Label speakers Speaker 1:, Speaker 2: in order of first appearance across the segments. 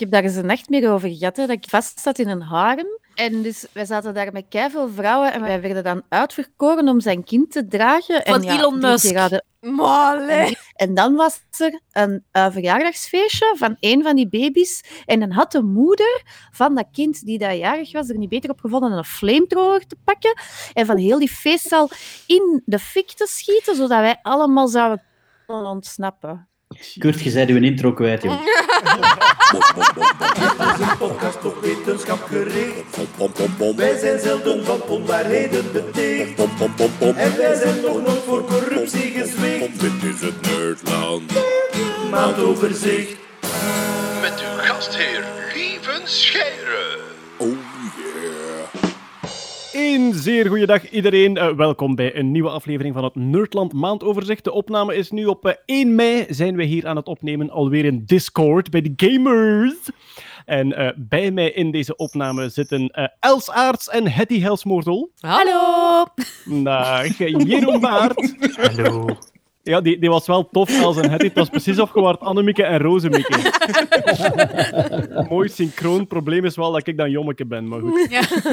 Speaker 1: Ik heb daar eens een nacht meer over gehad, hè, dat ik vast zat in een harem. En dus wij zaten daar met veel vrouwen en wij werden dan uitverkoren om zijn kind te dragen.
Speaker 2: Van
Speaker 1: en,
Speaker 2: Elon
Speaker 1: die-
Speaker 2: Musk.
Speaker 1: hadden-. En dan was er een eh, verjaardagsfeestje van een van die baby's. En dan had de moeder van dat kind die dat jarig was er niet beter op gevonden dan een flamethrower te pakken. En van heel die feestzaal in de fik te schieten, zodat wij allemaal zouden kunnen ontsnappen.
Speaker 3: Kurt, je zei uw intro kwijt, joh.
Speaker 4: podcast op wetenschap gericht. Wij zijn zelden van onwaarheden beticht. En wij zijn nog nooit voor corruptie gezwicht.
Speaker 5: Dit is het Nerdland.
Speaker 4: Maandoverzicht.
Speaker 6: Met uw gastheer Lieven Scheire.
Speaker 7: Een zeer goede dag iedereen. Eh, welkom bij een nieuwe aflevering van het Nerdland Maandoverzicht. De opname is nu op eh, 1 mei. Zijn we hier aan het opnemen, alweer in Discord bij de gamers. En eh, bij mij in deze opname zitten eh, Els Aarts en Hetty Helsmoortel.
Speaker 2: Hallo.
Speaker 7: Dag, Jeroen Baart.
Speaker 3: Hallo.
Speaker 7: Ja, die, die was wel tof, Els en Hetty. Het was precies opgewaard Annemieke en Rozemieke. Mooi synchroon. Probleem is wel dat ik dan jommeke ben, maar goed.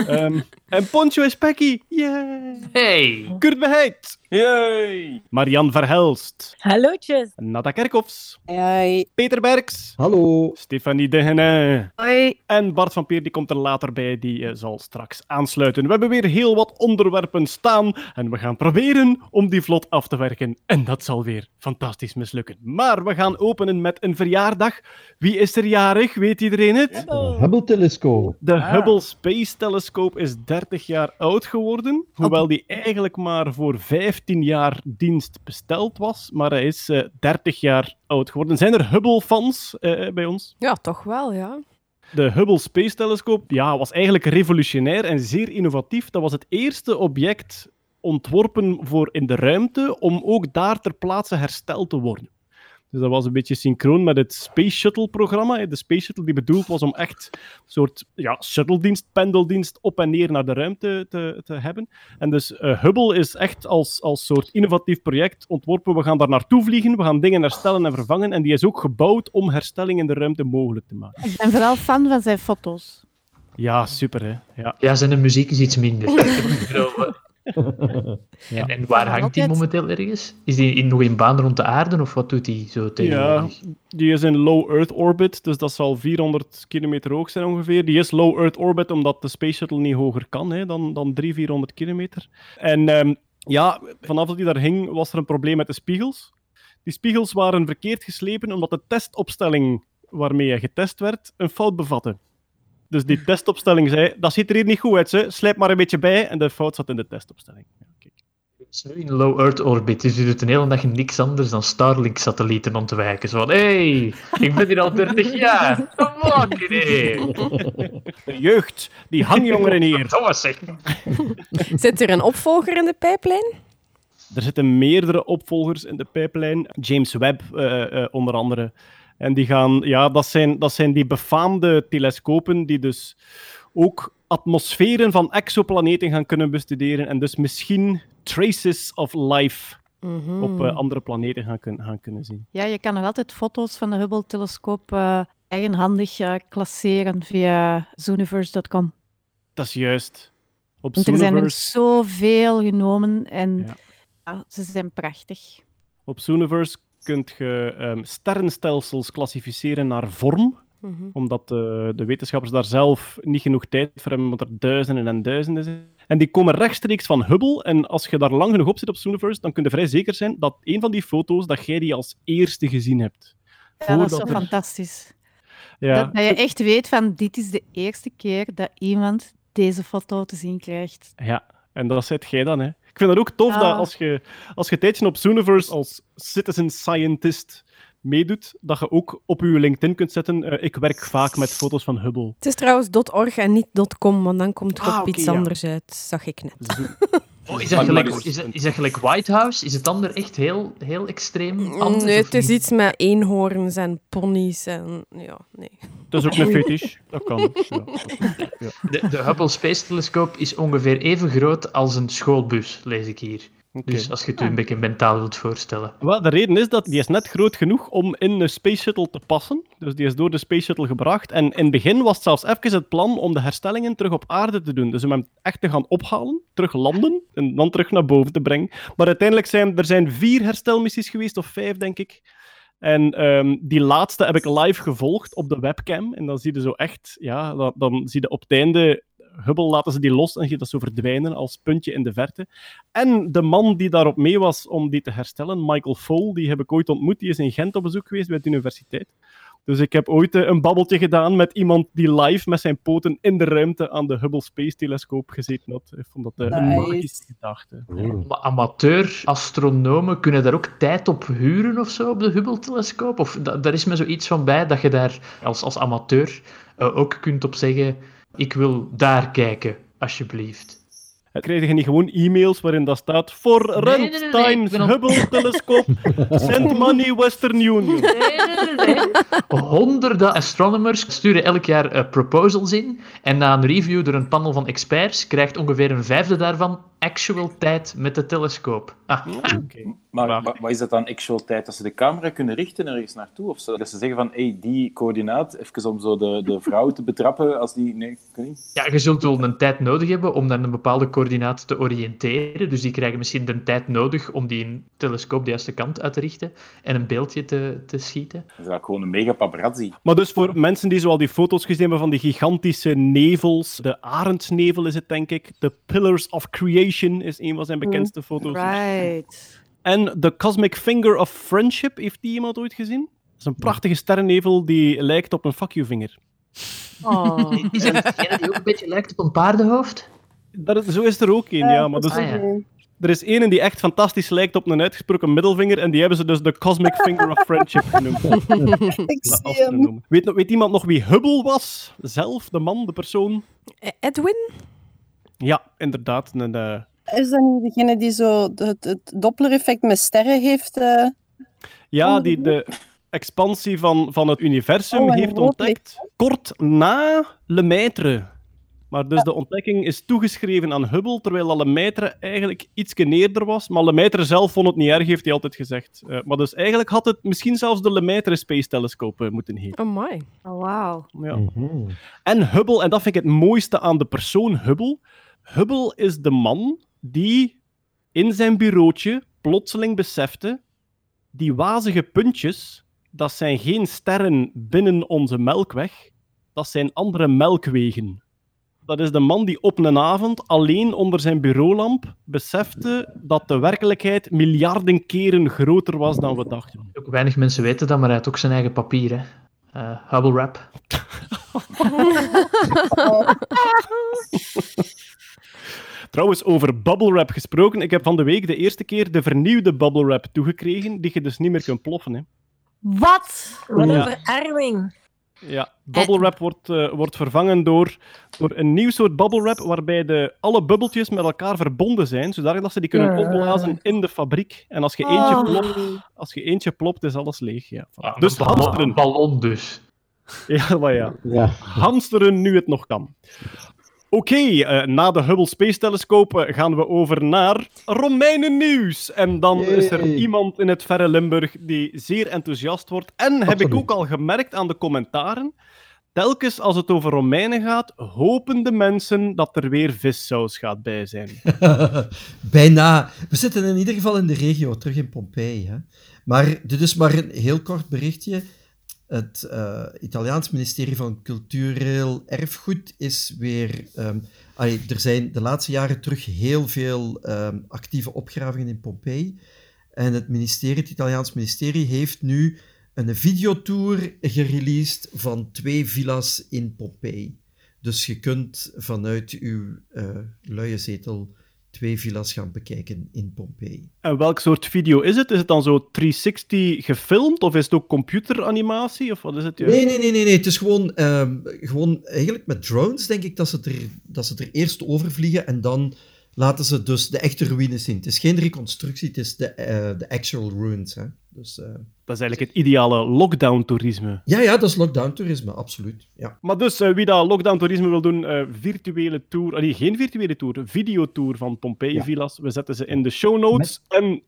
Speaker 7: Ehm, en Poncho is Pekky. Yeah.
Speaker 3: Hey.
Speaker 7: Kurt Beheid.
Speaker 3: Yay.
Speaker 7: Marian Verhelst.
Speaker 1: Hallootjes.
Speaker 7: Nada Kerkhoffs.
Speaker 2: Hoi.
Speaker 7: Peter Berks.
Speaker 8: Hallo.
Speaker 7: Stefanie Degenin.
Speaker 1: Hoi.
Speaker 7: En Bart van Peer die komt er later bij, die eh, zal straks aansluiten. We hebben weer heel wat onderwerpen staan en we gaan proberen om die vlot af te werken. En dat zal weer fantastisch mislukken. Maar we gaan openen met een verjaardag. Wie is er jarig? Weet iedereen het?
Speaker 8: Hubble-telescoop.
Speaker 7: De Hubble Space Telescope is 30 jaar oud geworden, hoewel die eigenlijk maar voor 15 jaar dienst besteld was, maar hij is eh, 30 jaar oud geworden. Zijn er Hubble-fans eh, bij ons?
Speaker 2: Ja, toch wel, ja.
Speaker 7: De Hubble Space Telescope ja, was eigenlijk revolutionair en zeer innovatief. Dat was het eerste object ontworpen voor in de ruimte om ook daar ter plaatse hersteld te worden. Dus dat was een beetje synchroon met het Space Shuttle-programma. De Space Shuttle die bedoeld was om echt een soort ja, shuttle-dienst, pendeldienst op en neer naar de ruimte te, te hebben. En dus eh, Hubble is echt als, als soort innovatief project ontworpen. We gaan daar naartoe vliegen, we gaan dingen herstellen en vervangen. En die is ook gebouwd om herstelling in de ruimte mogelijk te maken.
Speaker 1: Ik ben vooral fan van zijn foto's.
Speaker 7: Ja, super hè. Ja.
Speaker 3: Ja, zijn muziek is iets minder.
Speaker 7: Ja.
Speaker 3: en, en waar
Speaker 1: Ja,
Speaker 3: hangt die momenteel ergens? Is die in, nog in baan rond de aarde of wat doet die zo
Speaker 7: ja,
Speaker 3: tegenwoordig?
Speaker 7: die is in low Earth orbit, dus dat zal 400 kilometer hoog zijn ongeveer. Die is low Earth orbit omdat de Space Shuttle niet hoger kan hè, dan, dan 300, 400 kilometer. En ehm, ja, vanaf dat die daar hing, was er een probleem met de spiegels. Die spiegels waren verkeerd geslepen omdat de testopstelling waarmee hij getest werd een fout bevatte. Dus die testopstelling zei, dat ziet er hier niet goed uit, ze. slijp maar een beetje bij. En de fout zat in de testopstelling.
Speaker 3: Het is nu in low Earth orbit, dus je doet een hele dag niks anders dan Starlink-satellieten ontwijken. Zo van, hey, ik ben hier al 30 jaar. Come on, nee.
Speaker 7: De jeugd, die hangjongeren hier.
Speaker 3: Thomas, zeg.
Speaker 2: Zit er een opvolger in de pijplijn?
Speaker 7: Er zitten meerdere opvolgers in de pijplijn. James Webb, eh, eh, onder andere. En die gaan, ja, dat zijn, dat zijn die befaamde telescopen die dus ook atmosferen van exoplaneten gaan kunnen bestuderen en dus misschien traces of life
Speaker 2: Mhm.
Speaker 7: op eh, andere planeten gaan, kun- gaan kunnen zien.
Speaker 1: Ja, je kan nog altijd foto's van de Hubble-telescoop eh, eigenhandig eh, klasseren via zooniverse.com.
Speaker 7: Dat is juist. Op
Speaker 1: Want er zijn er zoveel genomen en
Speaker 7: Ja.
Speaker 1: ja, ze zijn prachtig.
Speaker 7: op Zooniverse kunt je ehm, sterrenstelsels klassificeren naar vorm.
Speaker 2: Mhm.
Speaker 7: omdat eh, de wetenschappers daar zelf niet genoeg tijd voor hebben, want er duizenden en duizenden zijn. En die komen rechtstreeks van Hubble. En als je daar lang genoeg op zit op Zooniverse, dan kun je vrij zeker zijn dat een van die foto's, dat jij die als eerste gezien hebt.
Speaker 1: Ja, dat is zo
Speaker 7: er-
Speaker 1: fantastisch.
Speaker 7: Ja,
Speaker 1: Dat, dat je echt weet van dit is de eerste keer dat iemand deze foto te zien krijgt.
Speaker 7: ja, en dat zet jij dan, hè. Ik vind het ook tof
Speaker 1: Ja.
Speaker 7: dat als je, als je een tijdje op Zooniverse als citizen scientist meedoet, dat je ook op je LinkedIn kunt zetten, eh, ik werk vaak met foto's van Hubble.
Speaker 2: Het is trouwens .org en niet .com, want dan komt het
Speaker 7: Ah,
Speaker 2: op iets
Speaker 7: ja.
Speaker 2: anders uit, zag ik net.
Speaker 3: Oh, is, dat gelijk, is, dat, is dat gelijk White House? Is het ander echt heel, heel extreem anders?
Speaker 2: Nee, het is iets met eenhoorns en ponies en... Ja, nee.
Speaker 7: Dat is ook een fetish. Dat kan. Ja.
Speaker 3: De, de Hubble Space Telescope is ongeveer even groot als een schoolbus, lees ik hier. Dus als je het een beetje mentaal wilt voorstellen.
Speaker 7: Wel, de reden is dat die is net groot genoeg om in een Space Shuttle te passen. Dus die is door de Space Shuttle gebracht. En in het begin was het zelfs even het plan om de herstellingen terug op aarde te doen. Dus om hem echt te gaan ophalen, terug landen en dan terug naar boven te brengen. Maar uiteindelijk zijn er zijn vier herstelmissies geweest, of vijf denk ik. En ehm, die laatste heb ik live gevolgd op de webcam. En dan zie je zo echt, ja, dan, dan zie je op het einde, Hubble laten ze die los en zie je dat zo verdwijnen als puntje in de verte. En de man die daarop mee was om die te herstellen, Michael Fole, die heb ik ooit ontmoet. Die is in Gent op bezoek geweest bij de universiteit. Dus ik heb ooit eh, een babbeltje gedaan met iemand die live met zijn poten in de ruimte aan de Hubble Space Telescoop gezeten had. Ik vond dat eh, een
Speaker 8: Nice.
Speaker 7: magische gedachte.
Speaker 3: Maar amateur-astronomen kunnen daar ook tijd op huren of zo op de Hubble-telescoop? Of da- daar is me zoiets van bij dat je daar als, als amateur eh, ook kunt op zeggen: Ik wil daar kijken, alsjeblieft.
Speaker 7: Krijg je niet gewoon e-mails waarin dat staat voor
Speaker 3: Nee,
Speaker 7: Rent
Speaker 3: nee,
Speaker 7: Hubble Telescoop, send money Western Union.
Speaker 3: Honderden astronomers sturen elk jaar eh, proposals in. En na een review door een panel van experts krijgt ongeveer een vijfde daarvan actual tijd met de telescoop. Ah,
Speaker 7: Oké.
Speaker 9: Maar wat is dat dan actual tijd? Dat ze de camera kunnen richten ergens naartoe? Of zo? Dat ze zeggen van, hey, die coördinaat, even om zo de, de vrouw te betrappen als die... Nee, niet.
Speaker 3: Ja, je zult wel een tijd nodig hebben om dan een bepaalde coördinaat te oriënteren. Dus die krijgen misschien de tijd nodig om die telescoop de juiste kant uit te richten en een beeldje te, te schieten.
Speaker 9: Dat is eigenlijk gewoon een mega paparazzi.
Speaker 7: Maar dus voor mensen die zoal die foto's gezien hebben van die gigantische nevels, de arendsnevel is het denk ik, de Pillars of Creation is een van zijn bekendste foto's.
Speaker 2: Right.
Speaker 7: En de Cosmic Finger of Friendship, heeft die iemand ooit gezien? Dat is een prachtige sterrennevel die lijkt op een fuck you vinger.
Speaker 2: Oh.
Speaker 3: Is dat degene die ook een beetje lijkt op een paardenhoofd?
Speaker 7: Dat is, zo is er ook een, ja. Maar dus,
Speaker 3: Ah, ja.
Speaker 7: er is een die echt fantastisch lijkt op een uitgesproken middelvinger en die hebben ze dus de Cosmic Finger of Friendship genoemd.
Speaker 8: Ik
Speaker 7: Dat
Speaker 8: zie hem.
Speaker 7: astronomen. Weet, nog- weet iemand nog wie Hubble was? Zelf, de man, de persoon?
Speaker 2: E- Edwin?
Speaker 7: Ja, inderdaad. Een, eh,
Speaker 8: Is dat niet degene die zo het, het Doppler-effect met sterren heeft? eh?
Speaker 7: Ja,
Speaker 8: Oh,
Speaker 7: die de expansie van, van het universum
Speaker 8: Oh,
Speaker 7: heeft ontdekt kort na Lemaitre. Maar dus de ontdekking is toegeschreven aan Hubble, terwijl Lemaitre eigenlijk iets eerder was. Maar Lemaitre zelf vond het niet erg, heeft hij altijd gezegd. Eh, maar dus eigenlijk had het misschien zelfs de Lemaitre Space Telescope eh, moeten heten.
Speaker 2: Oh my.
Speaker 1: Oh, wauw.
Speaker 7: Ja. En Hubble, en dat vind ik het mooiste aan de persoon Hubble. Hubble is de man die in zijn bureautje plotseling besefte: die wazige puntjes, dat zijn geen sterren binnen onze melkweg, dat zijn andere melkwegen. Dat is de man die op een avond alleen onder zijn bureaulamp besefte dat de werkelijkheid miljarden keren groter was dan we dachten.
Speaker 3: Ook weinig mensen weten dat, maar hij had ook zijn eigen papier. Hè. Eh, Hubble Wrap.
Speaker 7: Trouwens, over bubble wrap gesproken. Ik heb van de week de eerste keer de vernieuwde bubble wrap toegekregen, die je dus niet meer kunt ploffen. Hè.
Speaker 1: Wat?
Speaker 10: Wat
Speaker 7: Ja.
Speaker 10: een verarming.
Speaker 7: Ja, bubble wrap wordt, eh, wordt vervangen door, door een nieuw soort bubble wrap waarbij de, alle bubbeltjes met elkaar verbonden zijn, zodat ze die kunnen opblazen in de fabriek. En als je eentje
Speaker 1: Oh.
Speaker 7: plopt, als je eentje plopt, is alles leeg. Ja.
Speaker 3: Ah,
Speaker 7: Dus hamsteren.
Speaker 3: een ballon dus.
Speaker 7: Ja, maar ja.
Speaker 11: Ja.
Speaker 7: Hamsteren nu het nog kan. Oké, eh, na de Hubble Space Telescope eh, gaan we over naar Romeinen nieuws. En dan is er iemand in het verre Limburg die zeer enthousiast wordt. En heb ik ook al gemerkt aan de commentaren. Telkens als het over Romeinen gaat, hopen de mensen dat er weer vissaus gaat bij zijn.
Speaker 11: Bijna. We zitten in ieder geval in de regio, terug in Pompeii. Hè. Maar dit is maar een heel kort berichtje. Het eh, Italiaans ministerie van Cultureel Erfgoed is weer... ehm, er zijn de laatste jaren terug heel veel ehm, actieve opgravingen in Pompeii. En het ministerie, het Italiaans ministerie heeft nu een videotour gereleased van twee villa's in Pompeii. Dus je kunt vanuit uw eh luie zetel twee villa's gaan bekijken in Pompeii.
Speaker 7: En welk soort video is het? Is het dan zo 360 gefilmd of is het ook computeranimatie? Of wat is het? juist?
Speaker 11: Nee, nee, nee, nee, nee. Het is gewoon, ehm, gewoon eigenlijk met drones, denk ik, dat ze, er, dat ze er eerst overvliegen en dan laten ze dus de echte ruïnes zien. Het is geen reconstructie, het is de, eh, de actual ruins. Hè. Dus, eh,
Speaker 7: Dat is eigenlijk het ideale lockdown-toerisme.
Speaker 11: ja, ja, dat is lockdown-toerisme, absoluut. Ja.
Speaker 7: Maar dus, eh, wie dat lockdown-toerisme wil doen, eh, virtuele tour... Nee, geen virtuele tour, videotour van Pompeii
Speaker 11: Ja.
Speaker 7: Villas. We zetten ze in de show notes. En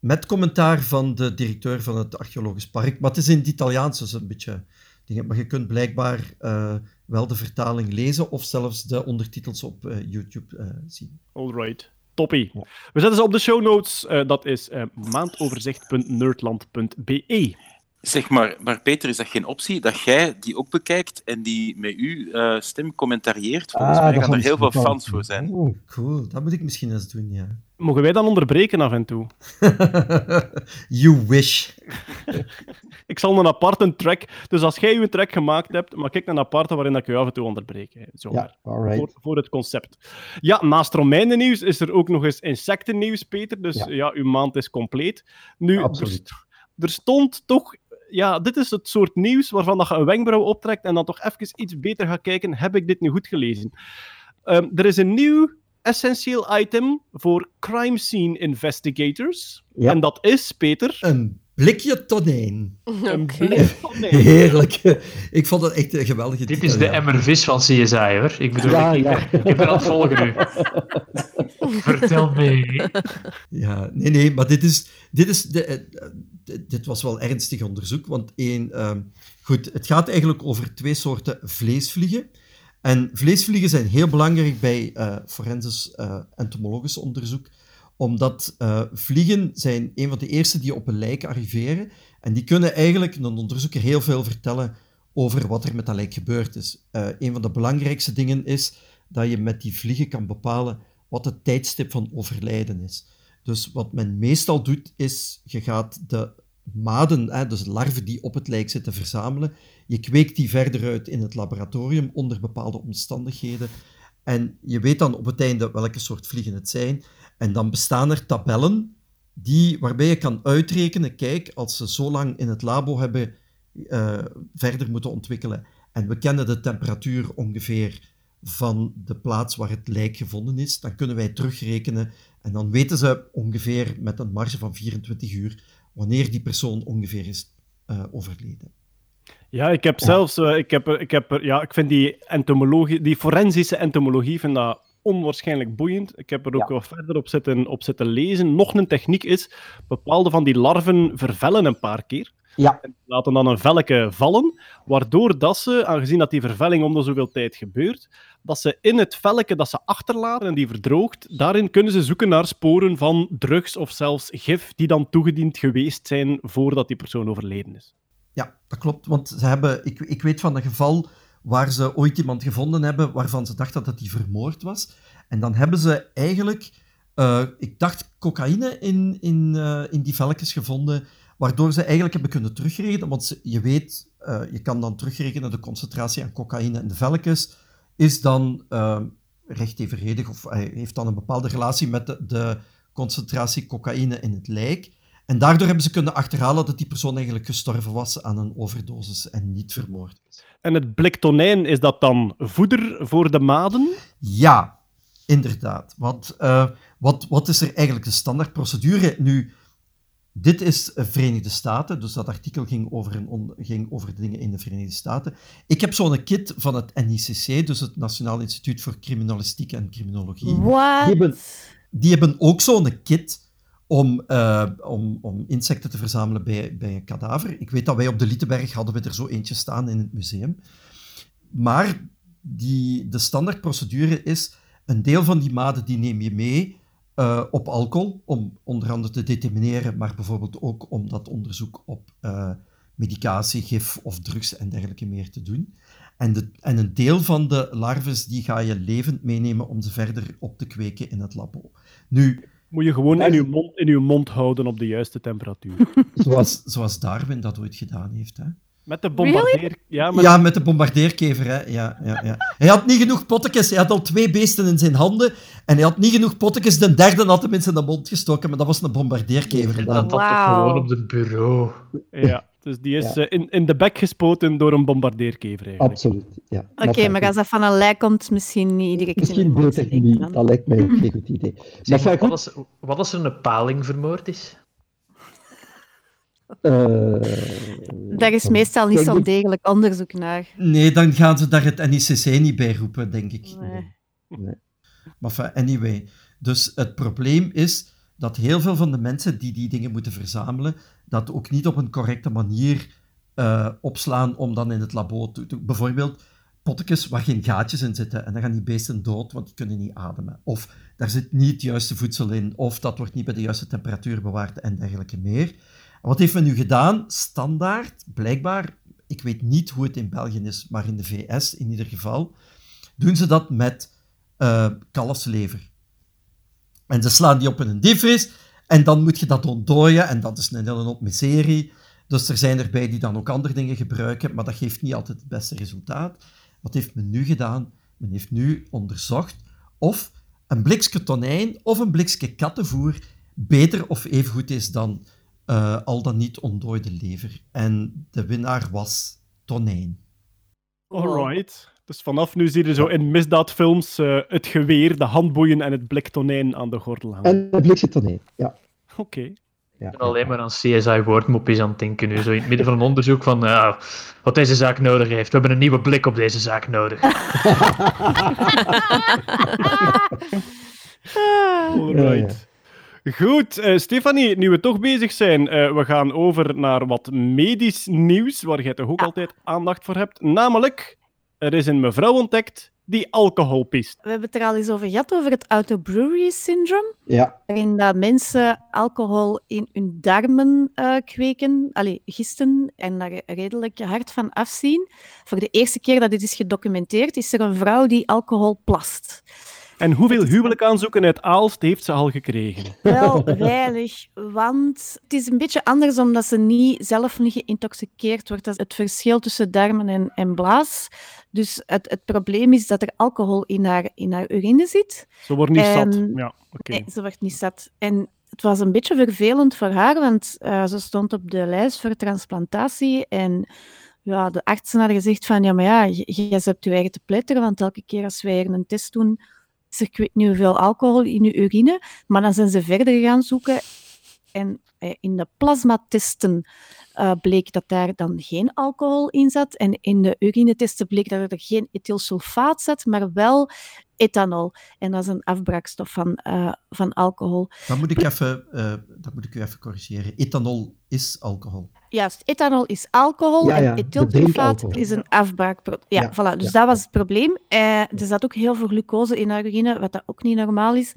Speaker 11: Met commentaar van de directeur van het archeologisch park. Maar het is in het Italiaans, dus een beetje... Maar je kunt blijkbaar eh, wel de vertaling lezen of zelfs de ondertitels op eh, YouTube eh, zien.
Speaker 7: Alright. Toppie. We zetten ze op de show notes. Eh, dat is maandoverzicht.nerdland.be.
Speaker 9: Zeg maar, maar Peter, is dat geen optie dat jij die ook bekijkt en die met uw eh, stem commentarieert? Volgens
Speaker 11: Ah,
Speaker 9: mij gaan er heel veel fans voor zijn.
Speaker 11: Oh, cool. Dat moet ik misschien eens doen, ja.
Speaker 7: Mogen wij dan onderbreken af en toe?
Speaker 11: you wish.
Speaker 7: Ik zal een aparte track... Dus als jij je track gemaakt hebt, maak ik een aparte waarin dat ik je af en toe onderbreek. hè.
Speaker 10: Ja, alright.
Speaker 7: Voor, voor het concept. Ja, naast Romeinennieuws is er ook nog eens insectennieuws, Peter. Dus ja,
Speaker 10: Ja.
Speaker 7: uw maand is compleet. Nu,
Speaker 10: Absoluut.
Speaker 7: er stond toch... Ja, dit is het soort nieuws waarvan dat je een wenkbrauw optrekt en dan toch even iets beter gaat kijken. Heb ik dit nu goed gelezen? Ehm, er is een nieuw essentieel item voor crime scene investigators.
Speaker 10: Ja.
Speaker 7: En dat is, Peter...
Speaker 11: Een blikje tonijn.
Speaker 7: Een
Speaker 2: Oké.
Speaker 7: blik van nee.
Speaker 11: Heerlijk. Ik vond het echt een geweldige
Speaker 3: Dit is de emmer vis van CSI, hoor. Ik bedoel,
Speaker 10: Ja,
Speaker 3: ik,
Speaker 10: ja.
Speaker 3: ik, ik ben aan het volgen nu. Vertel mee.
Speaker 11: Ja, nee, nee, maar dit is, dit is de, eh, dit- was wel ernstig onderzoek, want één, ehm, goed, het gaat eigenlijk over twee soorten vleesvliegen. En vleesvliegen zijn heel belangrijk bij eh forensisch eh, entomologisch onderzoek, omdat eh, vliegen zijn een van de eerste die op een lijk arriveren. En die kunnen eigenlijk een onderzoeker heel veel vertellen over wat er met dat lijk gebeurd is. Een van de belangrijkste dingen is dat je met die vliegen kan bepalen wat het tijdstip van overlijden is. Dus wat men meestal doet, is je gaat de maden, hè, dus larven die op het lijk zitten, verzamelen. Je kweekt die verder uit in het laboratorium onder bepaalde omstandigheden. En je weet dan op het einde welke soort vliegen het zijn. En dan bestaan er tabellen die, waarbij je kan uitrekenen, kijk, als ze zo lang in het labo hebben eh, verder moeten ontwikkelen en we kennen de temperatuur ongeveer van de plaats waar het lijk gevonden is, dan kunnen wij terugrekenen en dan weten ze ongeveer met een marge van 24 uur wanneer die persoon ongeveer is eh, overleden.
Speaker 7: Ja, ik heb zelfs, eh, ik, heb, er- ik, heb, ja, ik vind die entomologie, die forensische entomologie, vind dat onwaarschijnlijk boeiend. Ik heb er ook
Speaker 10: Ja.
Speaker 7: wat verder op zitten, op zitten lezen. Nog een techniek is, bepaalde van die larven vervellen een paar keer.
Speaker 10: Ja.
Speaker 7: En laten dan een velke vallen, waardoor dat ze, aangezien dat die vervelling om de zoveel tijd gebeurt, dat ze in het velke dat ze achterlaten en die verdroogt, daarin kunnen ze zoeken naar sporen van drugs of zelfs gif die dan toegediend geweest zijn voordat die persoon overleden is.
Speaker 11: Ja, dat klopt, want ze hebben, ik, ik weet van een geval waar ze ooit iemand gevonden hebben waarvan ze dachten dat hij vermoord was. En dan hebben ze eigenlijk, eh, ik dacht, cocaïne in, in, eh, in die velkens gevonden, waardoor ze eigenlijk hebben kunnen terugrekenen. Want ze- je weet, eh, je kan dan terugrekenen de concentratie aan cocaïne in de velkens is dan eh, recht evenredig, of hij heeft dan een bepaalde relatie met de, de concentratie cocaïne in het lijk. En daardoor hebben ze kunnen achterhalen dat die persoon eigenlijk gestorven was aan een overdosis en niet vermoord was.
Speaker 7: En het blik tonijn, is dat dan voeder voor de maden?
Speaker 11: Ja, inderdaad. Want eh, wat, wat is er eigenlijk de standaardprocedure? Nu, dit is eh, Verenigde Staten, dus dat artikel ging over, een ging over dingen in de Verenigde Staten. Ik heb zo'n kit van het NICC, dus het Nationaal Instituut voor Criminalistiek en Criminologie.
Speaker 1: What?
Speaker 10: Die hebben-
Speaker 11: Die hebben ook zo'n kit om, eh, om, om insecten te verzamelen bij, bij een kadaver. Ik weet dat wij op de Lietenberg hadden we er zo eentje staan in het museum. Maar die, de standaardprocedure is, een deel van die maden die neem je mee eh, op alcohol, om onder andere te determineren, maar bijvoorbeeld ook om dat onderzoek op eh, medicatie, gif of drugs en dergelijke meer te doen. En, de, en een deel van de larves die ga je levend meenemen om ze verder op te kweken in het labo. Nu,
Speaker 7: Moet je gewoon in je mond, in uw mond houden op de juiste temperatuur.
Speaker 11: zoals, zoals Darwin dat ooit gedaan heeft. Hè?
Speaker 7: Met de bombardeer... Ja, met...
Speaker 11: Ja, met de bombardeerkever. Hè? Ja, ja, ja. Hij had niet genoeg pottekes. Hij had al twee beesten in zijn handen. En hij had niet genoeg pottekes. De derde had hem in zijn mond gestoken. Maar dat was een bombardeerkever.
Speaker 3: Dat had toch
Speaker 1: Wauw.
Speaker 3: gewoon op het bureau.
Speaker 7: ja. Dus die is
Speaker 10: Ja.
Speaker 7: eh, in, in de bek gespoten door een bombardeerkever eigenlijk.
Speaker 10: Absoluut, ja.
Speaker 1: Oké, maar als dat van een lijk komt, misschien niet direct in
Speaker 10: Misschien
Speaker 1: de
Speaker 10: beter niet, dat lijkt mij ook geen goed idee. Maar
Speaker 3: Zeg, wat,
Speaker 10: goed,
Speaker 3: als, wat als er een paling vermoord is?
Speaker 10: Eh,
Speaker 1: Daar is meestal niet zo'n degelijk onderzoek naar.
Speaker 11: Nee, dan gaan ze daar het NICC niet bij roepen, denk ik.
Speaker 1: Nee.
Speaker 10: Nee.
Speaker 11: Maar enfin, anyway. Dus het probleem is dat heel veel van de mensen die die dingen moeten verzamelen, dat ook niet op een correcte manier eh, opslaan om dan in het labo te doen. Bijvoorbeeld pottekes waar geen gaatjes in zitten en dan gaan die beesten dood, want die kunnen niet ademen. Of daar zit niet het juiste voedsel in, of dat wordt niet bij de juiste temperatuur bewaard en dergelijke meer. Wat heeft men nu gedaan? Standaard, blijkbaar, ik weet niet hoe het in België is, maar in de VS in ieder geval, doen ze dat met eh kalfslever. En ze slaan die op in een diepvries en dan moet je dat ontdooien en dat is een hele hoop miserie. Dus er zijn erbij die dan ook andere dingen gebruiken, maar dat geeft niet altijd het beste resultaat. Wat heeft men nu gedaan? Men heeft nu onderzocht of een blikje tonijn of een blikje kattenvoer beter of even goed is dan eh, al dan niet ontdooide lever. En de winnaar was tonijn.
Speaker 7: Alright. Dus vanaf nu zie je zo in misdaadfilms eh, het geweer, de handboeien en het blik tonijn aan de gordel hangen.
Speaker 10: En een blikje tonijn, ja.
Speaker 7: Oké.
Speaker 10: ja.
Speaker 3: Ik ben alleen maar aan CSI woordmopjes aan het denken nu. Zo in het midden van een onderzoek van ja, wat deze zaak nodig heeft. We hebben een nieuwe blik op deze zaak nodig.
Speaker 7: Alright. Goed, eh, Stefanie, nu we toch bezig zijn, eh, we gaan over naar wat medisch nieuws, waar jij toch ook altijd aandacht voor hebt. Namelijk, er is een mevrouw ontdekt die alcohol pist.
Speaker 1: We hebben het er al eens over gehad, over het autobrewery syndrome.
Speaker 10: Ja,
Speaker 1: Waarin dat mensen alcohol in hun darmen eh, kweken, allee, gisten, en daar redelijk hard van afzien. Voor de eerste keer dat dit is gedocumenteerd, is er een vrouw die alcohol plast.
Speaker 7: En hoeveel huwelijkaanzoeken uit Aalst heeft ze al gekregen?
Speaker 1: Wel weinig, want het is een beetje anders omdat ze niet, zelf niet geïntoxiceerd wordt. Dat is het verschil tussen darmen en, en blaas. Dus het, het probleem is dat er alcohol in haar, in haar urine zit.
Speaker 7: Ze wordt niet zat. Ja.
Speaker 1: Nee, ze wordt niet zat. En het was een beetje vervelend voor haar, want eh, ze stond op de lijst voor transplantatie. En ja, de artsen hadden gezegd van, ja, maar ja, j- jij hebt je eigen te pletteren, want elke keer als wij hier een test doen, is er ik niet hoeveel alcohol in je urine. Maar dan zijn ze verder gaan zoeken en eh, in de plasmatesten eh, bleek dat daar dan geen alcohol in zat. En in de urinetesten bleek dat er geen ethylsulfaat zat, maar wel ethanol. En dat is een afbraakstof van, eh, van alcohol.
Speaker 11: Dan moet ik, even, eh, dat moet ik u even corrigeren. Ethanol is alcohol.
Speaker 1: Juist, ethanol is alcohol
Speaker 11: Ja, ja,
Speaker 1: en ethylsulfaat is een afbraakproduct. Ja,
Speaker 11: Ja,
Speaker 1: voilà. Dus
Speaker 11: ja.
Speaker 1: dat was het probleem. Eh, er zat ook heel veel glucose in haar urine, wat dat ook niet normaal is.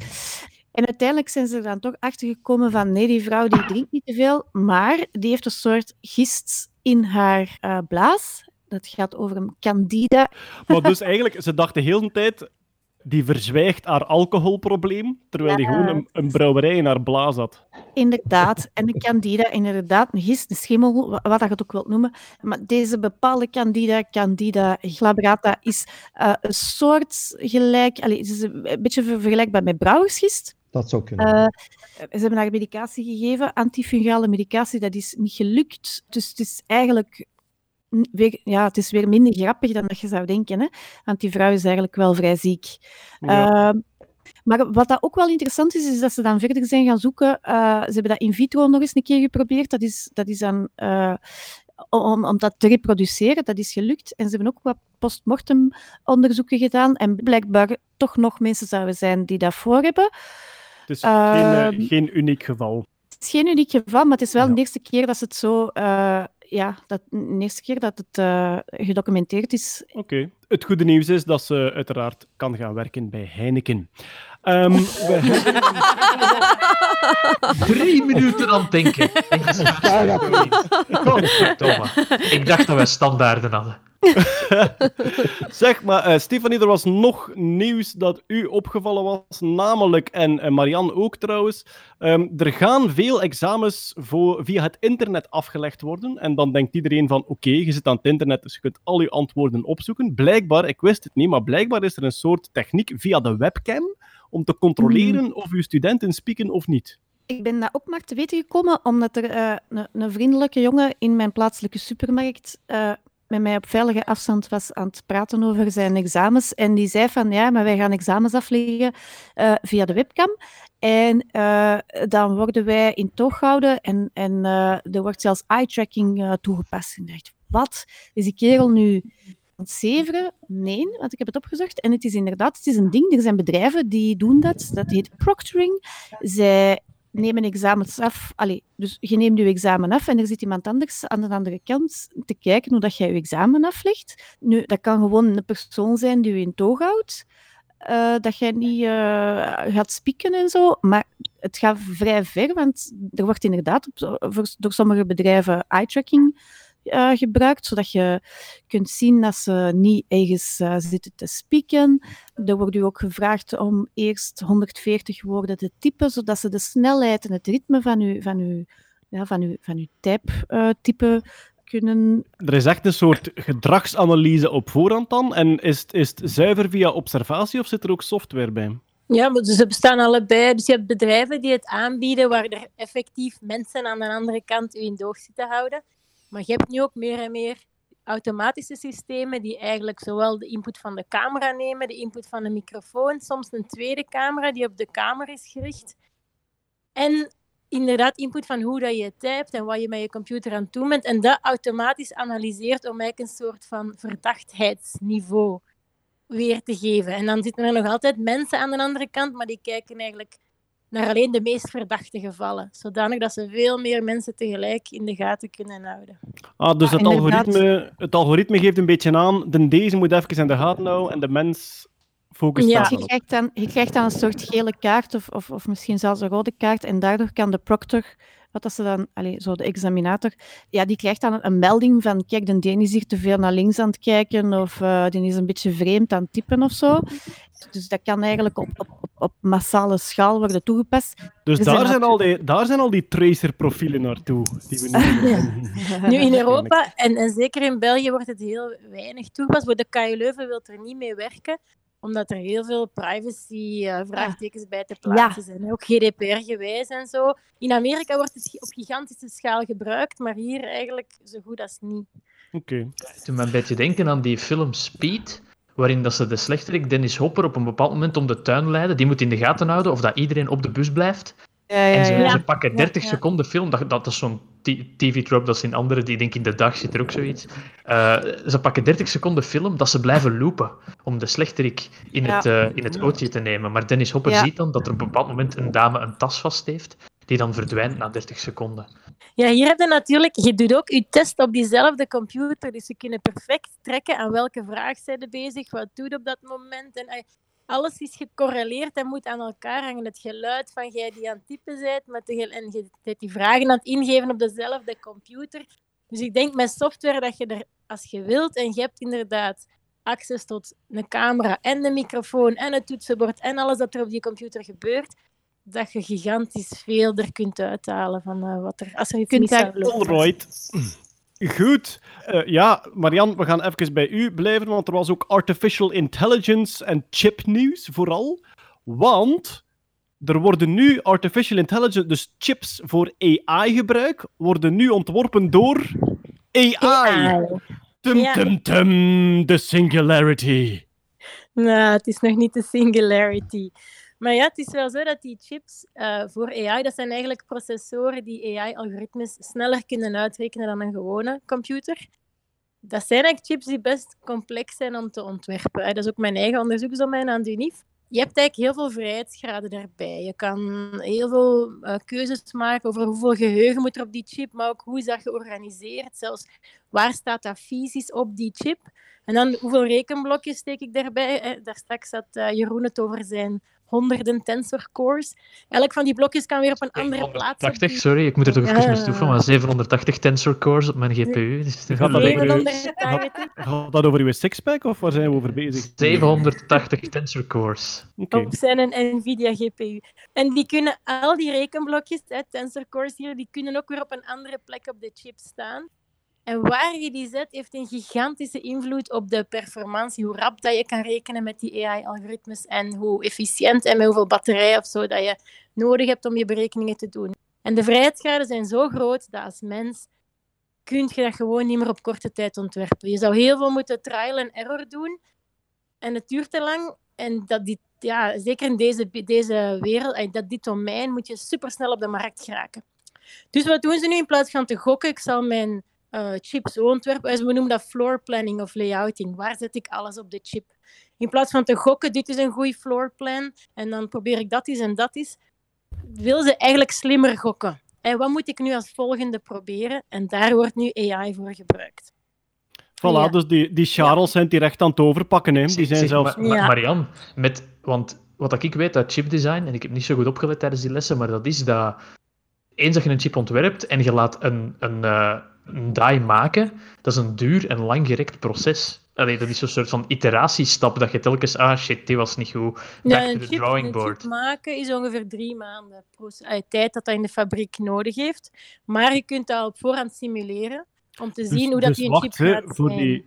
Speaker 1: En uiteindelijk zijn ze er dan toch achter gekomen van nee, die vrouw die drinkt niet te veel, maar die heeft een soort gist in haar eh, blaas. Dat gaat over een candida.
Speaker 7: Maar dus eigenlijk, ze dacht de hele tijd, die verzwijgt haar alcoholprobleem, terwijl die
Speaker 1: Ja.
Speaker 7: gewoon een, een brouwerij in haar blaas had.
Speaker 1: Inderdaad. En de candida, inderdaad, een gist, een schimmel, wa- wat dat je het ook wilt noemen. Maar deze bepaalde candida, candida glabrata, is eh, een soort gelijk... Allee, het is een beetje ver- vergelijkbaar met brouwersgist.
Speaker 10: dat zou kunnen.
Speaker 1: Eh, ze hebben haar medicatie gegeven, antifungale medicatie, dat is niet gelukt. Dus het is eigenlijk weer, ja, het is weer minder grappig dan dat je zou denken. Hè? Want die vrouw is eigenlijk wel vrij ziek.
Speaker 12: Ja.
Speaker 1: Ehm, maar wat dat ook wel interessant is, is dat ze dan verder zijn gaan zoeken. eh, ze hebben dat in vitro nog eens een keer geprobeerd. Dat is, dat is dan eh, om, om dat te reproduceren. Dat is gelukt. En ze hebben ook wat postmortem onderzoeken gedaan. En blijkbaar toch nog mensen zouden zijn die dat voor hebben.
Speaker 7: Geen,
Speaker 1: Ehm,
Speaker 7: geen uniek geval.
Speaker 1: Het is geen uniek geval, maar het is wel de eerste keer dat ze het zo... ja, dat, de eerste keer dat het eh, gedocumenteerd is.
Speaker 7: Oké. Het goede nieuws is dat ze uiteraard kan gaan werken bij Heineken. Ehm, we hebben-
Speaker 3: Drie minuten aan het denken. Godverdomme. Ik dacht dat wij standaarden hadden.
Speaker 7: zeg maar, eh, Stefanie, er was nog nieuws dat u opgevallen was, namelijk, en eh, Marianne ook trouwens, ehm, er gaan veel examens voor, via het internet afgelegd worden. En dan denkt iedereen van, oké, je zit aan het internet, dus je kunt al je antwoorden opzoeken. Blijkbaar, ik wist het niet, maar blijkbaar is er een soort techniek via de webcam om te controleren of uw studenten spieken of niet.
Speaker 1: Ik ben dat ook maar te weten gekomen omdat er eh, een, een vriendelijke jongen in mijn plaatselijke supermarkt eh, met mij op veilige afstand was aan het praten over zijn examens. En die zei van, ja, maar wij gaan examens afleggen eh, via de webcam. En eh, dan worden wij in toog gehouden en, en eh, er wordt zelfs eye-tracking toegepast. En wat? Is die kerel nu aan het zeveren? Nee, want ik heb het opgezocht. En het is inderdaad, het is een ding. Er zijn bedrijven die doen dat. Dat heet proctoring. Zij nemen examens af. Allee, dus je neemt je examen af en er zit iemand anders aan de andere kant te kijken hoe dat jij je examen aflegt. Nu, dat kan gewoon een persoon zijn die je in toog houdt. eh, dat jij niet eh, gaat spieken en zo. Maar het gaat vrij ver, want er wordt inderdaad op, door sommige bedrijven eye-tracking eh, gebruikt, zodat je kunt zien dat ze niet ergens eh, zitten te spieken. Er wordt u ook gevraagd om eerst 140 woorden te typen, zodat ze de snelheid en het ritme van uw, van uw, ja, van uw, van uw type-type kunnen
Speaker 7: Er is echt een soort gedragsanalyse op voorhand dan. En is het, is het zuiver via observatie of zit er ook software bij?
Speaker 12: Ja, maar ze bestaan allebei. Dus je hebt bedrijven die het aanbieden waar er effectief mensen aan de andere kant u in doog zitten houden. Maar je hebt nu ook meer en meer automatische systemen die eigenlijk zowel de input van de camera nemen, de input van de microfoon, soms een tweede camera die op de kamer is gericht. En inderdaad input van hoe dat je typt en wat je met je computer aan het doen bent. En dat automatisch analyseert om eigenlijk een soort van verdachtheidsniveau weer te geven. En dan zitten er nog altijd mensen aan de andere kant, maar die kijken eigenlijk naar alleen de meest verdachte gevallen. Zodanig dat ze veel meer mensen tegelijk in de gaten kunnen houden.
Speaker 7: Ah, dus
Speaker 1: Ja,
Speaker 7: het,
Speaker 1: inderdaad.
Speaker 7: algoritme, het algoritme geeft een beetje aan, de deze moet even in de gaten houden en de mens focust
Speaker 1: Ja, je krijgt, dan, je krijgt dan een soort gele kaart of, of, of misschien zelfs een rode kaart en daardoor kan de proctor, wat dat ze dan, allee, zo de examinator, ja, die krijgt dan een, melding van kijk, de Deen is hier te veel naar links aan het kijken of eh, die is een beetje vreemd aan het typen of zo. Dus dat kan eigenlijk op, op, op, massale schaal worden toegepast.
Speaker 7: Dus daar
Speaker 1: zijn
Speaker 7: zijn, al die, daar zijn al die tracer-profielen naartoe. Die we nu
Speaker 12: Nu in Europa en, en zeker in België wordt het heel weinig toegepast. Voor de KU Leuven wil er niet mee werken, omdat er heel veel privacy-vraagtekens bij te plaatsen zijn. hè. Ook GDPR-gewijs en zo. In Amerika wordt het op gigantische schaal gebruikt, maar hier eigenlijk zo goed als niet.
Speaker 7: Oké.
Speaker 3: Het doet me een beetje denken aan die film Speed, waarin dat ze de slechterik Dennis Hopper op een bepaald moment om de tuin leiden. Die moet in de gaten houden of dat iedereen op de bus blijft.
Speaker 1: Ja,
Speaker 3: en ze,
Speaker 1: ja.
Speaker 3: ze pakken 30
Speaker 1: ja.
Speaker 3: seconden film. Dat, dat is zo'n TV-trope, dat zijn andere, die denk in de dag zit er ook zoiets. Eh, ze pakken 30 seconden film dat ze blijven loopen om de slechterik in,
Speaker 1: Ja.
Speaker 3: het, eh, in het ootje te nemen. Maar Dennis Hopper
Speaker 1: Ja.
Speaker 3: ziet dan dat er op een bepaald moment een dame een tas vast heeft, die dan verdwijnt na 30 seconden.
Speaker 12: Ja, hier heb je natuurlijk, je doet ook je test op diezelfde computer, dus ze kunnen perfect trekken aan welke vraag zijn ze bezig, wat doet op dat moment. En eh, alles is gecorreleerd en moet aan elkaar hangen. Het geluid van jij die aan het typen bent, met de en je bent die vragen aan het ingeven op dezelfde computer. Dus ik denk met software dat je er, als je wilt, en je hebt inderdaad access tot een camera en de microfoon en het toetsenbord en alles dat er op die computer gebeurt, dat je gigantisch veel er kunt uithalen van eh, wat er, als er iets
Speaker 1: kunt
Speaker 12: mis
Speaker 1: daar-
Speaker 12: zou lopen.
Speaker 7: Goed. Eh, ja, Marian, we gaan even bij u blijven, want er was ook artificial intelligence en chipnieuws vooral. Want er worden nu artificial intelligence, dus chips voor AI-gebruik, worden nu ontworpen door AI. Tum,
Speaker 12: Ja.
Speaker 7: tum, tum, de singularity.
Speaker 12: Nou, het is nog niet de singularity. Maar ja, het is wel zo dat die chips eh, voor AI, dat zijn eigenlijk processoren die AI-algoritmes sneller kunnen uitrekenen dan een gewone computer. Dat zijn eigenlijk chips die best complex zijn om te ontwerpen. Dat is ook mijn eigen onderzoeksdomein aan de UNIF. Je hebt eigenlijk heel veel vrijheidsgraden daarbij. Je kan heel veel eh, keuzes maken over hoeveel geheugen moet er op die chip, maar ook hoe is dat georganiseerd. Zelfs waar staat dat fysisch op die chip. En dan hoeveel rekenblokjes steek ik daarbij? Eh, Daar straks had Jeroen het over zijn honderden tensor cores. Elk van die blokjes kan weer op een andere plaats. op
Speaker 3: 80,
Speaker 12: die-
Speaker 3: sorry, ik moet er toch even mee stoeven, maar 780 tensor cores op mijn GPU. Dus
Speaker 7: Gaat dat over uw,
Speaker 12: 780.
Speaker 7: gaat dat over uw sixpack of waar zijn we over bezig?
Speaker 3: 780 tensor cores.
Speaker 7: Oké.
Speaker 12: op zijn een NVIDIA GPU. En die kunnen al die rekenblokjes, hè, tensor cores hier, die kunnen ook weer op een andere plek op de chip staan. En waar je die zet, heeft een gigantische invloed op de performantie. Hoe rap dat je kan rekenen met die AI-algoritmes en hoe efficiënt en met hoeveel batterij of zo dat je nodig hebt om je berekeningen te doen. En de vrijheidsgraden zijn zo groot dat als mens kun je dat gewoon niet meer op korte tijd ontwerpen. Je zou heel veel moeten trial en error doen. En het duurt te lang. En dat die, ja, zeker in deze, deze wereld, eh, dat dit domein, moet je supersnel op de markt geraken. Dus wat doen ze nu in plaats van te gokken? Ik zal mijn eh, chip zo ontwerpen. We noemen dat floor planning of layouting. Waar zet ik alles op de chip? In plaats van te gokken, dit is een goede floor plan en dan probeer ik dat eens en dat eens, wil ze eigenlijk slimmer gokken. En wat moet ik nu als volgende proberen? En daar wordt nu AI voor gebruikt.
Speaker 7: Voilà, dus die, die Charles zijn die recht aan het overpakken. Hè. Die zijn
Speaker 3: Zeg,
Speaker 7: zelfs...
Speaker 3: Ma- Ma-
Speaker 12: Ja.
Speaker 3: Marianne, met, want wat ik weet uit chipdesign, en ik heb niet zo goed opgelet tijdens die lessen, maar dat is dat eens dat je een chip ontwerpt en je laat een, een, eh, een die maken, dat is een duur en langgerekt proces. Allee, dat is zo'n soort van iteratiestap dat je telkens, ah shit, die was niet goed, back
Speaker 12: Ja,
Speaker 3: to
Speaker 12: een
Speaker 3: the
Speaker 12: chip,
Speaker 3: drawing
Speaker 12: een
Speaker 3: board.
Speaker 12: chip maken is ongeveer drie maanden eh, tijd dat dat in de fabriek nodig heeft. Maar je kunt dat op voorhand simuleren om te zien
Speaker 7: Dus-
Speaker 12: hoe dat
Speaker 7: dus
Speaker 12: die een
Speaker 7: wacht,
Speaker 12: chip gaat
Speaker 7: voor
Speaker 12: zijn.
Speaker 7: die,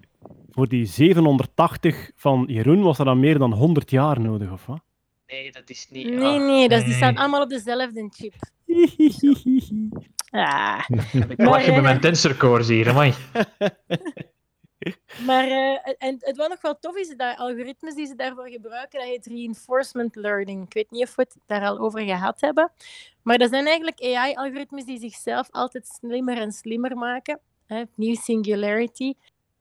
Speaker 7: voor die 780 van Jeroen was er dan meer dan 100 jaar nodig, of wat?
Speaker 3: Nee, dat is niet...
Speaker 12: Nee, nee, dat, die staan allemaal op dezelfde chip. Ah.
Speaker 3: Ik
Speaker 12: Maar,
Speaker 3: lach je bij
Speaker 12: eh,
Speaker 3: mijn tensorcores hier, amai.
Speaker 12: Maar eh, en het wat nog wel tof is, dat algoritmes die ze daarvoor gebruiken, dat heet reinforcement learning. Ik weet niet of we het daar al over gehad hebben. Maar dat zijn eigenlijk AI-algoritmes die zichzelf altijd slimmer en slimmer maken. Hè, nieuw singularity.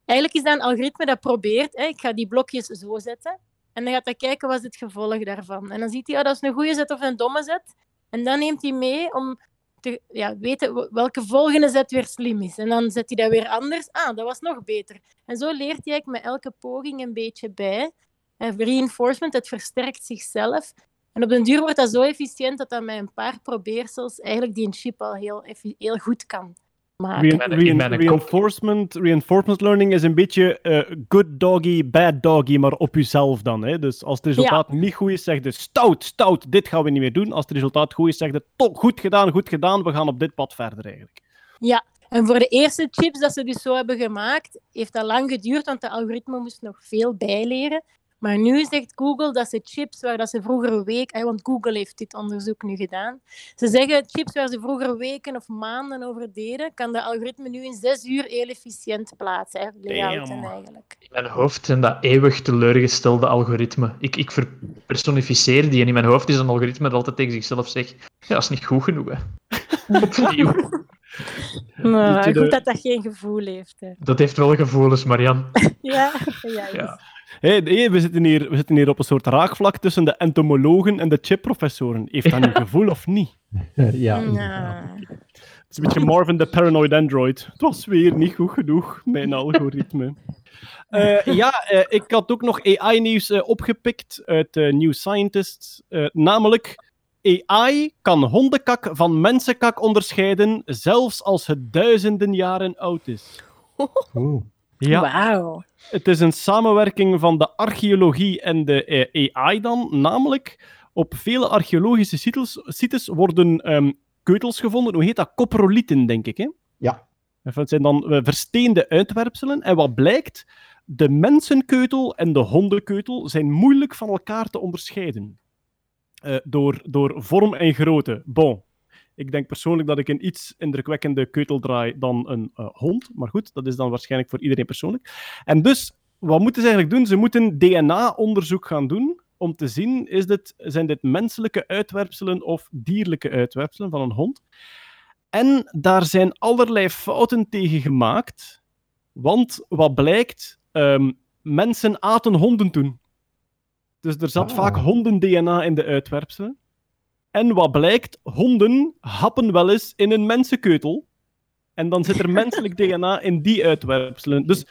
Speaker 12: Eigenlijk is dat een algoritme dat probeert, hè, ik ga die blokjes zo zetten, en dan gaat hij kijken wat is het gevolg daarvan. En dan ziet hij, ja, dat is een goede zet of een domme zet. En dan neemt hij mee om te ja, weten welke volgende zet weer slim is. En dan zet hij dat weer anders. Ah, dat was nog beter. En zo leert hij met elke poging een beetje bij. En reinforcement, het versterkt zichzelf. En op den duur wordt dat zo efficiënt dat dat met een paar probeersels eigenlijk die een chip al heel, heel goed kan
Speaker 3: kop-
Speaker 7: reinforcement, reinforcement learning is een beetje eh, good doggy, bad doggy, maar op jezelf dan. Hè? Dus als het resultaat niet goed is, zeg je stout, stout, dit gaan we niet meer doen. Als het resultaat goed is, zeg je top, goed gedaan, goed gedaan, we gaan op dit pad verder eigenlijk.
Speaker 12: Ja, en voor de eerste chips dat ze dus zo hebben gemaakt, heeft dat lang geduurd, want de algoritme moest nog veel bijleren. Maar nu zegt Google dat ze chips waar dat ze vroeger weken, eh, want Google heeft dit onderzoek nu gedaan, ze zeggen chips waar ze vroeger weken of maanden over deden, kan de algoritme nu in zes uur heel efficiënt plaatsen. Hè, layouten
Speaker 3: Damn.
Speaker 12: eigenlijk.
Speaker 3: In mijn hoofd zijn dat eeuwig teleurgestelde algoritmen. Ik, ik verpersonificeer die en in mijn hoofd is een algoritme dat altijd tegen zichzelf zegt ja, dat is niet goed genoeg. Hè. Opnieuw.
Speaker 7: De-
Speaker 12: goed dat dat geen gevoel heeft. Hè.
Speaker 3: Dat heeft wel gevoelens, Marian.
Speaker 12: Ja, ja,
Speaker 3: Ja.
Speaker 7: Hey, hey, we, zitten hier, we zitten hier op een soort raakvlak tussen de entomologen en de chipprofessoren. Heeft dat een gevoel of niet?
Speaker 10: ja,
Speaker 12: Ja.
Speaker 7: Het is een beetje Marvin de Paranoid Android. Het was weer niet goed genoeg, mijn algoritme. Eh, ja, eh, ik had ook nog AI-nieuws eh, opgepikt uit eh, New Scientist. Namelijk, AI kan hondenkak van mensenkak onderscheiden, zelfs als het duizenden jaren oud is.
Speaker 10: Oeh.
Speaker 7: Ja.
Speaker 12: Wauw.
Speaker 7: Het is een samenwerking van de archeologie en de eh, AI dan. Namelijk, op vele archeologische sites, sites worden ehm, keutels gevonden. Hoe heet dat? Coprolieten, denk ik. Hè?
Speaker 10: Ja.
Speaker 7: Het zijn dan eh, versteende uitwerpselen. En wat blijkt? De mensenkeutel en de hondenkeutel zijn moeilijk van elkaar te onderscheiden. Eh, door, door vorm en grootte. Bon. Ik denk persoonlijk dat ik een iets indrukwekkende keutel draai dan een eh, hond. Maar goed, dat is dan waarschijnlijk voor iedereen persoonlijk. En dus, wat moeten ze eigenlijk doen? Ze moeten DNA-onderzoek gaan doen om te zien, is dit, zijn dit menselijke uitwerpselen of dierlijke uitwerpselen van een hond? En daar zijn allerlei fouten tegen gemaakt. Want wat blijkt, ehm, mensen aten honden toen. Dus er zat
Speaker 10: Ah.
Speaker 7: vaak honden-DNA in de uitwerpselen. En wat blijkt, honden happen wel eens in een mensenkeutel. En dan zit er menselijk DNA in die uitwerpselen. Dus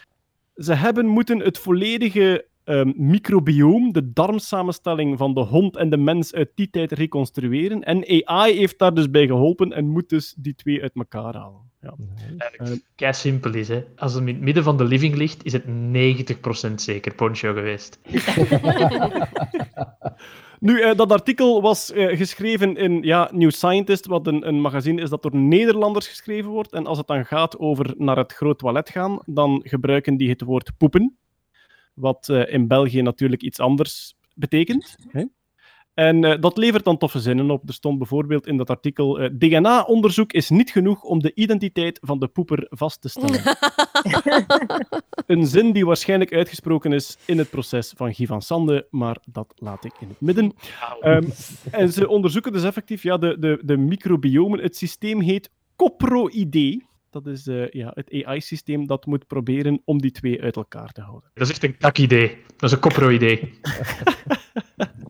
Speaker 7: ze hebben moeten het volledige ehm microbioom, de darmsamenstelling van de hond en de mens uit die tijd reconstrueren. En AI heeft daar dus bij geholpen en moet dus die twee uit elkaar halen. Ja.
Speaker 3: Eigenlijk kei simpel is, hè. Als het in het midden van de living ligt, is het 90% zeker poncho geweest.
Speaker 7: Nu, eh, dat artikel was eh, geschreven in ja, New Scientist, wat een, een magazine is dat door Nederlanders geschreven wordt. En als het dan gaat over naar het groot toilet gaan, dan gebruiken die het woord poepen. Wat eh, in België natuurlijk iets anders betekent. En eh, dat levert dan toffe zinnen op. Er stond bijvoorbeeld in dat artikel: eh, DNA-onderzoek is niet genoeg om de identiteit van de poeper vast te stellen. Een zin die waarschijnlijk uitgesproken is in het proces van Guy van Sande, maar dat laat ik in het midden. Ehm, en ze onderzoeken dus effectief ja, de, de, de microbiomen. Het systeem heet CoproID. Dat is eh, ja, het AI-systeem dat moet proberen om die twee uit elkaar te houden.
Speaker 3: Dat is echt een kak-idee. Dat is een kopro-idee.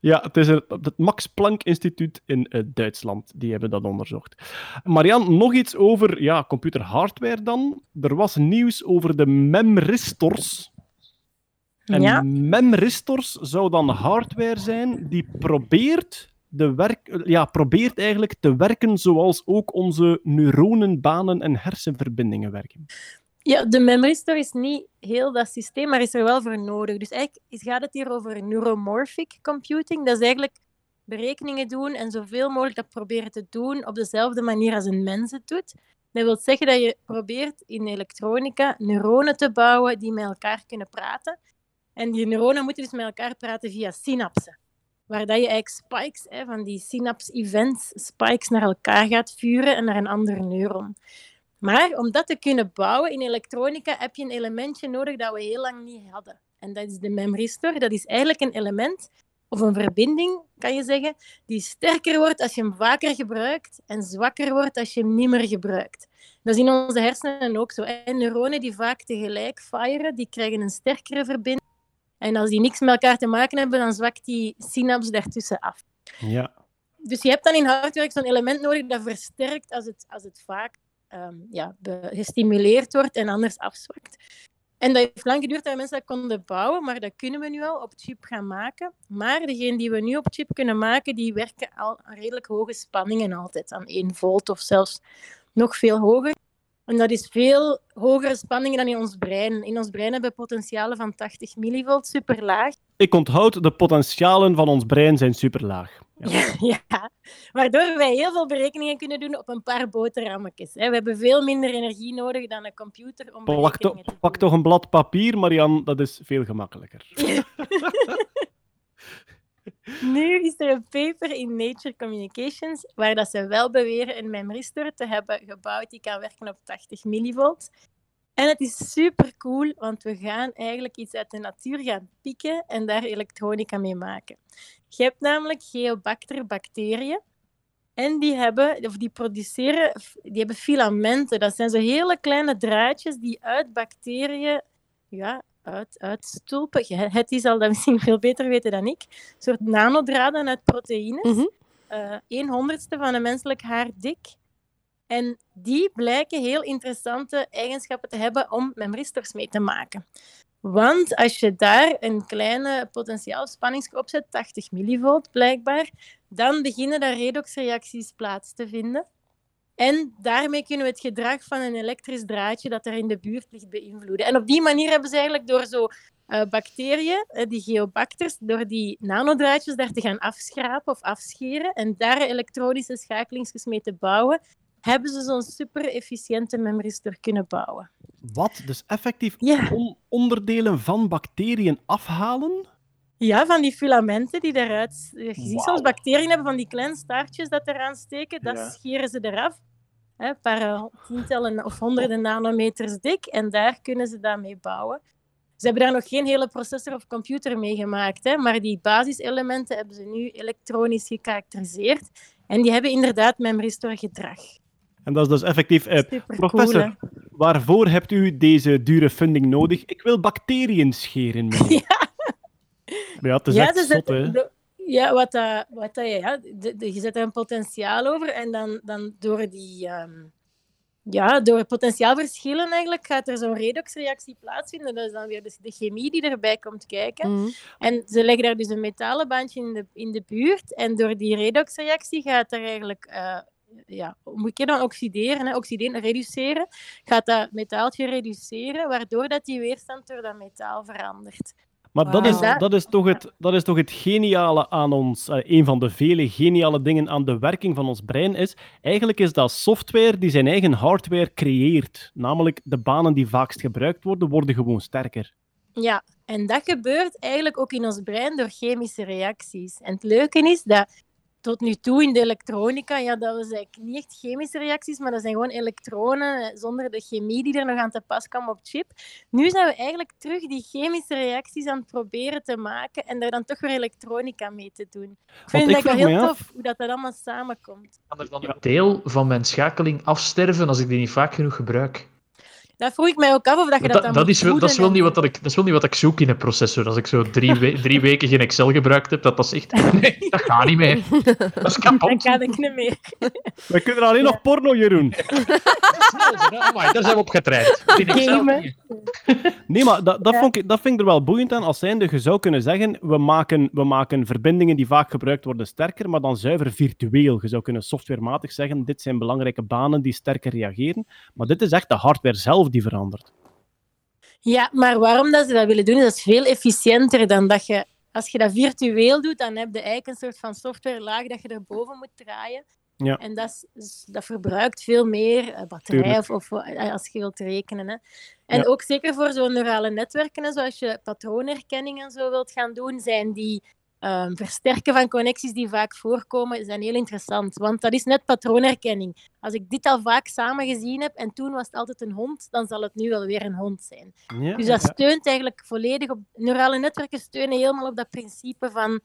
Speaker 7: Ja, het is het, Max Planck Instituut in eh, Duitsland. Die hebben dat onderzocht. Marian, nog iets over ja, computerhardware dan. Er was nieuws over de memristors. En
Speaker 12: Ja.
Speaker 7: memristors zou dan hardware zijn die probeert, de werk, ja, probeert eigenlijk te werken zoals ook onze neuronen, banen en hersenverbindingen werken.
Speaker 12: Ja, de memory store is niet heel dat systeem, maar is er wel voor nodig. Dus eigenlijk gaat het hier over neuromorphic computing. Dat is eigenlijk berekeningen doen en zoveel mogelijk dat proberen te doen op dezelfde manier als een mens het doet. Dat wil zeggen dat je probeert in elektronica neuronen te bouwen die met elkaar kunnen praten. En die neuronen moeten dus met elkaar praten via synapsen. Waar dat je eigenlijk spikes hè, van die synapse-events, spikes naar elkaar gaat vuren en naar een andere neuron. Maar om dat te kunnen bouwen in elektronica heb je een elementje nodig dat we heel lang niet hadden. En dat is de memristor. Dat is eigenlijk een element of een verbinding, kan je zeggen, die sterker wordt als je hem vaker gebruikt en zwakker wordt als je hem niet meer gebruikt. Dat is in onze hersenen ook zo. En neuronen die vaak tegelijk firen, die krijgen een sterkere verbinding. En als die niks met elkaar te maken hebben, dan zwakt die synaps daartussen af.
Speaker 7: Ja.
Speaker 12: Dus je hebt dan in hardwerk zo'n element nodig dat versterkt als het, als het vaak ehm, ja, gestimuleerd wordt en anders afzwakt. En dat heeft lang geduurd dat mensen dat konden bouwen, maar dat kunnen we nu al op chip gaan maken. Maar degene die we nu op chip kunnen maken, die werken al aan redelijk hoge spanningen altijd, aan 1 volt of zelfs nog veel hoger. En dat is veel hogere spanningen dan in ons brein. In ons brein hebben we potentialen van 80 millivolt, super laag.
Speaker 7: Ik onthoud, de potentialen van ons brein zijn superlaag.
Speaker 12: Ja. ja, waardoor wij heel veel berekeningen kunnen doen op een paar boterhammetjes. We hebben veel minder energie nodig dan een computer om
Speaker 7: to-
Speaker 12: berekeningen
Speaker 7: pak toch een blad papier, Marian, dat is veel gemakkelijker.
Speaker 12: Nu is er een paper in Nature Communications waar dat ze wel beweren een memristor te hebben gebouwd die kan werken op 80 millivolt. En het is super cool, want we gaan eigenlijk iets uit de natuur gaan pikken en daar elektronica mee maken. Je hebt namelijk Geobacter bacteriën. En die, hebben, of die produceren, die hebben filamenten. Dat zijn zo hele kleine draadjes die uit bacteriën ja, uit, uitstulpen. Het is al dat misschien veel beter weten dan ik. Een soort nanodraden uit proteïnes. Eh, een honderdste van een menselijk haar dik. En die blijken heel interessante eigenschappen te hebben om memristors mee te maken. Want als je daar een kleine potentiaalspanning op zet, 80 millivolt blijkbaar, dan beginnen daar redoxreacties plaats te vinden. En daarmee kunnen we het gedrag van een elektrisch draadje dat er in de buurt ligt beïnvloeden. En op die manier hebben ze eigenlijk door zo eh, bacteriën, eh, die geobacters, door die nanodraadjes daar te gaan afschrapen of afscheren en daar elektronische schakelingsjes mee te bouwen, hebben ze zo'n super efficiënte memristor kunnen bouwen.
Speaker 7: Wat? Dus effectief on- onderdelen van bacteriën afhalen?
Speaker 12: Ja, van die filamenten die eruit... Je ziet
Speaker 7: Wauw.
Speaker 12: soms bacteriën hebben van die kleine staartjes dat eraan steken. Dat
Speaker 7: Ja.
Speaker 12: scheren ze eraf. Hè, een paar eh, tientallen of honderden nanometers dik. En daar kunnen ze dat mee bouwen. Ze hebben daar nog geen hele processor of computer mee gemaakt. Hè, maar die basiselementen hebben ze nu elektronisch gekarakteriseerd. En die hebben inderdaad memristor gedrag.
Speaker 7: En dat is dus effectief... eh, professor, waarvoor hebt u deze dure funding nodig? Ik wil bacteriën scheren. meneer. ja. het is
Speaker 12: ja,
Speaker 7: echt
Speaker 12: dus
Speaker 7: zot,
Speaker 12: het-
Speaker 7: hè.
Speaker 12: de- ja, wat, dat, wat dat, ja, de, de- je zet er een potentiaal over en dan, dan door die... ehm, ja, door potentiaalverschillen eigenlijk gaat er zo'n redoxreactie plaatsvinden. Dat is dan weer de, de chemie die erbij komt kijken.
Speaker 2: Mhm.
Speaker 12: En ze leggen daar dus een metalen bandje in de, in de buurt. En door die redoxreactie gaat er eigenlijk... eh ja, moet je dan oxideren, hè, oxideren, reduceren, gaat dat metaaltje reduceren, waardoor dat die weerstand door dat metaal verandert.
Speaker 7: Maar dat, is, dat, is toch het, dat is toch het geniale aan ons. eh, een van de vele geniale dingen aan de werking van ons brein is. Eigenlijk is dat software die zijn eigen hardware creëert. Namelijk de banen die vaakst gebruikt worden, worden gewoon sterker.
Speaker 12: Ja, en dat gebeurt eigenlijk ook in ons brein door chemische reacties. En het leuke is dat tot nu toe in de elektronica, ja, dat was eigenlijk niet echt chemische reacties, maar dat zijn gewoon elektronen zonder de chemie die er nog aan te pas kwam op chip. Nu zijn we eigenlijk terug die chemische reacties aan het proberen te maken en daar dan toch weer elektronica mee te doen. Ik vind
Speaker 3: ik
Speaker 12: het heel tof hoe dat, dat allemaal samenkomt.
Speaker 3: Kan er dan een deel van mijn schakeling afsterven als ik die niet vaak genoeg gebruik?
Speaker 12: Dat vroeg ik mij ook af of dat je dat,
Speaker 3: Dat,
Speaker 12: dan
Speaker 3: dat,
Speaker 12: moet
Speaker 3: is wel, dat, is
Speaker 12: voeden
Speaker 3: wel
Speaker 12: en-
Speaker 3: niet wat dat, ik, dat is wel niet wat ik zoek in een processor. Als ik zo drie, we- drie weken geen Excel gebruikt heb, dat dat is echt... Nee, dat gaat niet meer. Dat is kapot.
Speaker 12: Dan kan ik niet meer.
Speaker 7: We kunnen alleen nog porno, Jeroen.
Speaker 3: Amai, daar zijn we op getraind.
Speaker 7: Nee, maar dat, dat, vond ik, dat vind ik er wel boeiend aan. Als zijnde, je zou kunnen zeggen, we maken, we maken verbindingen die vaak gebruikt worden sterker, maar dan zuiver virtueel. Je zou kunnen softwarematig zeggen, dit zijn belangrijke banen die sterker reageren. Maar dit is echt de hardware zelf die verandert.
Speaker 12: Ja, maar waarom dat ze dat willen doen, is dat is veel efficiënter dan dat je... Als je dat virtueel doet, dan heb je eigenlijk een soort van softwarelaag dat je erboven moet draaien.
Speaker 7: Ja.
Speaker 12: En dat, is- is- dat verbruikt veel meer eh, batterij of, of eh, als je wilt rekenen. Hè. En
Speaker 7: Ja.
Speaker 12: ook zeker voor zo'n neurale netwerken, zoals je patroonherkenning en zo wilt gaan doen, zijn die ehm, versterken van connecties die vaak voorkomen, zijn heel interessant. Want dat is net patroonherkenning. Als ik dit al vaak samen gezien heb en toen was het altijd een hond, dan zal het nu wel weer een hond zijn.
Speaker 7: Ja,
Speaker 12: Dus dat
Speaker 7: ja.
Speaker 12: steunt eigenlijk volledig op. Neurale netwerken steunen helemaal op dat principe van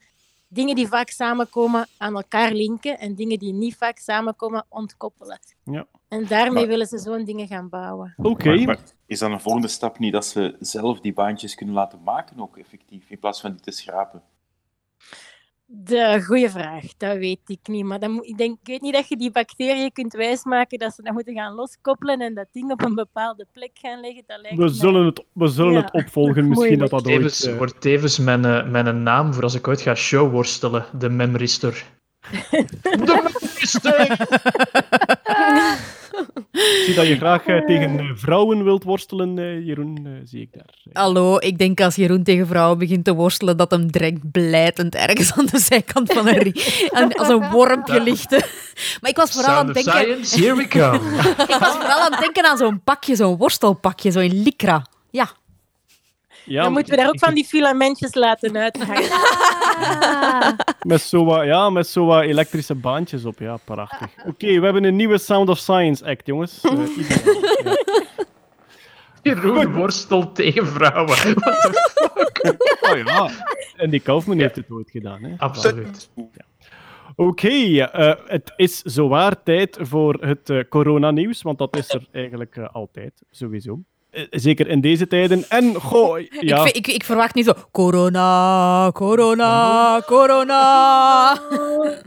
Speaker 12: dingen die vaak samenkomen aan elkaar linken en dingen die niet vaak samenkomen ontkoppelen.
Speaker 7: Ja.
Speaker 12: En daarmee
Speaker 9: Maar-
Speaker 12: willen ze zo'n dingen gaan bouwen.
Speaker 7: Oké.
Speaker 9: Maar, maar is dan een volgende stap niet dat ze zelf die baantjes kunnen laten maken, ook effectief, in plaats van die te schrapen?
Speaker 12: De goede vraag, dat weet ik niet. Maar dan ik, denk, ik weet niet dat je die bacteriën kunt wijsmaken dat ze dat moeten gaan loskoppelen en dat ding op een bepaalde plek gaan leggen. Dat lijkt
Speaker 7: We
Speaker 12: mij-
Speaker 7: zullen het, we zullen
Speaker 12: Ja.
Speaker 7: het opvolgen, misschien dat dat ooit...
Speaker 3: Tevens,
Speaker 7: eh,
Speaker 3: wordt tevens mijn, eh, mijn naam voor als ik ooit ga showworstelen, de Memristor. de Memristor!
Speaker 7: Ik zie dat je graag eh, tegen eh, vrouwen wilt worstelen, eh, Jeroen, eh, zie ik daar.
Speaker 13: Hallo, ik denk als Jeroen tegen vrouwen begint te worstelen, dat hem direct blijtend ergens aan de zijkant van een ring, als een wormpje ligt. Maar ik was vooral aan het denken...
Speaker 3: science, here we come.
Speaker 13: Ik was vooral aan het denken aan zo'n pakje, zo'n worstelpakje, zo in lycra. Ja.
Speaker 7: Ja,
Speaker 12: dan moeten we daar ook van die filamentjes laten uithangen.
Speaker 7: Met zo wat, ja, met zo wat elektrische baantjes op, ja, prachtig. Oké, we hebben een nieuwe Sound of Science act, jongens. Ideaal, ja.
Speaker 3: Jeroen worstelt tegen vrouwen. What the
Speaker 7: Oh ja, en die Kaufman heeft het ooit gedaan. Hè?
Speaker 3: Absoluut.
Speaker 7: Oké, eh, het is zowaar tijd voor het eh, coronanieuws, want dat is er eigenlijk altijd, sowieso. Eh, zeker in deze tijden. En, goh, ja...
Speaker 13: Ik, ik, ik verwacht niet zo... Corona, corona, corona.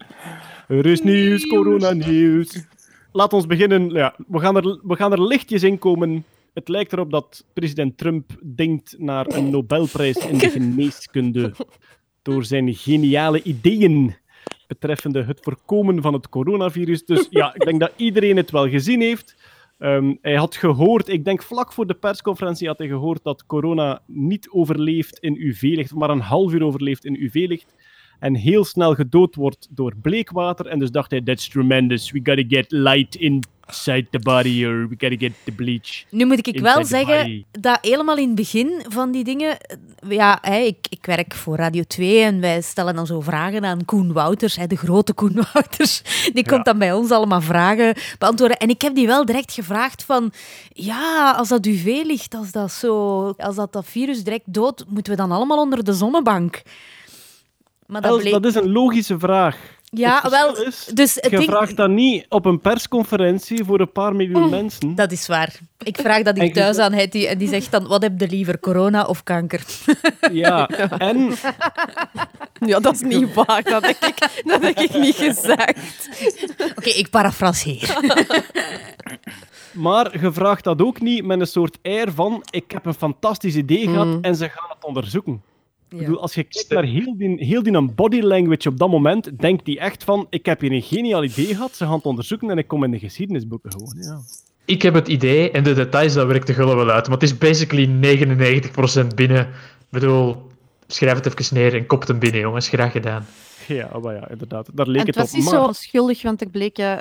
Speaker 7: Er is nieuws, coronanieuws. Laat ons beginnen. Ja, we, gaan er, we gaan er lichtjes in komen. Het lijkt erop dat president Trump denkt naar een Nobelprijs in de geneeskunde. Door zijn geniale ideeën betreffende het voorkomen van het coronavirus. Dus ja, ik denk dat iedereen het wel gezien heeft. Ehm, hij had gehoord, ik denk vlak voor de persconferentie had hij gehoord dat corona niet overleeft in UV-licht, maar een half uur overleeft in UV-licht. En heel snel gedood wordt door bleekwater. En dus dacht hij, that's tremendous. We gotta get light inside the body, or we gotta get the bleach.
Speaker 13: Nu moet ik wel zeggen dat helemaal in het begin van die dingen... Ja, hè, ik, ik werk voor Radio 2 en wij stellen dan zo vragen aan Koen Wouters, hè, de grote Koen Wouters. Die komt dan bij ons allemaal vragen beantwoorden. En ik heb die wel direct gevraagd van... Ja, als dat UV ligt, als dat, zo, als dat, dat virus direct dood, moeten we dan allemaal onder de zonnebank? Maar dat
Speaker 7: Els,
Speaker 13: bleek...
Speaker 7: dat is een logische vraag.
Speaker 13: Ja,
Speaker 7: Het
Speaker 13: wel,
Speaker 7: is,
Speaker 13: dus het
Speaker 7: je
Speaker 13: ding-
Speaker 7: vraagt dat niet op een persconferentie voor een paar miljoen mensen.
Speaker 13: Dat is waar. Ik vraag dat ik thuis aan Hetty en die zegt dan, wat heb je liever, corona of kanker?
Speaker 7: Ja, en...
Speaker 2: Ja, dat is niet waar. Dat heb ik, dat heb ik niet gezegd.
Speaker 13: Oké, ik parafraseer.
Speaker 7: Maar je vraagt dat ook niet met een soort air van ik heb een fantastisch idee gehad
Speaker 2: Mm.
Speaker 7: en ze gaan het onderzoeken.
Speaker 13: Ja.
Speaker 7: Ik bedoel, als je kijkt naar heel die, heel die body language op dat moment, denkt die echt van ik heb hier een geniaal idee gehad, ze gaan het onderzoeken en ik kom in de geschiedenisboeken gewoon. Ja.
Speaker 3: Ik heb het idee en de details, dat werkt de gullen wel uit. Maar het is basically 99% binnen. Ik bedoel, Schrijf het even neer en kop hem binnen, jongens. Graag gedaan.
Speaker 7: Ja, maar ja, inderdaad. Daar leek
Speaker 1: En
Speaker 7: het,
Speaker 1: het was
Speaker 7: op.
Speaker 1: niet
Speaker 7: Maar...
Speaker 1: zo onschuldig, want er bleek eh,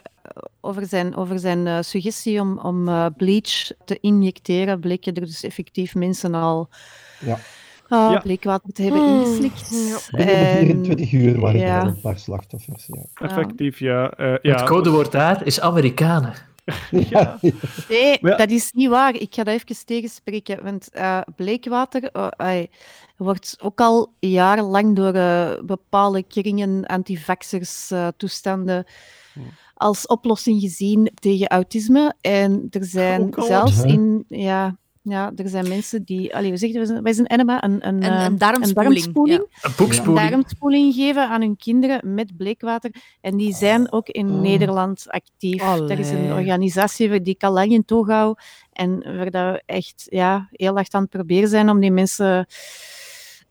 Speaker 1: over zijn, over zijn eh, suggestie om, om eh, bleach te injecteren, bleken er dus effectief mensen al
Speaker 10: Ja.
Speaker 1: Ah,
Speaker 7: Ja.
Speaker 1: bleekwater te hebben
Speaker 12: Hmm.
Speaker 1: ingeslikt.
Speaker 10: Binnen de
Speaker 1: En-
Speaker 10: 24 uur waren er
Speaker 1: ja.
Speaker 10: al een paar slachtoffers. Ja.
Speaker 7: Effectief, ja. eh, ja.
Speaker 3: Het codewoord daar is Amerikanen.
Speaker 10: Ja.
Speaker 1: Nee, dat is niet waar. Ik ga dat even tegenspreken. Want eh, bleekwater eh, wordt ook al jarenlang door bepaalde kringen, antivaxers, eh, toestanden als oplossing gezien tegen autisme. En er zijn zelfs
Speaker 10: Hè?
Speaker 1: in... Ja, ja, er zijn mensen die... Allee, hoe zeg je, dat? wij zijn enema, een, een,
Speaker 13: Een-
Speaker 1: eh,
Speaker 13: een darmspoeling,
Speaker 1: darmspoeling.
Speaker 3: Een
Speaker 1: Een
Speaker 3: boekspoeling.
Speaker 1: darmspoeling geven aan hun kinderen met bleekwater. En die zijn ook in Nederland actief. Er is een organisatie die ik al lang in toog hou. En waar dat we echt ja, heel hard aan het proberen zijn om die mensen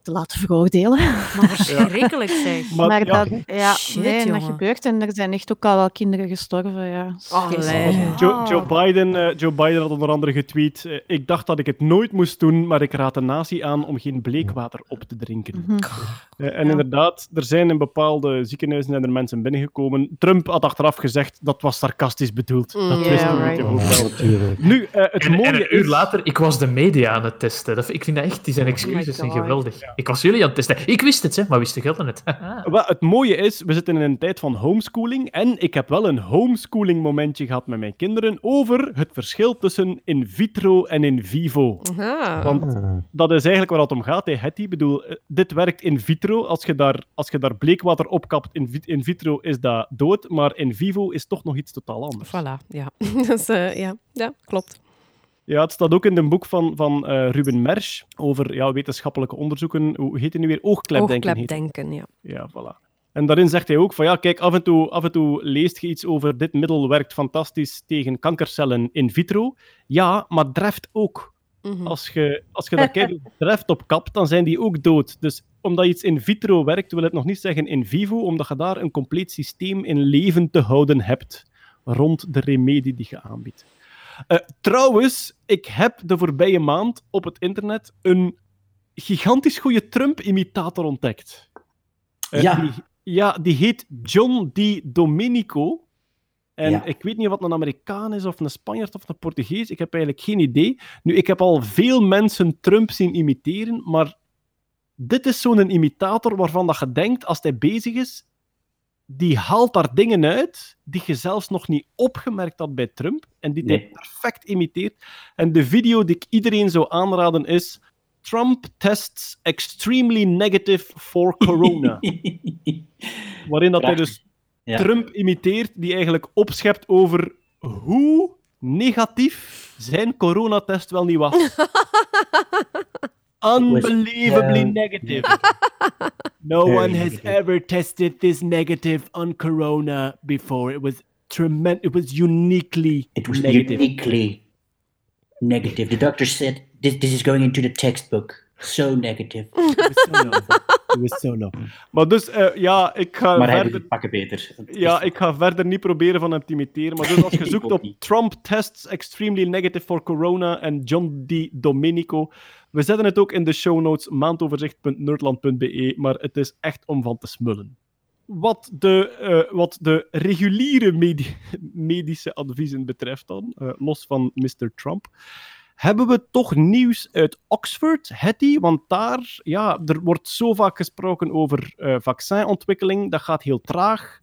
Speaker 1: te laten veroordelen.
Speaker 13: Maar verschrikkelijk zeg.
Speaker 7: Maar,
Speaker 1: Maar,
Speaker 7: ja,
Speaker 1: dat, ja,
Speaker 13: Shit,
Speaker 1: nee, dat gebeurt. En er zijn echt ook al wel kinderen gestorven. Ja.
Speaker 13: Allee.
Speaker 7: Joe, Joe, Biden, eh, Joe Biden had onder andere getweet: eh, Ik dacht dat ik het nooit moest doen, maar ik raad de natie aan om geen bleekwater op te drinken.
Speaker 1: Mhm.
Speaker 7: Eh, en inderdaad, er zijn in bepaalde ziekenhuizen zijn er mensen binnengekomen. Trump had achteraf gezegd dat was sarcastisch bedoeld. dat
Speaker 2: Mm,
Speaker 7: wisten
Speaker 2: ja,
Speaker 7: we
Speaker 2: right.
Speaker 7: natuurlijk wel. Nu, het
Speaker 3: En, en
Speaker 7: mooie
Speaker 3: een uur
Speaker 7: is...
Speaker 3: later, ik was de media aan het testen. Dat, ik vind dat echt, die zijn excuses zijn geweldig. Ik was jullie aan het testen. Ik wist het, hè, maar wist de gelden het?
Speaker 7: Wel, het mooie is, we zitten in een tijd van homeschooling en ik heb wel een homeschooling momentje gehad met mijn kinderen over het verschil tussen in vitro en in vivo.
Speaker 2: Aha.
Speaker 7: Want dat is eigenlijk waar het om gaat, hè, Hetty. Ik bedoel, eh, dit werkt in vitro. Als je daar, als je daar bleekwater op kapt in, vit- in vitro, is dat dood. Maar in vivo is toch nog iets totaal anders.
Speaker 2: Voilà, ja. dus, eh, ja. ja, klopt.
Speaker 7: Ja, het staat ook in een boek van, van eh, Ruben Mersch over ja, wetenschappelijke onderzoeken. Hoe heet het nu weer? Oogklepdenken.
Speaker 2: Oogklepdenken, ja.
Speaker 7: Ja, voilà. En daarin zegt hij ook van ja, kijk, af en, toe, af en toe leest je iets over dit middel werkt fantastisch tegen kankercellen in vitro. Ja, maar dreft ook.
Speaker 2: Mhm.
Speaker 7: Als je, als je daar kijkt dreft op kapt, dan zijn die ook dood. Dus omdat iets in vitro werkt, wil het nog niet zeggen in vivo, omdat je daar een compleet systeem in leven te houden hebt rond de remedie die je aanbiedt. Eh, trouwens, ik heb de voorbije maand op het internet een gigantisch goede Trump-imitator ontdekt. Eh,
Speaker 14: Ja.
Speaker 7: Die, ja, die heet John D. Domenico. En
Speaker 14: Ja.
Speaker 7: ik weet niet wat een Amerikaan is, of een Spanjaard of een Portugees. Ik heb eigenlijk geen idee. Nu, ik heb al veel mensen Trump zien imiteren, maar dit is zo'n imitator waarvan dat je denkt, als hij bezig is, die haalt daar dingen uit die je zelfs nog niet opgemerkt had bij Trump en die hij
Speaker 14: Nee.
Speaker 7: perfect imiteert. En de video die ik iedereen zou aanraden is Trump tests extremely negative for corona. Waarin dat hij dus
Speaker 14: Ja.
Speaker 7: Trump imiteert, die eigenlijk opschept over hoe negatief zijn coronatest wel niet was. Unbelievably negative. No
Speaker 14: Very
Speaker 7: one has
Speaker 14: negative.
Speaker 7: ever tested this negative on corona before. It was tremendous. It was uniquely
Speaker 14: It was
Speaker 7: negative.
Speaker 14: uniquely negative. The doctor said this, this is going into the textbook. So negative.
Speaker 7: It was so low. Maar dus, eh, ja, ik ga
Speaker 14: maar hij
Speaker 7: verder...
Speaker 14: pakken beter.
Speaker 7: Ja, ik ga verder niet proberen van hem te imiteren. Maar dus als je zoekt op
Speaker 14: niet.
Speaker 7: Trump tests extremely negative for corona en John D. Domenico. We zetten het ook in de show notes maandoverzicht.nerdland.be, maar het is echt om van te smullen. Wat de, eh, wat de reguliere medi- medische adviezen betreft dan, eh, los van Mr. Trump, hebben we toch nieuws uit Oxford? Want daar, ja, er wordt zo vaak gesproken over eh, vaccinontwikkeling. Dat gaat heel traag.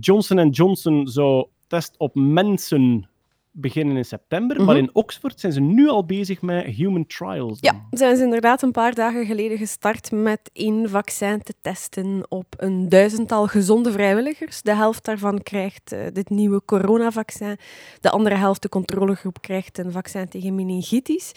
Speaker 7: Johnson Johnson zou test op mensen beginnen in september, maar
Speaker 2: Mhm.
Speaker 7: in Oxford zijn ze nu al bezig met human trials.
Speaker 2: Ja, zijn ze inderdaad een paar dagen geleden gestart met één vaccin te testen op een duizendtal gezonde vrijwilligers. De helft daarvan krijgt eh, dit nieuwe coronavaccin. De andere helft, de controlegroep, krijgt een vaccin tegen meningitis.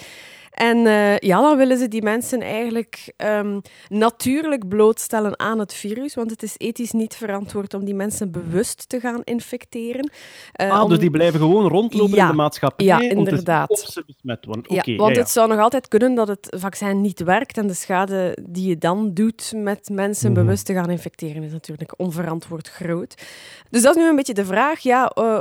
Speaker 2: En eh, ja, dan willen ze die mensen eigenlijk ehm, natuurlijk blootstellen aan het virus, want het is ethisch niet verantwoord om die mensen bewust te gaan infecteren. Eh,
Speaker 7: ah,
Speaker 2: om-
Speaker 7: dus die blijven gewoon rondlopen
Speaker 2: Ja,
Speaker 7: in de maatschappij
Speaker 2: ja, inderdaad.
Speaker 7: of ze besmet worden.
Speaker 2: Ja, want
Speaker 7: ja,
Speaker 2: het zou nog altijd kunnen dat het vaccin niet werkt en de schade die je dan doet met mensen
Speaker 7: Mhm.
Speaker 2: bewust te gaan infecteren is natuurlijk onverantwoord groot. Dus dat is nu een beetje de vraag, ja, eh,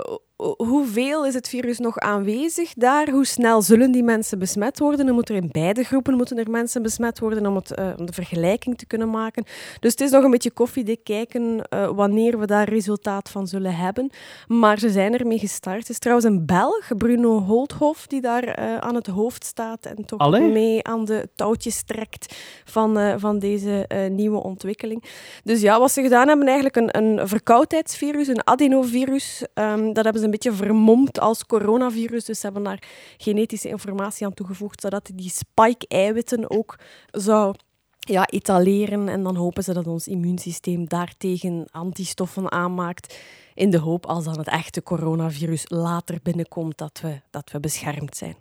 Speaker 2: hoeveel is het virus nog aanwezig daar? Hoe snel zullen die mensen besmet worden? Dan moeten er in beide groepen moeten er mensen besmet worden om, het, eh, om de vergelijking te kunnen maken. Dus het is nog een beetje koffiedik kijken eh, wanneer we daar resultaat van zullen hebben. Maar ze zijn ermee gestart. Het is trouwens een Belg, Bruno Holthoff, die daar eh, aan het hoofd staat en toch
Speaker 7: Allee.
Speaker 2: mee aan de touwtjes trekt van, van deze nieuwe ontwikkeling. Dus ja, wat ze gedaan hebben, eigenlijk een, een verkoudheidsvirus, een adenovirus. Ehm, dat hebben ze een beetje vermomd als coronavirus. Dus ze hebben daar genetische informatie aan toegevoegd, zodat die spike-eiwitten ook zou ja, etaleren. En dan hopen ze dat ons immuunsysteem daartegen antistoffen aanmaakt. In de hoop, als dan het echte coronavirus later binnenkomt, dat we, dat we beschermd zijn.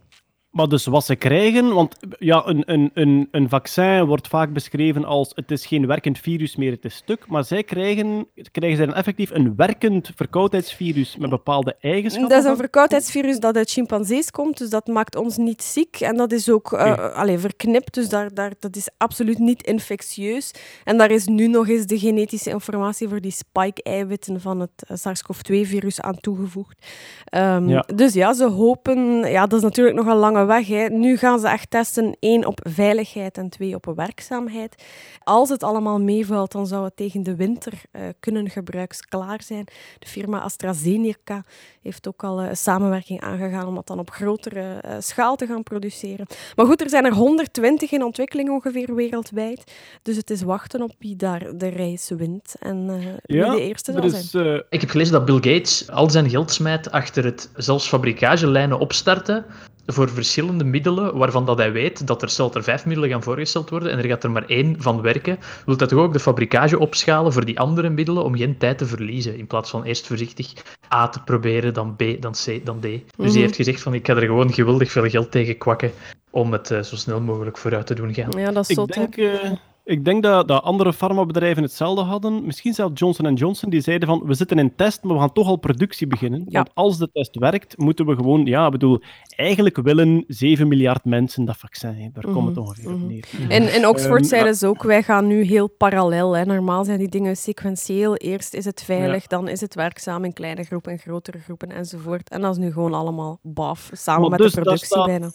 Speaker 7: Maar dus wat ze krijgen, want ja, een, een, een, een vaccin wordt vaak beschreven als het is geen werkend virus meer, het is stuk. Maar zij krijgen, krijgen zij dan effectief een werkend verkoudheidsvirus met bepaalde eigenschappen?
Speaker 2: Dat is een verkoudheidsvirus dat uit chimpansees komt, dus dat maakt ons niet ziek. En dat is ook allee, verknipt, dus daar, daar, dat is absoluut niet infectieus. En daar is nu nog eens de genetische informatie voor die spike-eiwitten van het eh, SARS-CoV-2-virus aan toegevoegd. Ehm,
Speaker 7: Ja.
Speaker 2: Dus ja, ze hopen... Ja, dat is natuurlijk nog een lange weg. Hè. Nu gaan ze echt testen, één, op veiligheid en twee, op werkzaamheid. Als het allemaal meevalt, dan zou het tegen de winter eh, kunnen gebruiksklaar zijn. De firma AstraZeneca heeft ook al eh, samenwerking aangegaan om dat dan op grotere eh, schaal te gaan produceren. Maar goed, er zijn er 120 in ontwikkeling ongeveer wereldwijd. Dus het is wachten op wie daar de reis wint en eh, wie de eerste zal zijn.
Speaker 3: Ik heb gelezen dat Bill Gates al zijn geld smijt achter het zelfs fabrikagelijnen opstarten voor verschillende middelen waarvan dat hij weet dat er, stelt er vijf middelen gaan voorgesteld worden en er gaat er maar één van werken, wil dat toch ook de fabrikage opschalen voor die andere middelen om geen tijd te verliezen, in plaats van eerst voorzichtig A te proberen, dan B, dan C, dan D. Dus
Speaker 2: Mhm.
Speaker 3: die heeft gezegd van ik ga er gewoon geweldig veel geld tegen kwakken om het eh, zo snel mogelijk vooruit te doen gaan.
Speaker 2: Ja, dat is
Speaker 7: ik
Speaker 2: zot,
Speaker 7: denk, eh, ik denk dat, dat andere farmabedrijven hetzelfde hadden. Misschien zelfs Johnson Johnson, die zeiden van we zitten in test, maar we gaan toch al productie beginnen. Want als de test werkt, moeten we gewoon, ja, ik bedoel, eigenlijk willen 7 miljard mensen dat vaccin. hè. Daar komt het
Speaker 2: Mhm,
Speaker 7: ongeveer op
Speaker 2: mhm.
Speaker 7: neer.
Speaker 2: In, in Oxford
Speaker 7: Ehm,
Speaker 2: zeiden ze ook, wij gaan nu heel parallel. Hè. Normaal zijn die dingen sequentieel. Eerst is het veilig,
Speaker 7: Ja.
Speaker 2: dan is het werkzaam in kleine groepen, in grotere groepen enzovoort. En dat is nu gewoon allemaal baf, samen
Speaker 7: Maar
Speaker 2: met
Speaker 7: dus
Speaker 2: de productie
Speaker 7: staat-
Speaker 2: bijna.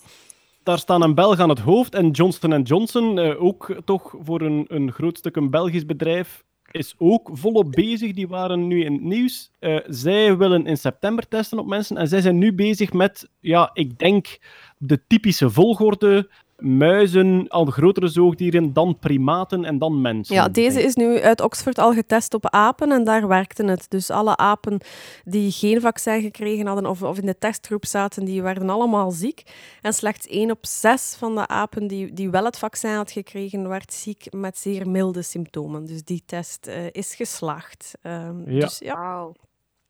Speaker 7: Daar staan een Belg aan het hoofd en Johnson Johnson, eh, ook toch voor een, een groot stuk een Belgisch bedrijf, is ook volop bezig. Die waren nu in het nieuws. Eh, zij willen in september testen op mensen en zij zijn nu bezig met, ja, ik denk de typische volgorde. Muizen, al de grotere zoogdieren, dan primaten en dan mensen.
Speaker 2: Ja, deze is nu uit Oxford al getest op apen en daar werkte het. Dus alle apen die geen vaccin gekregen hadden of, of in de testgroep zaten, die werden allemaal ziek. En slechts één op zes van de apen die, die wel het vaccin had gekregen, werd ziek met zeer milde symptomen. Dus die test eh, is geslaagd. Ehm,
Speaker 7: Ja.
Speaker 2: Dus ja.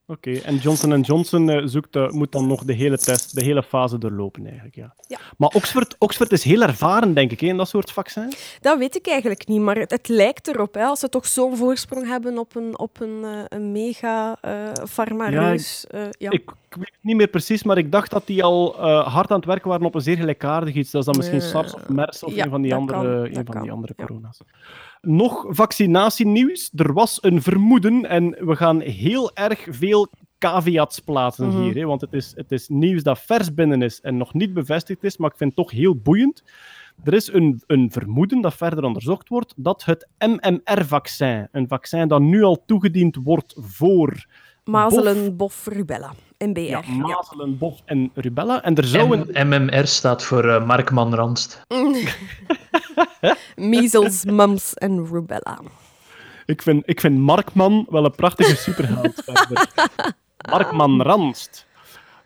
Speaker 7: Oké, en Johnson Johnson eh, zoekt, eh, moet dan nog de hele test, de hele fase doorlopen eigenlijk, ja.
Speaker 2: Ja.
Speaker 7: Maar Oxford, Oxford is heel ervaren, denk ik, in dat soort vaccins.
Speaker 2: Dat weet ik eigenlijk niet, maar het, het lijkt erop. Hè, als ze toch zo'n voorsprong hebben op een, op een, eh, een mega eh farmareus.
Speaker 7: Ja,
Speaker 2: ja.
Speaker 7: Ik, ik weet het niet meer precies, maar ik dacht dat die al hard aan het werken waren op een zeer gelijkaardig iets. Dat is dan misschien SARS of MERS of een van die andere,
Speaker 2: kan,
Speaker 7: een van die andere corona's. Nog vaccinatienieuws. Er was een vermoeden en we gaan heel erg veel caveats plaatsen
Speaker 2: Mhm.
Speaker 7: hier. Hè, want het is, het is nieuws dat vers binnen is en nog niet bevestigd is, maar ik vind het toch heel boeiend. Er is een, een vermoeden dat verder onderzocht wordt dat het MMR-vaccin, een vaccin dat nu al toegediend wordt voor
Speaker 2: Mazelen, bof, rubella. MBR.
Speaker 7: ja, mazelen, bof en rubella. En er zou een...
Speaker 3: MMR staat voor eh, Markman Randst.
Speaker 2: Measles, mumps en rubella.
Speaker 7: Ik vind, ik vind Markman wel een prachtige superheld. verder. Markman Ranst.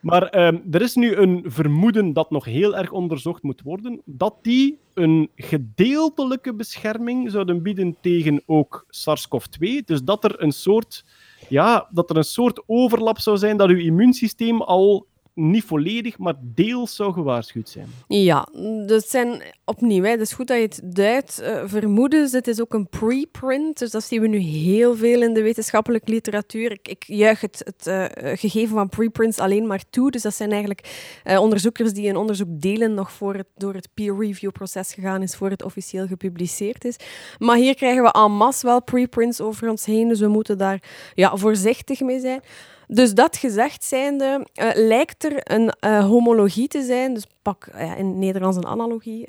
Speaker 7: Maar ehm, er is nu een vermoeden dat nog heel erg onderzocht moet worden, dat die een gedeeltelijke bescherming zouden bieden tegen ook SARS-CoV-2. Dus dat er een soort, ja, dat er een soort overlap zou zijn dat uw immuunsysteem al niet volledig, maar deels zou gewaarschuwd zijn.
Speaker 2: Ja, dus zijn opnieuw, het is goed dat je het duidt. eh, vermoedens, het is ook een preprint, dus dat zien we nu heel veel in de wetenschappelijke literatuur. Ik, ik juich het, het eh, gegeven van preprints alleen maar toe. Dus dat zijn eigenlijk eh, onderzoekers die een onderzoek delen nog voor het door het peer-review-proces gegaan is, voor het officieel gepubliceerd is. Maar hier krijgen we en masse wel preprints over ons heen, dus we moeten daar ja, voorzichtig mee zijn. Dus dat gezegd zijnde, eh, lijkt er een eh, homologie te zijn, dus pak eh, ja, in het Nederlands een analogie,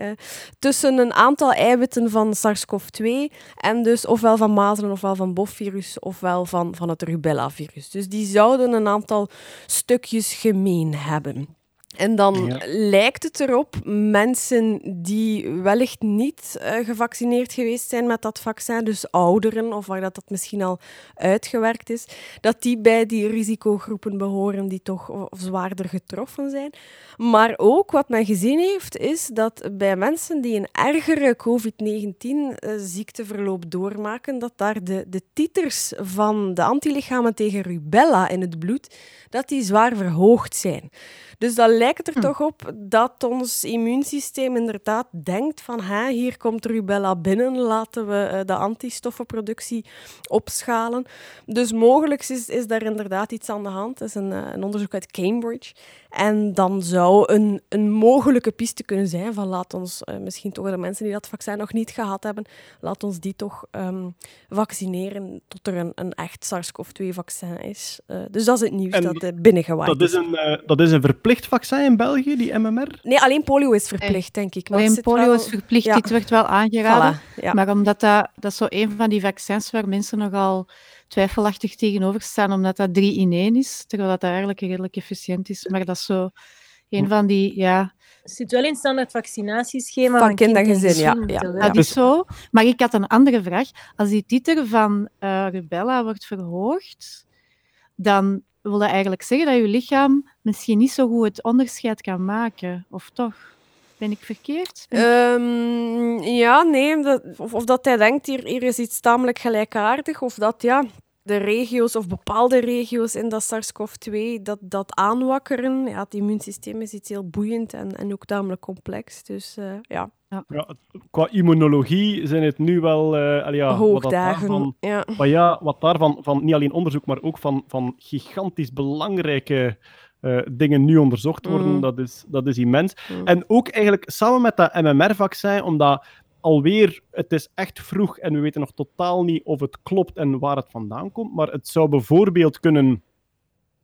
Speaker 2: tussen een aantal eiwitten van SARS-CoV-2 en dus ofwel van mazelen, ofwel van bofvirus, ofwel van, van het rubella-virus. Dus die zouden een aantal stukjes gemeen hebben. En dan
Speaker 15: Ja.
Speaker 2: lijkt het erop, mensen die wellicht niet eh, gevaccineerd geweest zijn met dat vaccin, dus ouderen, of waar dat, dat misschien al uitgewerkt is, dat die bij die risicogroepen behoren die toch zwaarder getroffen zijn. Maar ook wat men gezien heeft, is dat bij mensen die een ergere COVID-19-ziekteverloop doormaken, dat daar de, de titers van de antilichamen tegen rubella in het bloed, dat die zwaar verhoogd zijn. Dus dat lijkt er toch op dat ons immuunsysteem inderdaad denkt van hè, hier komt rubella binnen, laten we eh, de antistoffenproductie opschalen. Dus mogelijk is, is daar inderdaad iets aan de hand. Dat is een, eh, een onderzoek uit Cambridge. En dan zou een, een mogelijke piste kunnen zijn van laat ons eh, misschien toch de mensen die dat vaccin nog niet gehad hebben, laat ons die toch ehm, vaccineren tot er een, een echt SARS-CoV-2-vaccin is. Eh, dus dat is het nieuws
Speaker 7: En
Speaker 2: dat uh, binnengewaaid
Speaker 7: Dat is, een, uh, dat is een verplicht vaccin in België, die MMR?
Speaker 2: Nee, alleen polio is verplicht, denk ik.
Speaker 1: Maar alleen polio wel... is verplicht, ja. dit werd wel aangeraden.
Speaker 2: Voilà, ja.
Speaker 1: Maar omdat dat, dat is zo een van die vaccins waar mensen nogal twijfelachtig tegenover staan, omdat dat 3 in 1 is, terwijl dat eigenlijk redelijk efficiënt is. Maar dat is zo een van die, ja...
Speaker 12: Het zit wel in het standaard vaccinatieschema
Speaker 2: van,
Speaker 12: van
Speaker 2: kind en gezin,
Speaker 12: gezin,
Speaker 2: ja. ja.
Speaker 1: Dat is zo. Maar ik had een andere vraag. Als die titer van uh, rubella wordt verhoogd, dan wil dat eigenlijk zeggen dat je lichaam misschien niet zo goed het onderscheid kan maken, of toch? Ben ik verkeerd?
Speaker 2: Ben ik... Um, ja, nee. Dat, of, of, dat hij denkt, hier, hier is iets tamelijk gelijkaardig, of dat, ja, de regio's of bepaalde regio's in dat SARS-CoV-2 dat, dat aanwakkeren. Ja, het immuunsysteem is iets heel boeiend en, en ook tamelijk complex. Dus uh, ja.
Speaker 7: Ja. ja. Qua immunologie zijn het nu wel uh, al ja,
Speaker 2: hoogdagen.
Speaker 7: Wat daarvan,
Speaker 2: ja.
Speaker 7: Maar ja, wat daarvan, van, niet alleen onderzoek, maar ook van, van gigantisch belangrijke uh, dingen nu onderzocht worden, mm. dat, is, dat is immens. Mm. En ook eigenlijk samen met dat MMR-vaccin, omdat alweer, het is echt vroeg en we weten nog totaal niet of het klopt en waar het vandaan komt, maar het zou bijvoorbeeld kunnen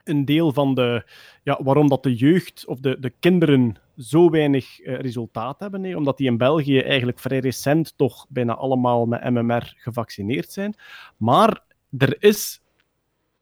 Speaker 7: een deel van de, ja, waarom dat de jeugd of de, de kinderen zo weinig uh, resultaat hebben, nee, omdat die in België eigenlijk vrij recent toch bijna allemaal met MMR gevaccineerd zijn. Maar er is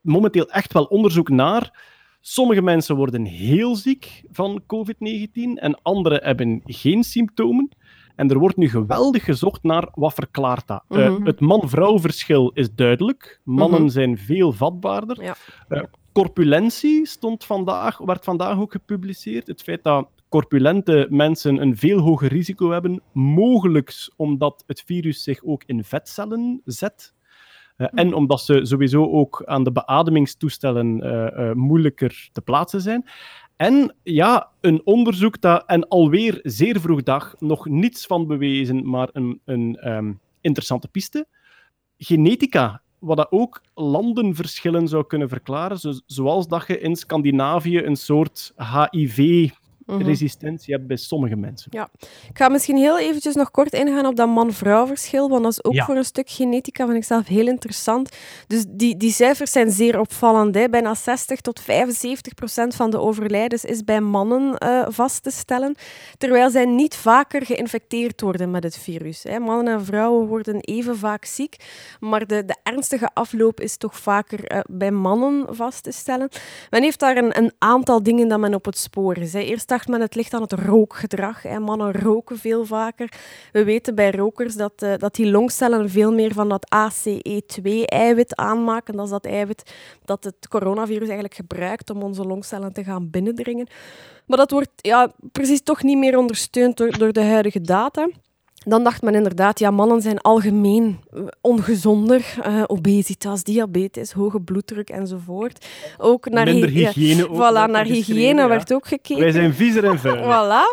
Speaker 7: momenteel echt wel onderzoek naar Sommige mensen worden heel ziek van COVID-19 en anderen hebben geen symptomen. En er wordt nu geweldig gezocht naar wat verklaart dat. Mm -hmm. uh, het man-vrouw verschil is duidelijk. Mannen mm -hmm. zijn veel vatbaarder.
Speaker 2: Ja.
Speaker 7: Uh, corpulentie stond vandaag, werd vandaag ook gepubliceerd. Het feit dat corpulente mensen een veel hoger risico hebben, mogelijk omdat het virus zich ook in vetcellen zet. Uh, mm. En omdat ze sowieso ook aan de beademingstoestellen uh, uh, moeilijker te plaatsen zijn. En ja, een onderzoek dat, en alweer zeer vroeg dag, nog niets van bewezen, maar een, een um, interessante piste. Genetica, wat dat ook landenverschillen zou kunnen verklaren, zo, zoals dat je in Scandinavië een soort HIV resistentie hebt bij sommige mensen.
Speaker 2: Ja. Ik ga misschien heel eventjes nog kort ingaan op dat man-vrouw verschil, want dat is ook ja. voor een stuk genetica vind ik zelf heel interessant. Dus die, die cijfers zijn zeer opvallend. Hè. Bijna 60 tot 75 procent van de overlijdens is bij mannen uh, vast te stellen, terwijl zij niet vaker geïnfecteerd worden met het virus. Hè. Mannen en vrouwen worden even vaak ziek, maar de, de ernstige afloop is toch vaker uh, bij mannen vast te stellen. Men heeft daar een, een aantal dingen dat men op het spoor is. Hè. Eerst dacht het ligt aan het rookgedrag. Hè. Mannen roken veel vaker. We weten bij rokers dat, uh, dat die longcellen veel meer van dat ACE2-eiwit aanmaken. Dat is dat eiwit dat het coronavirus eigenlijk gebruikt om onze longcellen te gaan binnendringen. Maar dat wordt ja, precies toch niet meer ondersteund door, door de huidige data. Dan dacht men inderdaad, ja, mannen zijn algemeen ongezonder. Uh, obesitas, diabetes, hoge bloeddruk enzovoort. Ook naar
Speaker 7: Minder hygiëne. Ook
Speaker 2: voilà, naar hygiëne ja. werd ook gekeken.
Speaker 7: Wij zijn viezer en vuil.
Speaker 2: voilà.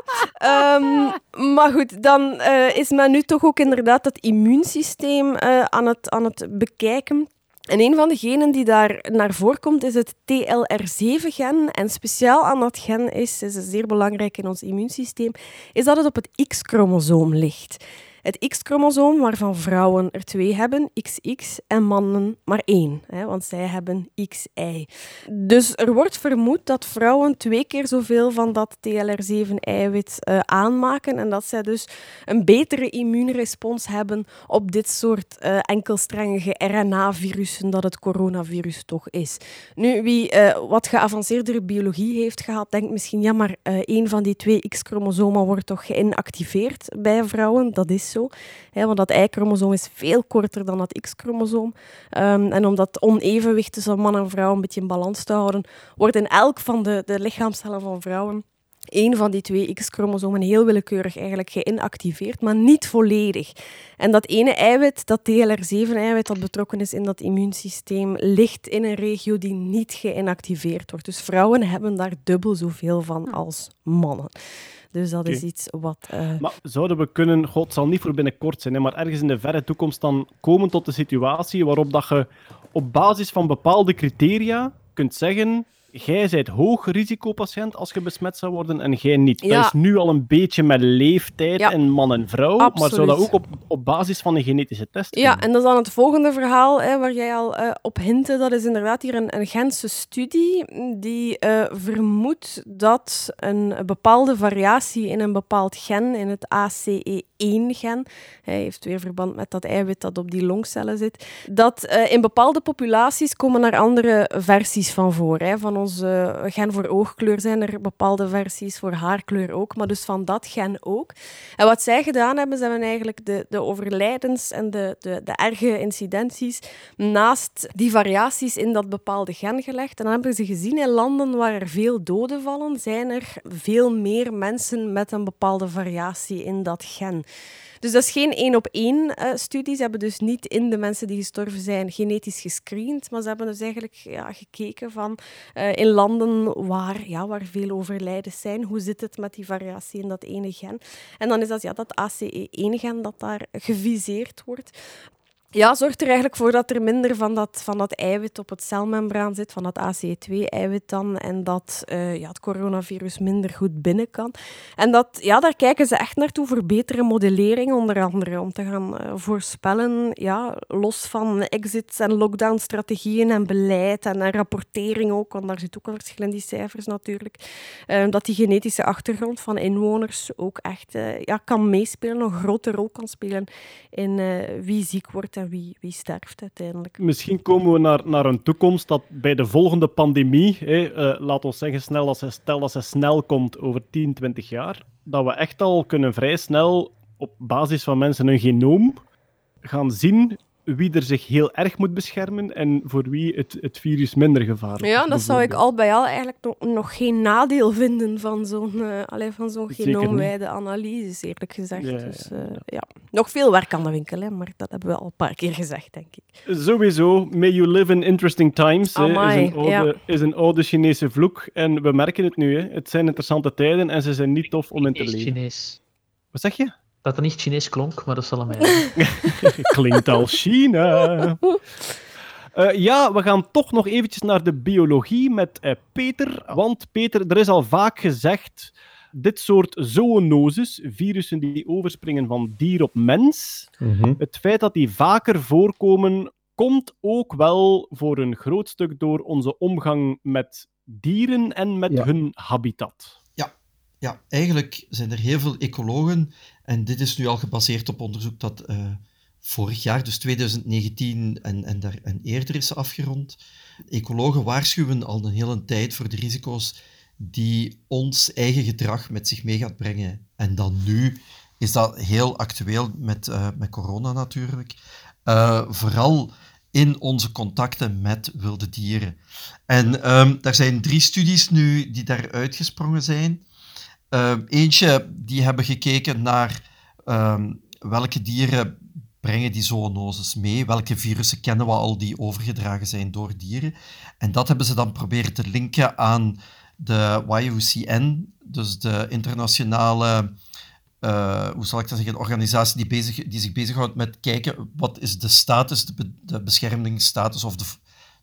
Speaker 2: Um, maar goed, dan uh, is men nu toch ook inderdaad het immuunsysteem uh, aan, het, aan het bekijken. En een van degenen die daar naar voorkomt is het TLR7-gen. En speciaal aan dat gen is, is zeer belangrijk in ons immuunsysteem, is dat het op het X-chromosoom ligt. Het X-chromosoom, waarvan vrouwen er twee hebben, XX, en mannen maar één, hè, want zij hebben XY. Dus er wordt vermoed dat vrouwen twee keer zoveel van dat TLR7-eiwit uh, aanmaken en dat zij dus een betere immuunrespons hebben op dit soort uh, enkelstrengige RNA-virussen dat het coronavirus toch is. Nu, wie uh, wat geavanceerdere biologie heeft gehad, denkt misschien, ja, maar een van die twee X-chromosomen wordt toch geïnactiveerd bij vrouwen? Dat is zo, hè, want dat Y-chromosoom is veel korter dan dat X-chromosoom. Um, en om dat onevenwicht tussen man en vrouw een beetje in balans te houden, wordt in elk van de, de lichaamcellen van vrouwen één van die twee X-chromosomen heel willekeurig eigenlijk geïnactiveerd, maar niet volledig. En dat ene eiwit, dat TLR7-eiwit dat betrokken is in dat immuunsysteem, ligt in een regio die niet geïnactiveerd wordt. Dus vrouwen hebben daar dubbel zoveel van als mannen. Dus dat is iets wat... eh,
Speaker 7: Maar zouden we kunnen, god, het zal niet voor binnenkort zijn, hè, maar ergens in de verre toekomst dan komen tot de situatie waarop dat je op basis van bepaalde criteria kunt zeggen, jij bent hoog risicopatiënt als je besmet zou worden en jij niet.
Speaker 2: Ja.
Speaker 7: Dat is nu al een beetje met leeftijd
Speaker 2: Ja.
Speaker 7: en man en vrouw, maar zou dat ook op, op basis van een genetische test
Speaker 2: Ja, en dat is dan het volgende verhaal hè, waar jij al eh, op hintte. Dat is inderdaad hier een, een Gentse studie die eh, vermoedt dat een bepaalde variatie in een bepaald gen, in het ACE1-gen, hij heeft weer verband met dat eiwit dat op die longcellen zit, dat eh, in bepaalde populaties komen er andere versies van voor. Hè. Van onze gen voor oogkleur zijn er bepaalde versies, voor haarkleur ook, maar dus van dat gen ook. En wat zij gedaan hebben, ze hebben eigenlijk de, de overlijdens en de, de, de erge incidenties naast die variaties in dat bepaalde gen gelegd. En dan hebben ze gezien in landen waar er veel doden vallen, zijn er veel meer mensen met een bepaalde variatie in dat gen. Dus dat is geen één op één eh, studie. Ze hebben dus niet in de mensen die gestorven zijn genetisch gescreend, maar ze hebben dus eigenlijk ja, gekeken van eh, in landen waar, ja, waar veel overlijdens zijn, hoe zit het met die variatie in dat ene gen? En dan is dat ja, dat ACE1-gen dat daar geviseerd wordt. Ja, zorgt er eigenlijk voor dat er minder van dat, van dat eiwit op het celmembraan zit, van dat ACE2-eiwit dan, en dat eh, ja, het coronavirus minder goed binnen kan. En dat, ja, daar kijken ze echt naartoe voor betere modellering, onder andere, om te gaan eh, voorspellen, ja, los van exits en lockdown-strategieën en beleid en, en rapportering ook, want daar zit ook een verschil in die cijfers natuurlijk, eh, dat die genetische achtergrond van inwoners ook echt ja, kan meespelen, een grote rol kan spelen in wie ziek wordt wie, sterft uiteindelijk.
Speaker 7: Misschien komen we naar, naar een toekomst dat bij de volgende pandemie, eh, laat ons zeggen, snel als ze, stel dat ze snel komt over 10, 20 jaar, dat we echt al kunnen vrij snel op basis van mensen een genoom gaan zien wie er zich heel erg moet beschermen en voor wie het, het virus minder gevaarlijk is.
Speaker 2: Ja, dat zou ik al bij al eigenlijk nog, nog geen nadeel vinden van zo'n allee, van zo'n genoomwijde analyses, eerlijk gezegd.
Speaker 7: Ja,
Speaker 2: dus, eh, ja. Nog veel werk aan de winkel, hè, maar dat hebben we al een paar keer gezegd, denk ik.
Speaker 7: Sowieso, may you live in interesting times hè, is, een oude,
Speaker 2: ja.
Speaker 7: is een oude Chinese vloek. En we merken het nu. Hè. Het zijn interessante tijden en ze zijn niet tof om in te leven.
Speaker 3: Chinees.
Speaker 7: Wat zeg je?
Speaker 3: Dat het niet Chinees klonk, maar dat zal aan mij liggen.
Speaker 7: Klinkt als China. Eh, ja, we gaan toch nog eventjes naar de biologie met eh, Peter. Want Peter, er is al vaak gezegd, dit soort zoonoses, virussen die overspringen van dier op mens,
Speaker 10: Mhm.
Speaker 7: het feit dat die vaker voorkomen, komt ook wel voor een groot stuk door onze omgang met dieren en met
Speaker 11: Ja.
Speaker 7: hun habitat.
Speaker 11: Ja, ja, eigenlijk zijn er heel veel ecologen, en dit is nu al gebaseerd op onderzoek dat eh, vorig jaar, dus 2019 en, en, daar, en eerder is afgerond. Ecologen waarschuwen al een hele tijd voor de risico's die ons eigen gedrag met zich mee gaat brengen. En dan nu is dat heel actueel met, eh, met corona natuurlijk. Eh, vooral in onze contacten met wilde dieren. En ehm daar zijn drie studies nu die daar uitgesprongen zijn. Ehm, eentje, die hebben gekeken naar ehm, welke dieren brengen die zoonoses mee, welke virussen kennen we al die overgedragen zijn door dieren. En dat hebben ze dan proberen te linken aan de YUCN, dus de internationale, eh, hoe zal ik dat zeggen, organisatie die, bezig, die zich bezighoudt met kijken wat is de status, de, be- de beschermingsstatus of de,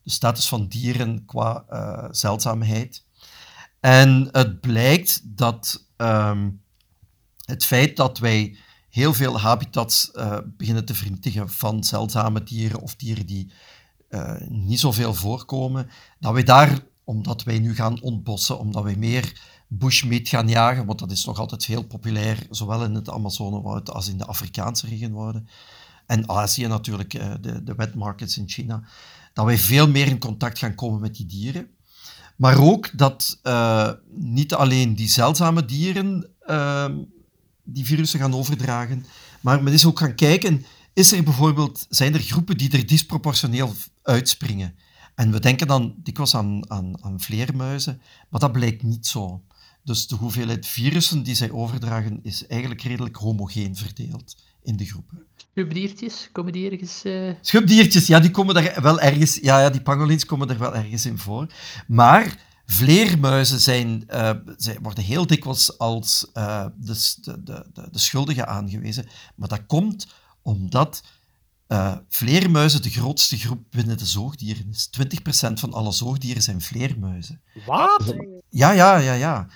Speaker 11: de status van dieren qua eh, zeldzaamheid. En het blijkt dat ehm, het feit dat wij heel veel habitats eh, beginnen te vernietigen van zeldzame dieren of dieren die eh, niet zoveel voorkomen, dat wij daar, omdat wij nu gaan ontbossen, omdat wij meer bushmeat gaan jagen, want dat is nog altijd heel populair, zowel in het Amazonewoud als in de Afrikaanse regenwouden, en Azië natuurlijk, eh, de, de wet markets in China, dat wij veel meer in contact gaan komen met die dieren. Maar ook dat eh, niet alleen die zeldzame dieren ehm, die virussen gaan overdragen, maar men is ook gaan kijken, is er bijvoorbeeld, zijn er groepen die er disproportioneel uitspringen? En we denken dan dikwijls aan, aan, aan vleermuizen, maar dat blijkt niet zo. Dus de hoeveelheid virussen die zij overdragen is eigenlijk redelijk homogeen verdeeld in de groepen.
Speaker 3: Schubdiertjes, komen die ergens... eh,
Speaker 11: Schubdiertjes, ja, die komen daar wel ergens... Ja, ja, die pangolins komen er wel ergens in voor. Maar vleermuizen zijn, eh, zij worden heel dikwijls als eh, de, de, de, de schuldige aangewezen. Maar dat komt omdat eh, vleermuizen de grootste groep binnen de zoogdieren is. 20% van alle zoogdieren zijn vleermuizen.
Speaker 7: Wat?
Speaker 11: Ja, ja, ja, ja.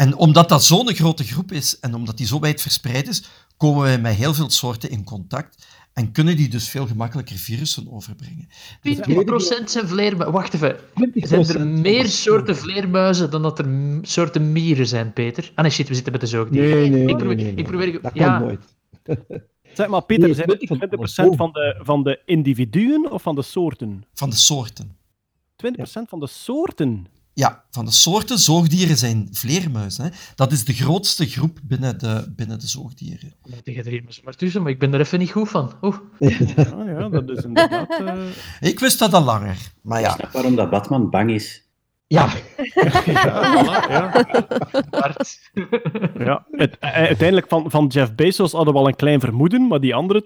Speaker 11: En omdat dat zo'n grote groep is en omdat die zo wijd verspreid is, komen wij met heel veel soorten in contact en kunnen die dus veel gemakkelijker virussen overbrengen.
Speaker 3: 20% zijn vleermuizen. Wacht even. Zijn er meer soorten vleermuizen dan dat er soorten mieren zijn, Peter? Ah nee, shit, we zitten met de zoogdieren.
Speaker 10: Nee, nee,
Speaker 3: ik
Speaker 10: nee,
Speaker 3: probeer,
Speaker 10: nee, nee.
Speaker 3: Ik probeer,
Speaker 10: Dat
Speaker 3: ja,
Speaker 10: kan nooit.
Speaker 7: Zeg maar, Peter,
Speaker 10: Nee,
Speaker 7: zijn het
Speaker 10: 20%
Speaker 7: 20% van de, van de individuen of van de soorten?
Speaker 11: Van de soorten.
Speaker 7: 20% van de soorten?
Speaker 11: Ja, van de soorten zoogdieren zijn vleermuizen. Hè. Dat is de grootste groep binnen de, binnen de zoogdieren.
Speaker 3: Ik er hier maar tussen, maar ik ben er even niet goed van. Oeh.
Speaker 7: Ja, ja, dat is inderdaad... eh,
Speaker 11: Ik wist dat al langer, maar ja.
Speaker 14: Ik snap waarom dat Batman bang is.
Speaker 10: Ja.
Speaker 7: ja. Ja, het, eh, uiteindelijk van, van Jeff Bezos hadden we al een klein vermoeden, maar die andere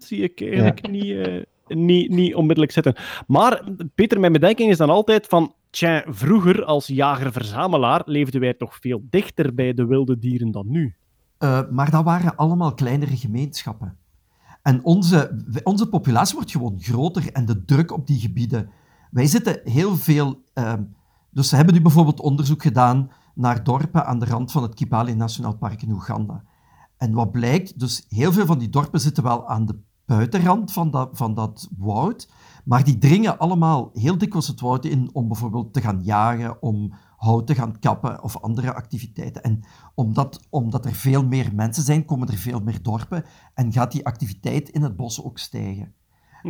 Speaker 7: 20% zie ik eigenlijk niet, eh, niet, niet onmiddellijk zitten. Maar Peter, mijn bedenking is dan altijd van, tja, vroeger als jager-verzamelaar leefden wij toch veel dichter bij de wilde dieren dan nu.
Speaker 11: Eh, maar dat waren allemaal kleinere gemeenschappen. En onze, onze populatie wordt gewoon groter en de druk op die gebieden. Wij zitten heel veel. ehm, dus ze hebben nu bijvoorbeeld onderzoek gedaan naar dorpen aan de rand van het Kibale Nationaal Park in Oeganda. En wat blijkt, dus heel veel van die dorpen zitten wel aan de buitenrand van dat, van dat woud, maar die dringen allemaal heel dikwijls het woud in om bijvoorbeeld te gaan jagen, om hout te gaan kappen of andere activiteiten. En omdat, omdat er veel meer mensen zijn, komen er veel meer dorpen en gaat die activiteit in het bos ook stijgen.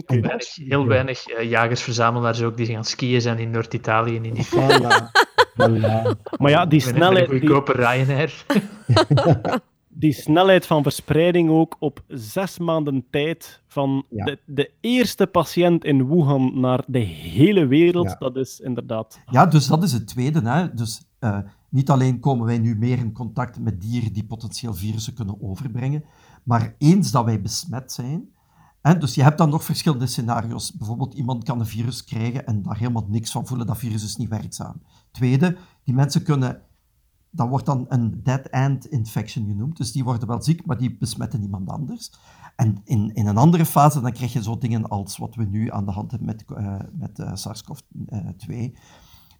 Speaker 11: En
Speaker 3: Weinig, heel weinig eh, jagers-verzamelaars ook die gaan skiën zijn in Noord-Italië en in
Speaker 10: Voilà. Voilà.
Speaker 7: Maar ja, die
Speaker 3: een-
Speaker 7: snelheid...
Speaker 3: Een
Speaker 7: die-
Speaker 3: goedkope Ryanair.
Speaker 7: die snelheid van verspreiding ook op zes maanden tijd van
Speaker 10: Ja.
Speaker 7: de, de eerste patiënt in Wuhan naar de hele wereld,
Speaker 11: Ja.
Speaker 7: dat is inderdaad...
Speaker 11: Ja, dus dat is het tweede. Hè. Dus eh, niet alleen komen wij nu meer in contact met dieren die potentieel virussen kunnen overbrengen, maar eens dat wij besmet zijn, hè, dus je hebt dan nog verschillende scenario's. Bijvoorbeeld iemand kan een virus krijgen en daar helemaal niks van voelen, dat virus is niet werkzaam. Tweede, die mensen kunnen, dat wordt dan een dead-end infection genoemd, dus die worden wel ziek, maar die besmetten niemand anders. En in, in een andere fase, dan krijg je zo dingen als wat we nu aan de hand hebben met, eh, met eh, SARS-CoV-2.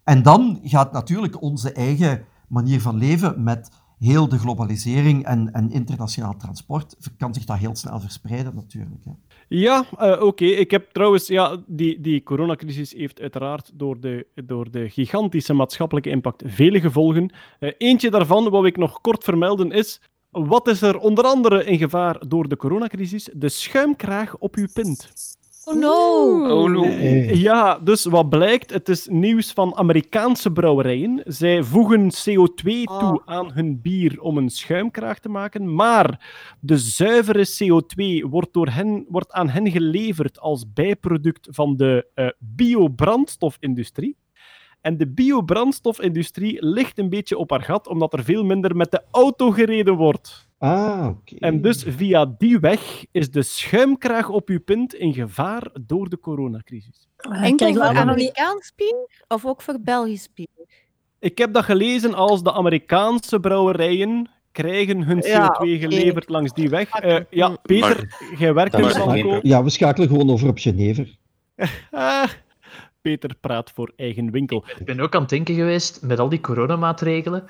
Speaker 11: En dan gaat natuurlijk onze eigen manier van leven met heel de globalisering en, en internationaal transport, kan zich dat heel snel verspreiden natuurlijk.
Speaker 7: Ja, eh, oké. Ik heb trouwens, ja, die, die coronacrisis heeft uiteraard door de, door de gigantische maatschappelijke impact vele gevolgen. Eh, eentje daarvan, wat ik nog kort vermelden, is. Wat is er onder andere in gevaar door de coronacrisis? De schuimkraag op uw pint.
Speaker 1: Oh no!
Speaker 7: Eh, Ja, dus wat blijkt, het is nieuws van Amerikaanse brouwerijen. Zij voegen CO2 toe aan hun bier om een schuimkraag te maken, maar de zuivere CO2 wordt, door hen, wordt aan hen geleverd als bijproduct van de eh, biobrandstofindustrie. En de biobrandstofindustrie ligt een beetje op haar gat, omdat er veel minder met de auto gereden wordt.
Speaker 10: Ah, oké.
Speaker 7: En dus via die weg is de schuimkraag op uw pint in gevaar door de coronacrisis.
Speaker 1: Enkel
Speaker 12: krijgen we
Speaker 1: voor Amerikaans bier of ook voor Belgisch bier?
Speaker 7: Ik heb dat gelezen als de Amerikaanse brouwerijen krijgen hun CO2
Speaker 1: Ja, oké.
Speaker 7: geleverd langs die weg. Eh, ja, Peter, jij werkt in landbouw.
Speaker 10: Ja, we schakelen gewoon over op Genever.
Speaker 7: Ah, Peter praat voor eigen winkel.
Speaker 3: Ik ben ook aan het denken geweest, met al die coronamaatregelen,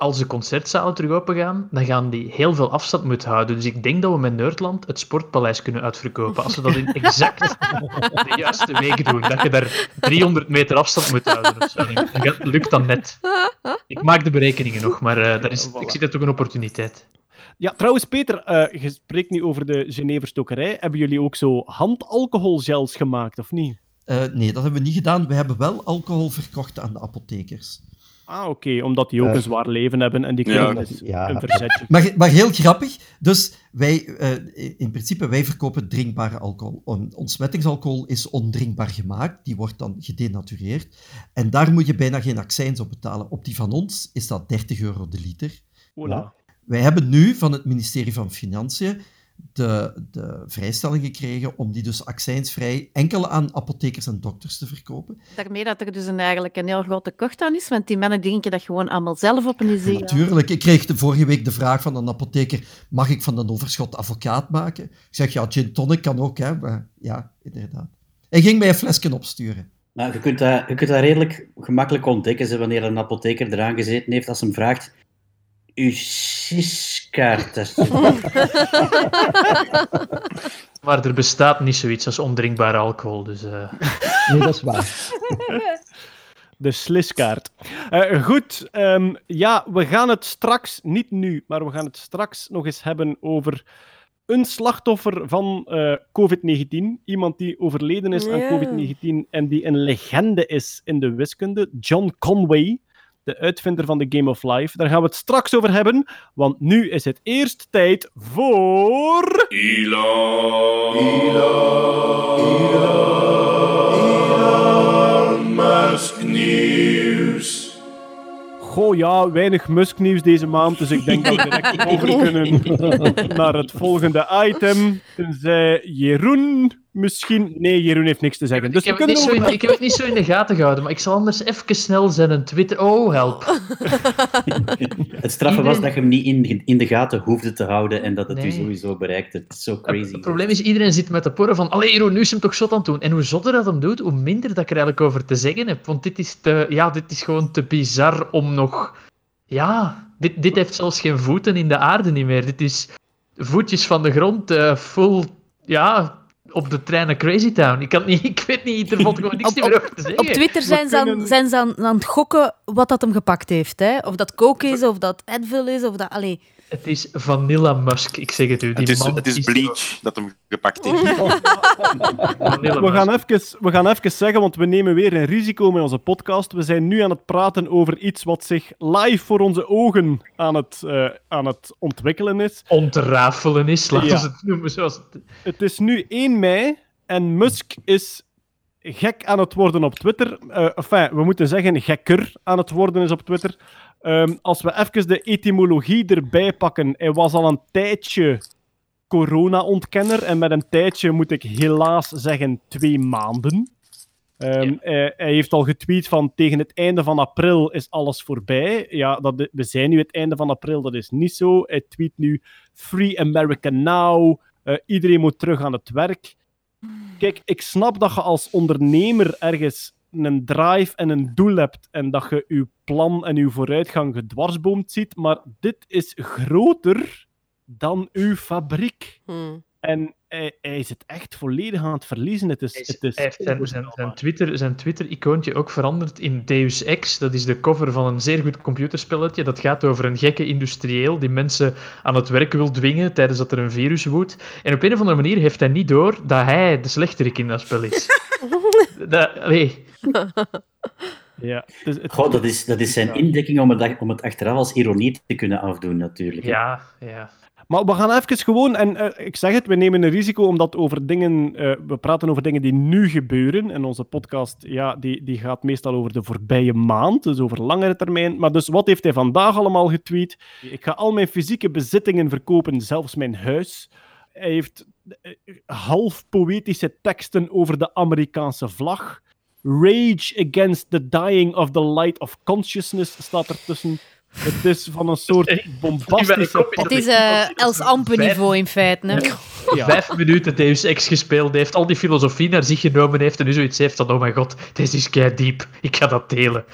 Speaker 3: als de concertzalen terug open gaan, dan gaan die heel veel afstand moeten houden. Dus ik denk dat we met Nerdland het Sportpaleis kunnen uitverkopen. Als we dat in exact de juiste week doen. Dat je daar 300 meter afstand moet houden. Of zo. Dat lukt dan net. Ik maak de berekeningen nog, maar eh, daar is, ik zie dat ook een opportuniteit.
Speaker 7: Ja, trouwens, Peter, eh, je spreekt nu over de Geneverstokerij. Hebben jullie ook zo handalcoholgels gemaakt, of niet?
Speaker 11: Eh, nee, dat hebben we niet gedaan. We hebben wel alcohol verkocht aan de apothekers.
Speaker 7: Ah, oké, omdat die ook
Speaker 11: Eh,
Speaker 7: een zwaar leven hebben en die
Speaker 11: ja,
Speaker 7: krijgen dus
Speaker 11: ja.
Speaker 7: een verzetje.
Speaker 11: Maar, maar heel grappig. Dus wij, eh, in principe, wij verkopen drinkbare alcohol. On- Ontsmettingsalcohol is ondrinkbaar gemaakt. Die wordt dan gedenatureerd. En daar moet je bijna geen accijns op betalen. Op die van ons is dat 30 euro de liter.
Speaker 7: Voilà.
Speaker 11: Wij hebben nu van het ministerie van Financiën de, de vrijstelling gekregen om die dus accijnsvrij enkel aan apothekers en dokters te verkopen.
Speaker 1: Daarmee dat er dus een, eigenlijk een heel groot tekort aan is, want die mannen drinken dat gewoon allemaal zelf op een zee.
Speaker 11: Natuurlijk. Ik kreeg de vorige week de vraag van een apotheker: mag ik van een overschot advocaat maken? Ik zeg ja, gin tonic kan ook, hè. Maar ja, inderdaad. Hij ging mij een flesje opsturen.
Speaker 14: Nou, je, kunt dat, je kunt dat redelijk gemakkelijk ontdekken ze, wanneer een apotheker eraan gezeten heeft als hem vraagt. Uw siskaart, alsjeblieft."
Speaker 3: Maar er bestaat niet zoiets als ondrinkbare alcohol. Dus, eh.
Speaker 10: Nee, dat is waar.
Speaker 7: De sliskaart. Eh, goed, ehm, ja, we gaan het straks, niet nu, maar we gaan het straks nog eens hebben over een slachtoffer van eh, COVID-19. Iemand die overleden is aan
Speaker 2: Ja.
Speaker 7: COVID-19 en die een legende is in de wiskunde. John Conway, de uitvinder van de Game of Life. Daar gaan we het straks over hebben, want nu is het eerst tijd voor...
Speaker 6: Musk Nieuws.
Speaker 7: Goh, ja, weinig Musk-nieuws deze maand, dus ik denk dat we direct over kunnen naar het volgende item. Tenzij Jeroen misschien... Nee, Jeroen heeft niks te zeggen. Dus
Speaker 3: Ik heb,
Speaker 7: we
Speaker 3: het
Speaker 7: kunnen
Speaker 3: niet zo in,
Speaker 7: over-
Speaker 3: ik heb het niet zo in de gaten gehouden, maar ik zal anders even snel zijn Twitter... Oh, help.
Speaker 14: Het straffe was dat je hem niet in, in de gaten hoefde te houden en dat het u
Speaker 3: Nee.
Speaker 14: sowieso bereikte. Het is zo crazy.
Speaker 3: Het probleem is, iedereen zit met de porren van allee, Jeroen, nu is hem toch zot aan het doen. En hoe zotter dat hem doet, hoe minder dat ik er eigenlijk over te zeggen heb. Want dit is, te, ja, dit is gewoon te bizar om nog... Ja, dit, dit heeft zelfs geen voeten in de aarde niet meer. Dit is voetjes van de grond, eh, full... Ja, op de trein naar Crazy Town. Ik, kan niet, ik weet niet, er valt gewoon niks meer over te zeggen.
Speaker 13: Op Twitter zijn ze, aan, zijn ze aan, aan het gokken wat dat hem gepakt heeft. Hè? Of dat coke is, of dat Advil is, of dat... Allee.
Speaker 3: Het is Vanilla Musk, ik zeg het u. Die
Speaker 15: Het is,
Speaker 3: man
Speaker 15: het is Bleach dat hem gepakt heeft.
Speaker 7: We gaan, even, we gaan even zeggen, want we nemen weer een risico met onze podcast. We zijn nu aan het praten over iets wat zich live voor onze ogen aan het, eh, aan het ontwikkelen is.
Speaker 3: Ontrafelen is, laten
Speaker 7: Ja.
Speaker 3: we het noemen zoals het...
Speaker 7: Het is nu 1 mei en Musk is gek aan het worden op Twitter. Eh enfin, we moeten zeggen gekker aan het worden is op Twitter. Ehm, als we even de etymologie erbij pakken. Hij was al een tijdje corona-ontkenner. En met een tijdje moet ik helaas zeggen twee maanden. Ehm, hij, hij heeft al getweet van tegen het einde van april is alles voorbij. Ja, dat, we zijn nu het einde van april, dat is niet zo. Hij tweet nu Free America Now. Eh, iedereen moet terug aan het werk. Kijk, ik snap dat je als ondernemer ergens een drive en een doel hebt en dat je je plan en je vooruitgang gedwarsboomd ziet, maar dit is groter dan uw fabriek.
Speaker 2: Hmm.
Speaker 7: En hij, hij is het echt volledig aan het verliezen. Het is, het is
Speaker 3: Hij heeft zijn, zijn, zijn Twitter- zijn Twitter-icoontje ook veranderd in Deus Ex. Dat is de cover van een zeer goed computerspelletje. Dat gaat over een gekke industrieel die mensen aan het werk wil dwingen tijdens dat er een virus woedt. En op een of andere manier heeft hij niet door dat hij de slechterik in dat spel is. dat, allee.
Speaker 7: Ja, het-
Speaker 14: Goh, dat is, dat is zijn indekking om het, om het achteraf als ironie te kunnen afdoen, natuurlijk.
Speaker 3: Ja, ja.
Speaker 7: Maar we gaan even gewoon, en eh, ik zeg het, we nemen een risico omdat over dingen, eh, we praten over dingen die nu gebeuren. En onze podcast, ja, die, die gaat meestal over de voorbije maand, dus over langere termijn. Maar dus wat heeft hij vandaag allemaal getweet? Ik ga al mijn fysieke bezittingen verkopen, zelfs mijn huis. Hij heeft eh, half poëtische teksten over de Amerikaanse vlag. Rage against the dying of the light of consciousness staat ertussen. Het is van een soort bombastische...
Speaker 13: Het is eh Els Ampe-niveau in feite. Hè?
Speaker 7: Ja.
Speaker 3: Vijf minuten Deus Ex gespeeld heeft, al die filosofie naar zich genomen heeft en nu zoiets heeft van, oh mijn god, dit is kei diep, ik ga dat delen.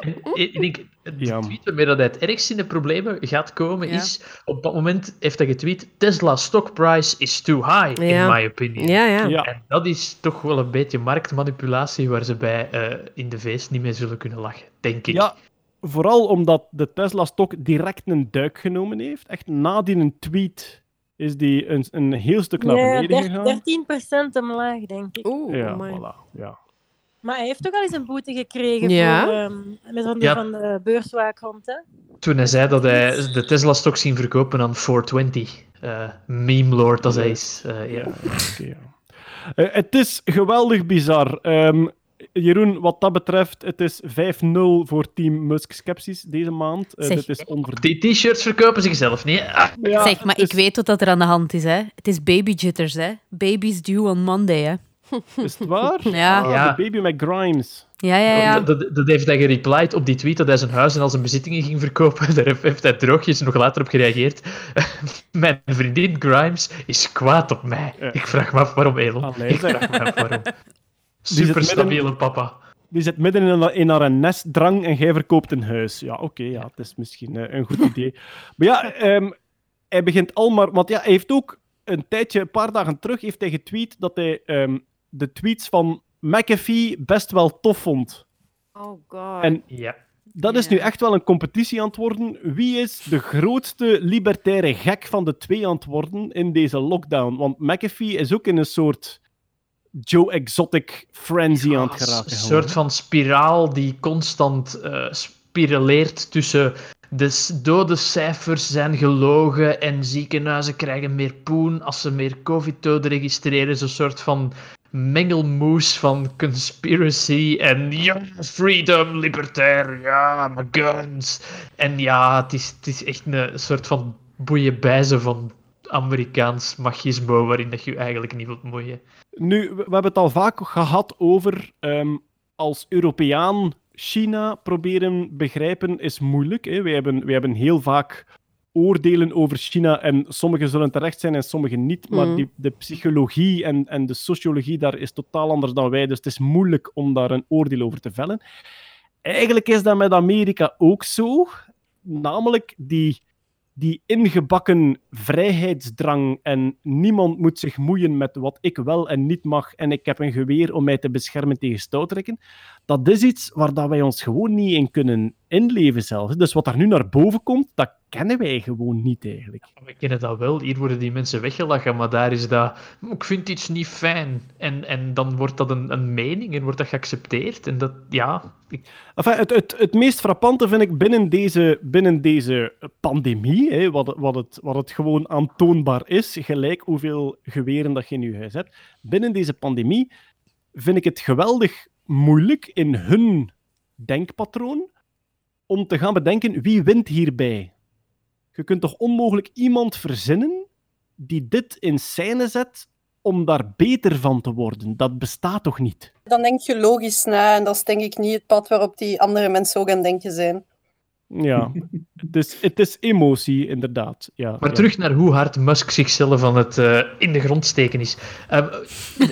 Speaker 3: En ik denk, de tweet waarmee dat hij het ergst in de problemen gaat komen
Speaker 2: Ja.
Speaker 3: is, op dat moment heeft hij getweet, Tesla stock price is too high,
Speaker 2: Ja.
Speaker 3: in my opinion.
Speaker 2: Ja, ja.
Speaker 7: Ja.
Speaker 3: En dat is toch wel een beetje marktmanipulatie waar ze bij eh, in de feest niet mee zullen kunnen lachen, denk ik.
Speaker 7: Ja, vooral omdat de Tesla-stok direct een duik genomen heeft. Echt na die een tweet is die een, een heel stuk naar
Speaker 12: Ja,
Speaker 7: beneden
Speaker 12: der-
Speaker 7: gegaan.
Speaker 12: 13% omlaag, denk ik.
Speaker 2: Oeh,
Speaker 7: Ja,
Speaker 2: amai.
Speaker 7: voilà. Ja.
Speaker 12: Maar hij heeft toch al eens een boete gekregen
Speaker 2: Ja.
Speaker 12: voor, ehm, met van de,
Speaker 3: Ja.
Speaker 12: van de beurswaakhond, hè?
Speaker 3: Toen hij zei dat hij de Tesla-stok ging verkopen aan 420. eh meme lord als hij is. eh.
Speaker 7: Eh, het is geweldig bizar. Ehm, Jeroen, wat dat betreft, het is 5-0 voor Team Musk Skepsis deze maand. Eh,
Speaker 13: Zeg.
Speaker 7: dit is.
Speaker 3: Die t-shirts verkopen zichzelf niet. Ah,
Speaker 7: Ja,
Speaker 13: zeg, maar
Speaker 7: het
Speaker 13: ik weet wat dat er aan de hand is, hè. Het is baby jitters, hè. Baby's due on Monday, hè.
Speaker 7: Is het waar?
Speaker 13: Ja.
Speaker 7: Ah,
Speaker 3: Ja.
Speaker 7: de baby met Grimes.
Speaker 13: Ja, ja, ja.
Speaker 3: Dat, dat, dat heeft hij gereplied op die tweet dat hij zijn huis en al zijn bezittingen ging verkopen. Daar heeft- heeft hij droogjes nog later op gereageerd. Mijn vriendin Grimes is kwaad op mij.
Speaker 7: Ja.
Speaker 3: Ik vraag me af waarom, Elon.
Speaker 7: Allee,
Speaker 3: Ik vraag me af waarom. Super stabiele papa.
Speaker 7: Die zit midden in, een- in haar nestdrang en jij verkoopt een huis. Ja, oké, ja, het is misschien eh, een goed idee. Maar ja, ehm, hij begint al maar... Want ja, hij heeft ook een tijdje, een paar dagen terug, heeft hij getweet dat hij ehm, de tweets van McAfee best wel tof vond.
Speaker 2: Oh god.
Speaker 7: En
Speaker 3: Ja.
Speaker 7: dat is nu echt wel een competitie aan het worden. Wie is de grootste libertaire gek van de twee aan het worden in deze lockdown? Want McAfee is ook in een soort Joe Exotic frenzy aan het
Speaker 3: Een
Speaker 7: geraken. gewoon,
Speaker 3: soort van spiraal die constant eh spiraleert tussen de s- dodencijfers zijn gelogen en ziekenhuizen krijgen meer poen als ze meer covid-doden registreren. Zo'n soort van mengelmoes van conspiracy en ja, freedom, libertair, ja, my guns. En ja, het is, het is echt een soort van boeienbijze van Amerikaans machismo waarin dat je eigenlijk niet wilt moeien.
Speaker 7: Nu, we, we hebben het al vaak gehad over ehm, als Europeaan China proberen begrijpen is moeilijk. Hè. Wij, hebben, wij hebben heel vaak oordelen over China en sommige zullen terecht zijn en sommige niet. Maar
Speaker 2: Mhm.
Speaker 7: die, de psychologie en, en de sociologie daar is totaal anders dan wij. Dus het is moeilijk om daar een oordeel over te vellen. Eigenlijk is dat met Amerika ook zo. Namelijk die, die ingebakken vrijheidsdrang en niemand moet zich moeien met wat ik wel en niet mag en ik heb een geweer om mij te beschermen tegen stoutrekken. Dat is iets waar dat wij ons gewoon niet in kunnen inleven zelfs. Dus wat er nu naar boven komt, dat kennen wij gewoon niet eigenlijk.
Speaker 3: We kennen dat wel. Hier worden die mensen weggelachen, maar daar is dat... Ik vind iets niet fijn. En, en dan wordt dat een, een mening en wordt dat geaccepteerd. En dat, ja... Ik...
Speaker 7: Enfin, het, het, het meest frappante vind ik binnen deze, binnen deze pandemie, hè, wat, het- wat, het, wat het gewoon aantoonbaar is, gelijk hoeveel geweren dat je in je huis hebt, binnen deze pandemie vind ik het geweldig moeilijk in hun denkpatroon om te gaan bedenken wie wint hierbij. Je kunt toch onmogelijk iemand verzinnen die dit in scène zet om daar beter van te worden? Dat bestaat toch niet?
Speaker 8: Dan denk je logisch na en dat is denk ik niet het pad waarop die andere mensen ook aan denken zijn.
Speaker 7: Ja, het is, het is emotie, inderdaad. Ja,
Speaker 3: Maar
Speaker 7: ja.
Speaker 3: terug naar hoe hard Musk zichzelf aan het eh, in de grond steken is. Eh,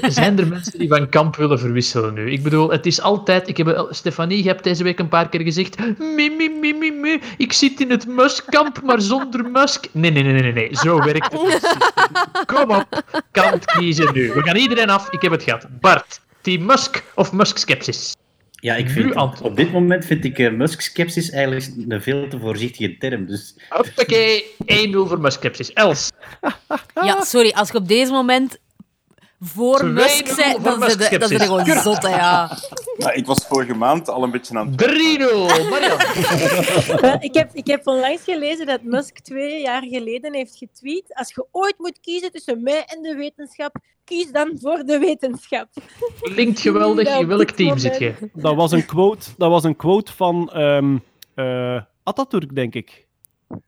Speaker 3: zijn er mensen die van kamp willen verwisselen nu? Ik bedoel, het is altijd... Ik heb, eh, Stefanie, je hebt deze week een paar keer gezegd... Mi, mi, mi, mi, mi, ik zit in het Musk-kamp, maar zonder Musk. Nee, nee, nee, nee, nee. Zo werkt het niet. Kom op, kant kiezen nu. We gaan iedereen af. Ik heb het gehad. Bart, team Musk of Musk-skepsis?
Speaker 14: Ja, ik vind, op dit moment vind ik eh, Musk-skepsis eigenlijk een veel te voorzichtige term. Dus
Speaker 3: Hoppakee, 1-0 voor Musk-skepsis. Els.
Speaker 13: Ja, sorry, als je op deze moment voor Musk
Speaker 3: voor
Speaker 13: dan zit je gewoon zot, ja.
Speaker 15: Maar ik was vorige maand al een beetje aan het...
Speaker 3: 3-0, Marian.
Speaker 12: Eh, ik, heb, ik heb onlangs gelezen dat Musk twee jaar geleden heeft getweet. Als je ooit moet kiezen tussen mij en de wetenschap, kies dan voor de wetenschap.
Speaker 3: Klinkt geweldig. In
Speaker 12: op
Speaker 3: welk team zit je?
Speaker 7: Dat was een quote, dat was een quote van ehm eh, Atatürk, denk ik.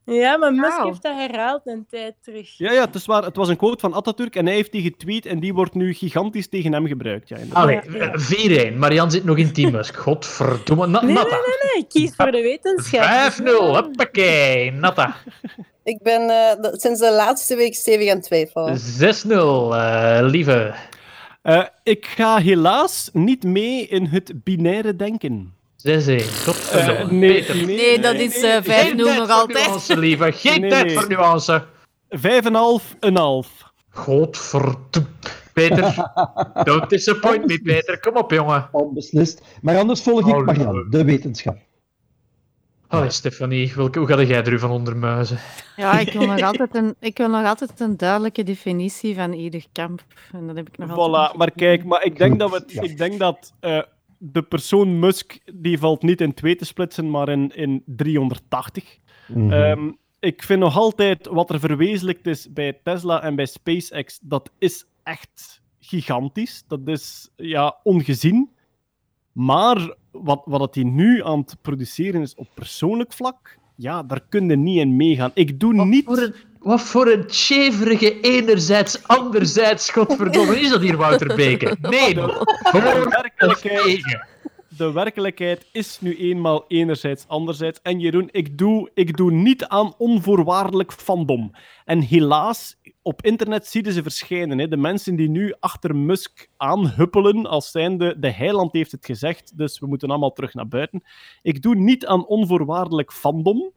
Speaker 12: Ja, maar Musk heeft dat herhaald een tijd terug.
Speaker 7: Ja, ja het, is waar, het was een quote van Atatürk en hij heeft die getweet en die wordt nu gigantisch tegen hem gebruikt. Ja.
Speaker 3: Allee,
Speaker 12: Ja, ja.
Speaker 3: eh, 4-1. Marian zit nog in team Musk. Godverdomme. Na
Speaker 12: Nee, nee,
Speaker 3: Natta.
Speaker 12: nee, nee, kies voor de wetenschap.
Speaker 3: 5-0. Hoppakee. Natta.
Speaker 8: Ik ben eh, sinds de laatste week stevig aan het twijfelen.
Speaker 3: 6-0. eh, lieve.
Speaker 7: Eh, ik ga helaas niet mee in het binaire denken.
Speaker 3: 6-1. Godverdomme.
Speaker 7: Eh, nee,
Speaker 3: Peter.
Speaker 7: nee,
Speaker 13: Nee, dat is eh, 5-0
Speaker 3: Geen tijd
Speaker 13: nog
Speaker 3: voor
Speaker 13: altijd.
Speaker 3: nuance, lieve. Geen
Speaker 7: Nee,
Speaker 3: tijd
Speaker 7: nee.
Speaker 3: voor nuance.
Speaker 7: 5,5, een half.
Speaker 3: Godverdomme. Peter, don't disappoint me, Peter. Kom op, jongen.
Speaker 10: Onbeslist. Maar anders volg ik
Speaker 3: Oh,
Speaker 10: Marianne, de wetenschap.
Speaker 3: Allee, Stefanie, welke, hoe ga jij er u van ondermuizen?
Speaker 1: Ja, ik wil, nog altijd een, ik wil nog altijd een duidelijke definitie van ieder kamp. En dat heb ik nog altijd
Speaker 7: Voilà, maar kijk, maar ik denk dat, we het-
Speaker 10: ja.
Speaker 7: ik denk dat eh, de persoon Musk, die valt niet in twee te splitsen, maar in, in 380.
Speaker 10: Mhm.
Speaker 7: Ehm, ik vind nog altijd wat er verwezenlijkt is bij Tesla en bij SpaceX, dat is echt gigantisch. Dat is ja, ongezien. Maar wat, wat het hij nu aan het produceren is op persoonlijk vlak, ja, daar kun je niet in meegaan. Ik doe niet...
Speaker 3: Voor een, wat voor een cheverige enerzijds, anderzijds, godverdomme, is dat hier, Wouter Beke? Nee,
Speaker 7: De werkelijkheid, de werkelijkheid is nu eenmaal enerzijds, anderzijds. En Jeroen, ik doe, ik doe niet aan onvoorwaardelijk fandom. En helaas, op internet zie je ze verschijnen. Hè. De mensen die nu achter Musk aanhuppelen, als zijnde de heiland heeft het gezegd, dus we moeten allemaal terug naar buiten. Ik doe niet aan onvoorwaardelijk fandom.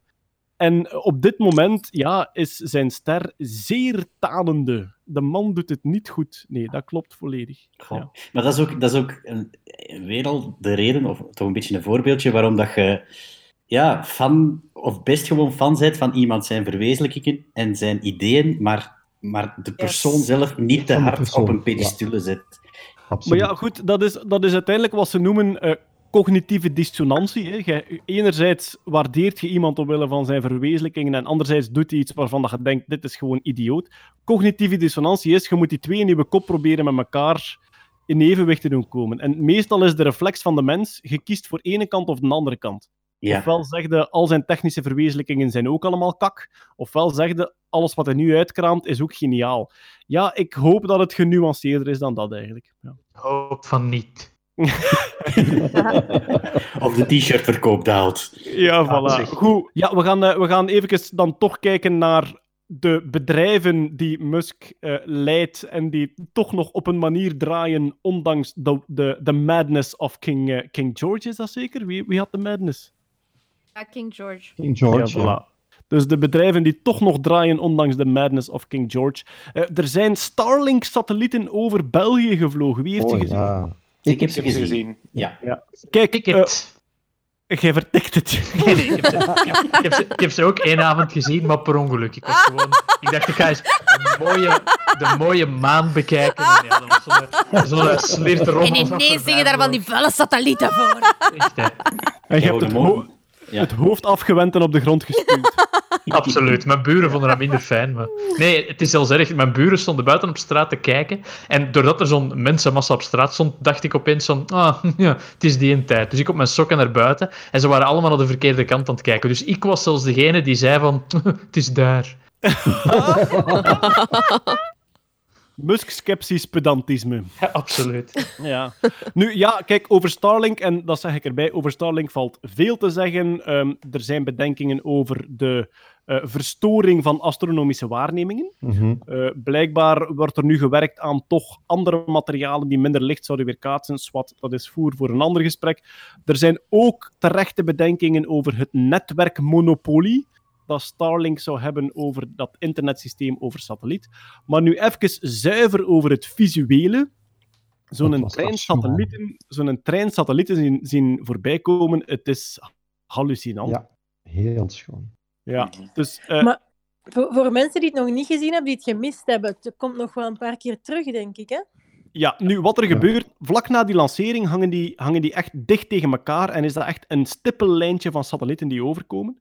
Speaker 7: En op dit moment ja, is zijn ster zeer tanende. De man doet het niet goed. Nee, dat klopt volledig. Ja.
Speaker 14: Maar dat is ook, dat is ook een, weer al de reden, of toch een beetje een voorbeeldje, waarom dat je ja, fan, of best gewoon fan bent van iemand zijn verwezenlijkingen en zijn ideeën, maar, maar de persoon zelf niet te hard op een
Speaker 10: ja.
Speaker 14: pedestal zet.
Speaker 7: Maar ja, goed, dat is, dat is uiteindelijk wat ze noemen eh, cognitieve dissonantie. Hè. Jij- enerzijds waardeert je iemand omwille van zijn verwezenlijkingen en anderzijds doet hij iets waarvan dat je denkt, dit is gewoon idioot. Cognitieve dissonantie is, je moet die twee in je kop proberen met elkaar in evenwicht te doen komen. En meestal is de reflex van de mens, je kiest voor ene kant of de andere kant.
Speaker 14: Ja.
Speaker 7: Ofwel zegde, al zijn technische verwezenlijkingen zijn ook allemaal kak, ofwel zegde, alles wat hij nu uitkraamt is ook geniaal. Ja, ik hoop dat het genuanceerder is dan dat eigenlijk. Ja.
Speaker 3: Hoop van niet.
Speaker 14: Of de t-shirtverkoop daalt.
Speaker 7: Ja, voilà. Goed. Ja, we gaan, eh, we gaan even dan toch kijken naar de bedrijven die Musk eh, leidt en die toch nog op een manier draaien, ondanks de, de, de madness of King, eh, King George, is dat zeker? Wie, wie had de madness?
Speaker 1: Ja, King George.
Speaker 10: King George,
Speaker 7: Ja, voilà. Dus de bedrijven die toch nog draaien, ondanks de madness of King George. Eh, er zijn Starlink-satellieten over België gevlogen. Wie heeft
Speaker 10: Oh,
Speaker 7: ze gezien?
Speaker 10: ja.
Speaker 14: Ik heb ze
Speaker 15: Ik heb
Speaker 14: gezien.
Speaker 15: gezien.
Speaker 14: Ja.
Speaker 7: Ja. Kijk, eh, jij vertikt het.
Speaker 3: Nee, nee, ik, heb ze, ik, heb, ik heb ze- ik heb ze ook één avond gezien, maar per ongeluk. Ik, was gewoon, ik dacht, ik ga eens de mooie, de mooie maan bekijken. En ja, dat was zo'n sliert rommel.
Speaker 13: En ineens zingen daar van die vuile satellieten voor.
Speaker 7: En je
Speaker 14: Ja,
Speaker 7: hebt het,
Speaker 14: Ja.
Speaker 7: het hoofd afgewend en op de grond gespuwd.
Speaker 3: Absoluut. Mijn buren vonden dat minder fijn. Maar... Nee, het is zelfs erg. Mijn buren stonden buiten op straat te kijken. En doordat er zo'n mensenmassa op straat stond, dacht ik opeens van... Ah, ja, het is die een tijd. Dus ik op mijn sokken naar buiten. En ze waren allemaal naar de verkeerde kant aan het kijken. Dus ik was zelfs degene die zei van... Het is daar.
Speaker 7: Musk-skepsis pedantisme.
Speaker 3: Ja, absoluut.
Speaker 7: Ja. Nu, ja, kijk, over Starlink, en dat zeg ik erbij, over Starlink valt veel te zeggen. Ehm, er zijn bedenkingen over de eh, verstoring van astronomische waarnemingen.
Speaker 10: Mhm.
Speaker 7: Eh, blijkbaar wordt er nu gewerkt aan toch andere materialen die minder licht zouden weerkaatsen. Swat, dat is voer voor een ander gesprek. Er zijn ook terechte bedenkingen over het netwerkmonopolie dat Starlink zou hebben over dat internetsysteem over satelliet. Maar nu even zuiver over het visuele. Zo'n trein satellieten, zo'n trein satellieten zien, zien voorbij komen, het is hallucinant.
Speaker 10: Ja, heel schoon.
Speaker 7: Ja, dus... eh,
Speaker 12: Maar voor, voor mensen die het nog niet gezien hebben, die het gemist hebben, het komt nog wel een paar keer terug, denk ik. Hè?
Speaker 7: Ja, nu wat er gebeurt, vlak na die lancering hangen die, hangen die echt dicht tegen elkaar en is dat echt een stippellijntje van satellieten die overkomen.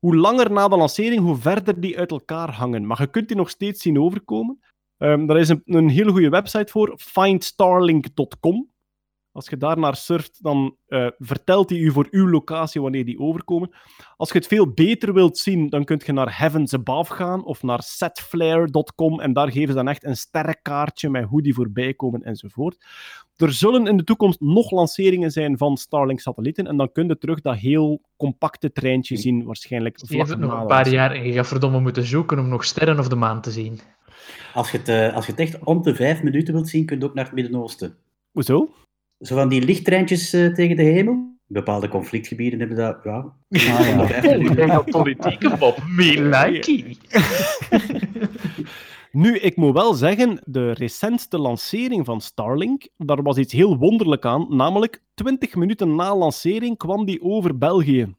Speaker 7: Hoe langer na de lancering, hoe verder die uit elkaar hangen. Maar je kunt die nog steeds zien overkomen. Ehm daar is een, een hele goede website voor, findstarlink.com. Als je daar naar surft, dan eh, vertelt hij u voor uw locatie wanneer die overkomen. Als je het veel beter wilt zien, dan kun je naar Heavens Above gaan of naar setflare.com en daar geven ze dan echt een sterrenkaartje met hoe die voorbij komen enzovoort. Er zullen in de toekomst nog lanceringen zijn van Starlink-satellieten en dan kun je terug dat heel compacte treintje zien, waarschijnlijk
Speaker 3: Je hebt nog een paar jaar en je gaat verdomme moeten zoeken om nog sterren of de maan te zien.
Speaker 14: Als je, het, eh, als je het echt om de vijf minuten wilt zien, kun je ook naar het Midden-Oosten.
Speaker 7: Hoezo?
Speaker 14: Zo van die lichttreintjes eh, tegen de hemel. bepaalde conflictgebieden hebben dat... Ja,
Speaker 10: ja.
Speaker 14: dat
Speaker 3: politieke Bob, me likey.
Speaker 7: Nu, ik moet wel zeggen, de recentste lancering van Starlink, daar was iets heel wonderlijk aan, namelijk 20 minuten na lancering kwam die over België.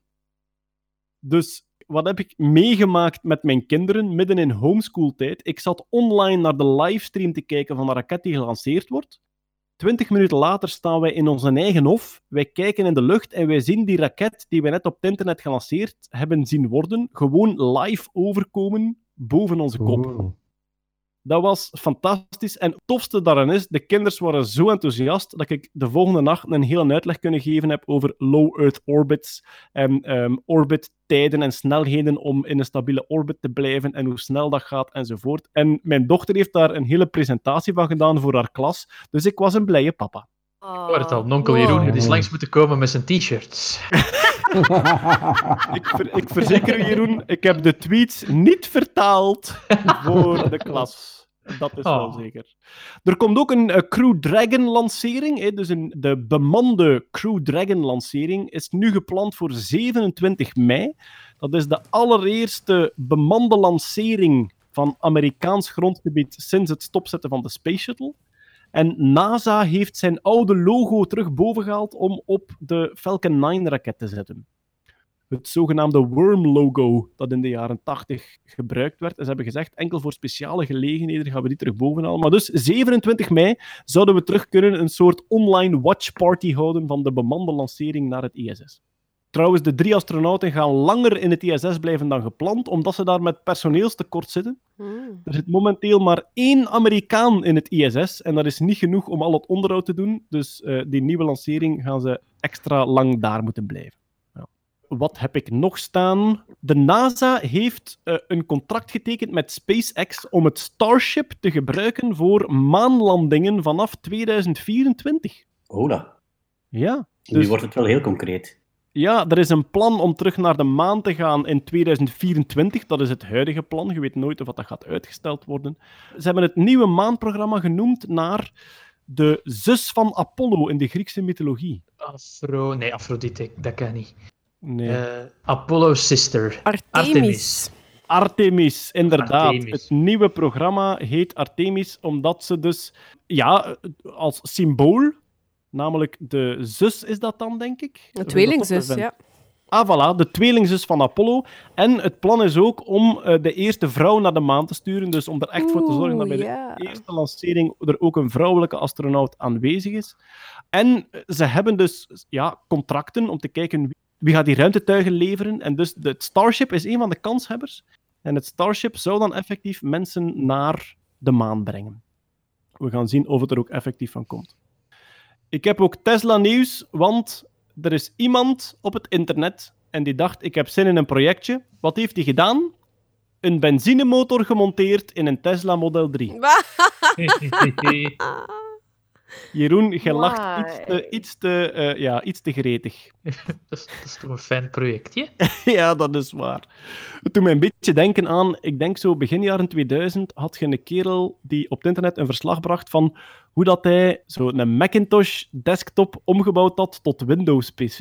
Speaker 7: Dus wat heb ik meegemaakt met mijn kinderen midden in homeschooltijd? Ik zat online naar de livestream te kijken van een raket die gelanceerd wordt. 20 minuten later staan wij in onze eigen hof. Wij kijken in de lucht en wij zien die raket die we net op het internet gelanceerd hebben zien worden, gewoon live overkomen boven onze kop. Dat was fantastisch. En het tofste daaraan is, de kinderen waren zo enthousiast dat ik de volgende nacht een hele uitleg kunnen geven heb over low Earth orbits en ehm orbittijden en snelheden om in een stabiele orbit te blijven en hoe snel dat gaat enzovoort. En mijn dochter heeft daar een hele presentatie van gedaan voor haar klas, dus ik was een blije papa.
Speaker 3: Ik hoor het al, nonkel Jeroen, die is langs moeten komen met zijn t-shirts.
Speaker 7: ik, ver- ik verzeker u, Jeroen, ik heb de tweets niet vertaald voor de klas. Dat is wel
Speaker 3: Oh.
Speaker 7: zeker. Er komt ook een eh, Crew Dragon lancering. Hè, dus een, de bemande Crew Dragon lancering is nu gepland voor 27 mei. Dat is de allereerste bemande lancering van Amerikaans grondgebied sinds het stopzetten van de Space Shuttle. En NASA heeft zijn oude logo terug bovengehaald om op de Falcon 9-raket te zetten. Het zogenaamde Worm-logo, dat in de jaren 80 gebruikt werd. En ze hebben gezegd, enkel voor speciale gelegenheden gaan we die terug bovenhalen. Maar dus 27 mei zouden we terug kunnen een soort online watchparty houden van de bemande lancering naar het ISS. Trouwens, de drie astronauten gaan langer in het ISS blijven dan gepland, omdat ze daar met personeelstekort zitten. Er zit momenteel maar één Amerikaan in het ISS en dat is niet genoeg om al het onderhoud te doen. Dus eh, die nieuwe lancering gaan ze extra lang daar moeten blijven. Ja. Wat heb ik nog staan? De NASA heeft eh, een contract getekend met SpaceX om het Starship te gebruiken voor maanlandingen vanaf 2024.
Speaker 14: Hola.
Speaker 7: Ja.
Speaker 14: Nu
Speaker 7: dus-
Speaker 14: wordt het wel heel concreet.
Speaker 7: Ja, er is een plan om terug naar de maan te gaan in 2024. Dat is het huidige plan. Je weet nooit of dat gaat uitgesteld worden. Ze hebben het nieuwe maanprogramma genoemd naar de zus van Apollo in de Griekse mythologie.
Speaker 3: Afro... Nee, Afrodite, dat kan niet.
Speaker 7: Nee.
Speaker 3: Eh, Apollo Sister.
Speaker 2: Artemis.
Speaker 7: Artemis, inderdaad.
Speaker 3: Artemis.
Speaker 7: Het nieuwe programma heet Artemis omdat ze dus, ja, als symbool, namelijk de zus is dat dan, denk ik?
Speaker 2: Een tweelingzus, ja.
Speaker 7: Ah, voilà, de tweelingzus van Apollo. En het plan is ook om eh, de eerste vrouw naar de maan te sturen. Dus om er echt voor te zorgen dat bij de eerste lancering er ook een vrouwelijke astronaut aanwezig is. En eh, ze hebben dus ja, contracten om te kijken wie, wie gaat die ruimtetuigen leveren. En dus de, het Starship is een van de kanshebbers. En het Starship zou dan effectief mensen naar de maan brengen. We gaan zien of het er ook effectief van komt. Ik heb ook Tesla-nieuws, want er is iemand op het internet en die dacht: ik heb zin in een projectje. Wat heeft hij gedaan? Een benzinemotor gemonteerd in een Tesla Model 3. Jeroen, je lacht iets te, iets te, eh, ja, iets te gretig.
Speaker 3: dat, is, dat is toch een fijn projectje?
Speaker 7: ja, dat is waar. Het doet mij een beetje denken aan, ik denk zo begin jaren 2000 had je een kerel die op het internet een verslag bracht van hoe dat hij zo een Macintosh desktop omgebouwd had tot Windows PC.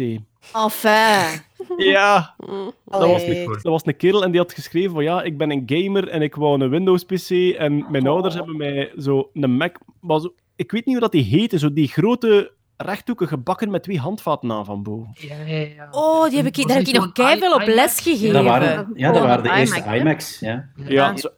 Speaker 1: Enfin.
Speaker 7: Ja, dat was, een, dat was een kerel en die had geschreven van ja, ik ben een gamer en ik wou een Windows PC en mijn ouders hebben mij zo een Mac... Maar zo, ik weet niet hoe dat die heette, zo die grote rechthoekige bakken met twee handvaten aan van boven.
Speaker 3: Ja, ja, ja.
Speaker 13: Oh, die heb ik, daar heb ik nog keiveel op les gegeven.
Speaker 14: Dat waren, ja, dat waren de
Speaker 13: iMac,
Speaker 14: eerste? IMAX. Ja.
Speaker 7: Ja, zo-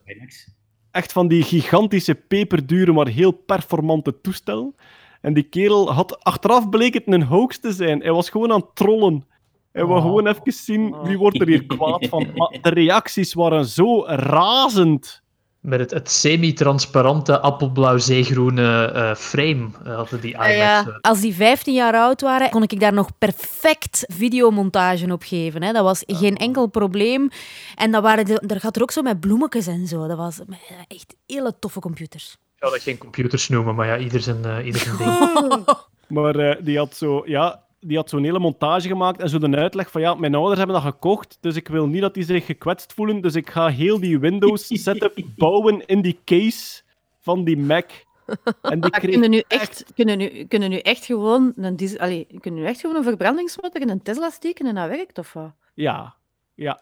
Speaker 7: echt van die gigantische, peperdure, maar heel performante toestellen. En die kerel had, achteraf bleek het een hoax te zijn. Hij was gewoon aan het trollen. Hij wou
Speaker 3: Oh.
Speaker 7: gewoon even zien wie wordt er hier kwaad van. Maar de reacties waren zo razend.
Speaker 3: Met het, het semi-transparante appelblauw-zeegroene eh, frame eh, hadden die
Speaker 13: Ah,
Speaker 3: iMacs. eh.
Speaker 13: Als die 15 jaar oud waren, kon ik daar nog perfect videomontage op geven. Hè. Dat was geen enkel probleem. En dat waren de, daar gaat er ook zo met bloemetjes en zo. Dat was echt hele toffe computers.
Speaker 3: Ik zou dat geen computers noemen, maar ja, ieder zijn, eh, ieder zijn ding.
Speaker 7: Maar eh, die had zo, ja, die had zo'n hele montage gemaakt en zo de uitleg van ja, mijn ouders hebben dat gekocht, dus ik wil niet dat die zich gekwetst voelen, dus ik ga heel die Windows setup bouwen in die case van die Mac. En die kreeg
Speaker 1: kunnen nu echt, kunnen nu, kunnen nu echt gewoon een, diesel, kunnen nu echt gewoon een verbrandingsmotor in een Tesla steken en dat werkt, of wat?
Speaker 7: Ja, ja.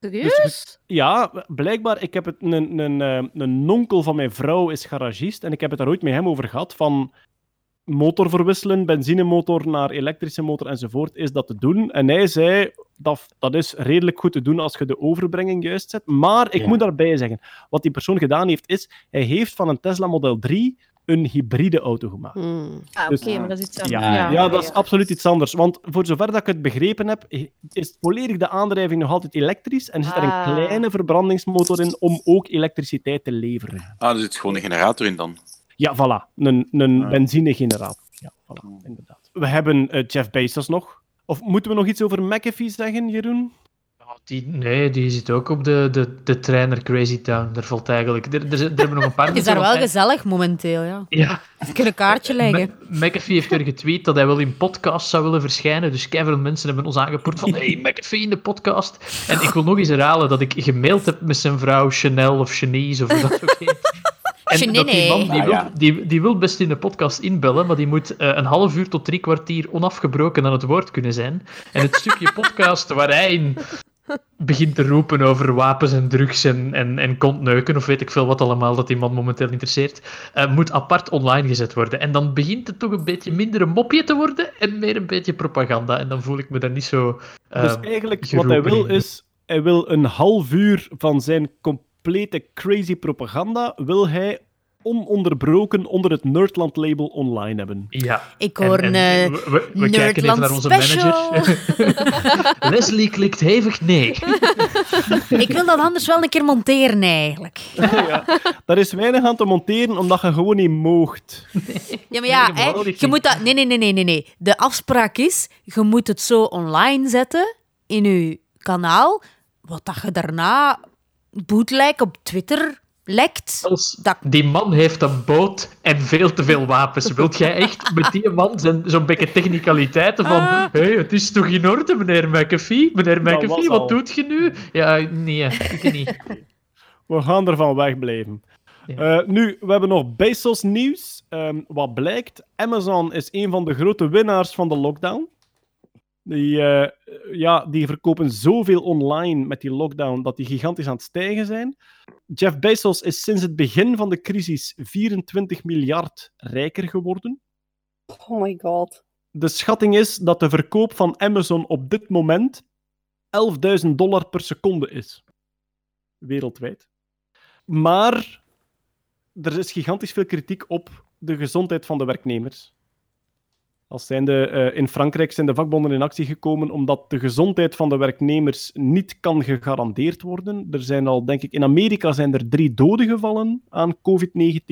Speaker 1: Serieus?
Speaker 7: Dus, ja, blijkbaar. Ik heb het, een, een, eh, een onkel van mijn vrouw is garagist en ik heb het daar ooit met hem over gehad van motor verwisselen, benzinemotor naar elektrische motor enzovoort, is dat te doen? En hij zei, dat, dat is redelijk goed te doen als je de overbrenging juist zet. Maar ik
Speaker 14: Ja.
Speaker 7: moet daarbij zeggen, wat die persoon gedaan heeft, is, hij heeft van een Tesla Model 3 een hybride auto gemaakt.
Speaker 1: Ah, oké,
Speaker 7: Dus-
Speaker 1: maar dat is iets
Speaker 7: Ja,
Speaker 1: anders.
Speaker 7: ja, dat is absoluut iets anders. Want voor zover dat ik het begrepen heb, is volledig de aandrijving nog altijd elektrisch en zit er
Speaker 1: Ah.
Speaker 7: een kleine verbrandingsmotor in om ook elektriciteit te leveren.
Speaker 15: Ah, er zit gewoon een generator in dan.
Speaker 7: Ja, voilà. Een, een benzinegenerator. Ja, voilà, inderdaad. We hebben eh, Jeff Bezos nog. Of moeten we nog iets over McAfee zeggen, Jeroen?
Speaker 3: Die, nee, die zit ook op de, de, de trein naar Crazy Town. Daar valt eigenlijk... Er, er, er hebben nog een paar
Speaker 13: Het is daar wel gezellig momenteel, ja.
Speaker 3: Ja.
Speaker 13: Ze kunnen een kaartje leggen.
Speaker 3: McAfee heeft weer getweet dat hij wel in podcast zou willen verschijnen. Dus keiveel mensen hebben ons aangepoord van hey, McAfee in de podcast. En ik wil nog eens herhalen dat ik gemaild heb met zijn vrouw Chanel of Chenise of dat ook heet. En die man die
Speaker 14: Ah,
Speaker 3: wil, die, die wil best in de podcast inbellen, maar die moet eh, een half uur tot drie kwartier onafgebroken aan het woord kunnen zijn. En het stukje podcast waar hij in begint te roepen over wapens en drugs en, en, en kontneuken, of weet ik veel wat allemaal dat die man momenteel interesseert, eh, moet apart online gezet worden. En dan begint het toch een beetje minder een mopje te worden en meer een beetje propaganda. En dan voel ik me daar niet zo eh,
Speaker 7: dus eigenlijk, wat hij wil
Speaker 3: in.
Speaker 7: is, hij wil een half uur van zijn complete crazy propaganda, wil hij ononderbroken onder het Nerdland-label online hebben.
Speaker 3: Ja.
Speaker 13: Ik hoor
Speaker 3: En-
Speaker 13: een
Speaker 3: en
Speaker 13: eh,
Speaker 3: we, we- we kijken even naar onze
Speaker 13: special.
Speaker 3: manager. Leslie klikt hevig nee.
Speaker 13: Ik wil dat anders wel een keer monteren, eigenlijk.
Speaker 7: ja. Daar is weinig aan te monteren, omdat je gewoon niet moogt.
Speaker 13: Ja, maar ja,
Speaker 7: Nee,
Speaker 13: hè, je moet dat... Nee, nee, nee, nee, nee, nee. De afspraak is, je moet het zo online zetten in je kanaal, wat dat je daarna bootleg op Twitter lekt. Dat...
Speaker 3: Die man heeft een boot en veel te veel wapens. Wilt jij echt met die man zijn- zo'n beetje technicaliteiten van
Speaker 13: Ah.
Speaker 3: hé, hey, het is toch in orde, meneer McAfee? Meneer McAfee, wat
Speaker 7: al.
Speaker 3: doet je nu? Ja, nee, ik niet.
Speaker 7: We gaan ervan wegblijven. Eh, nu, we hebben nog Bezos nieuws. Ehm, wat blijkt, Amazon is een van de grote winnaars van de lockdown. Die, eh, ja, die verkopen zoveel online met die lockdown dat die gigantisch aan het stijgen zijn. Jeff Bezos is sinds het begin van de crisis 24 miljard rijker geworden.
Speaker 8: Oh my god.
Speaker 7: De schatting is dat de verkoop van Amazon op dit moment 11.000 dollar per seconde is. Wereldwijd. Maar er is gigantisch veel kritiek op de gezondheid van de werknemers. Als eh, in Frankrijk zijn de vakbonden in actie gekomen omdat de gezondheid van de werknemers niet kan gegarandeerd worden. Er zijn al, denk ik, in Amerika zijn er drie doden gevallen aan COVID-19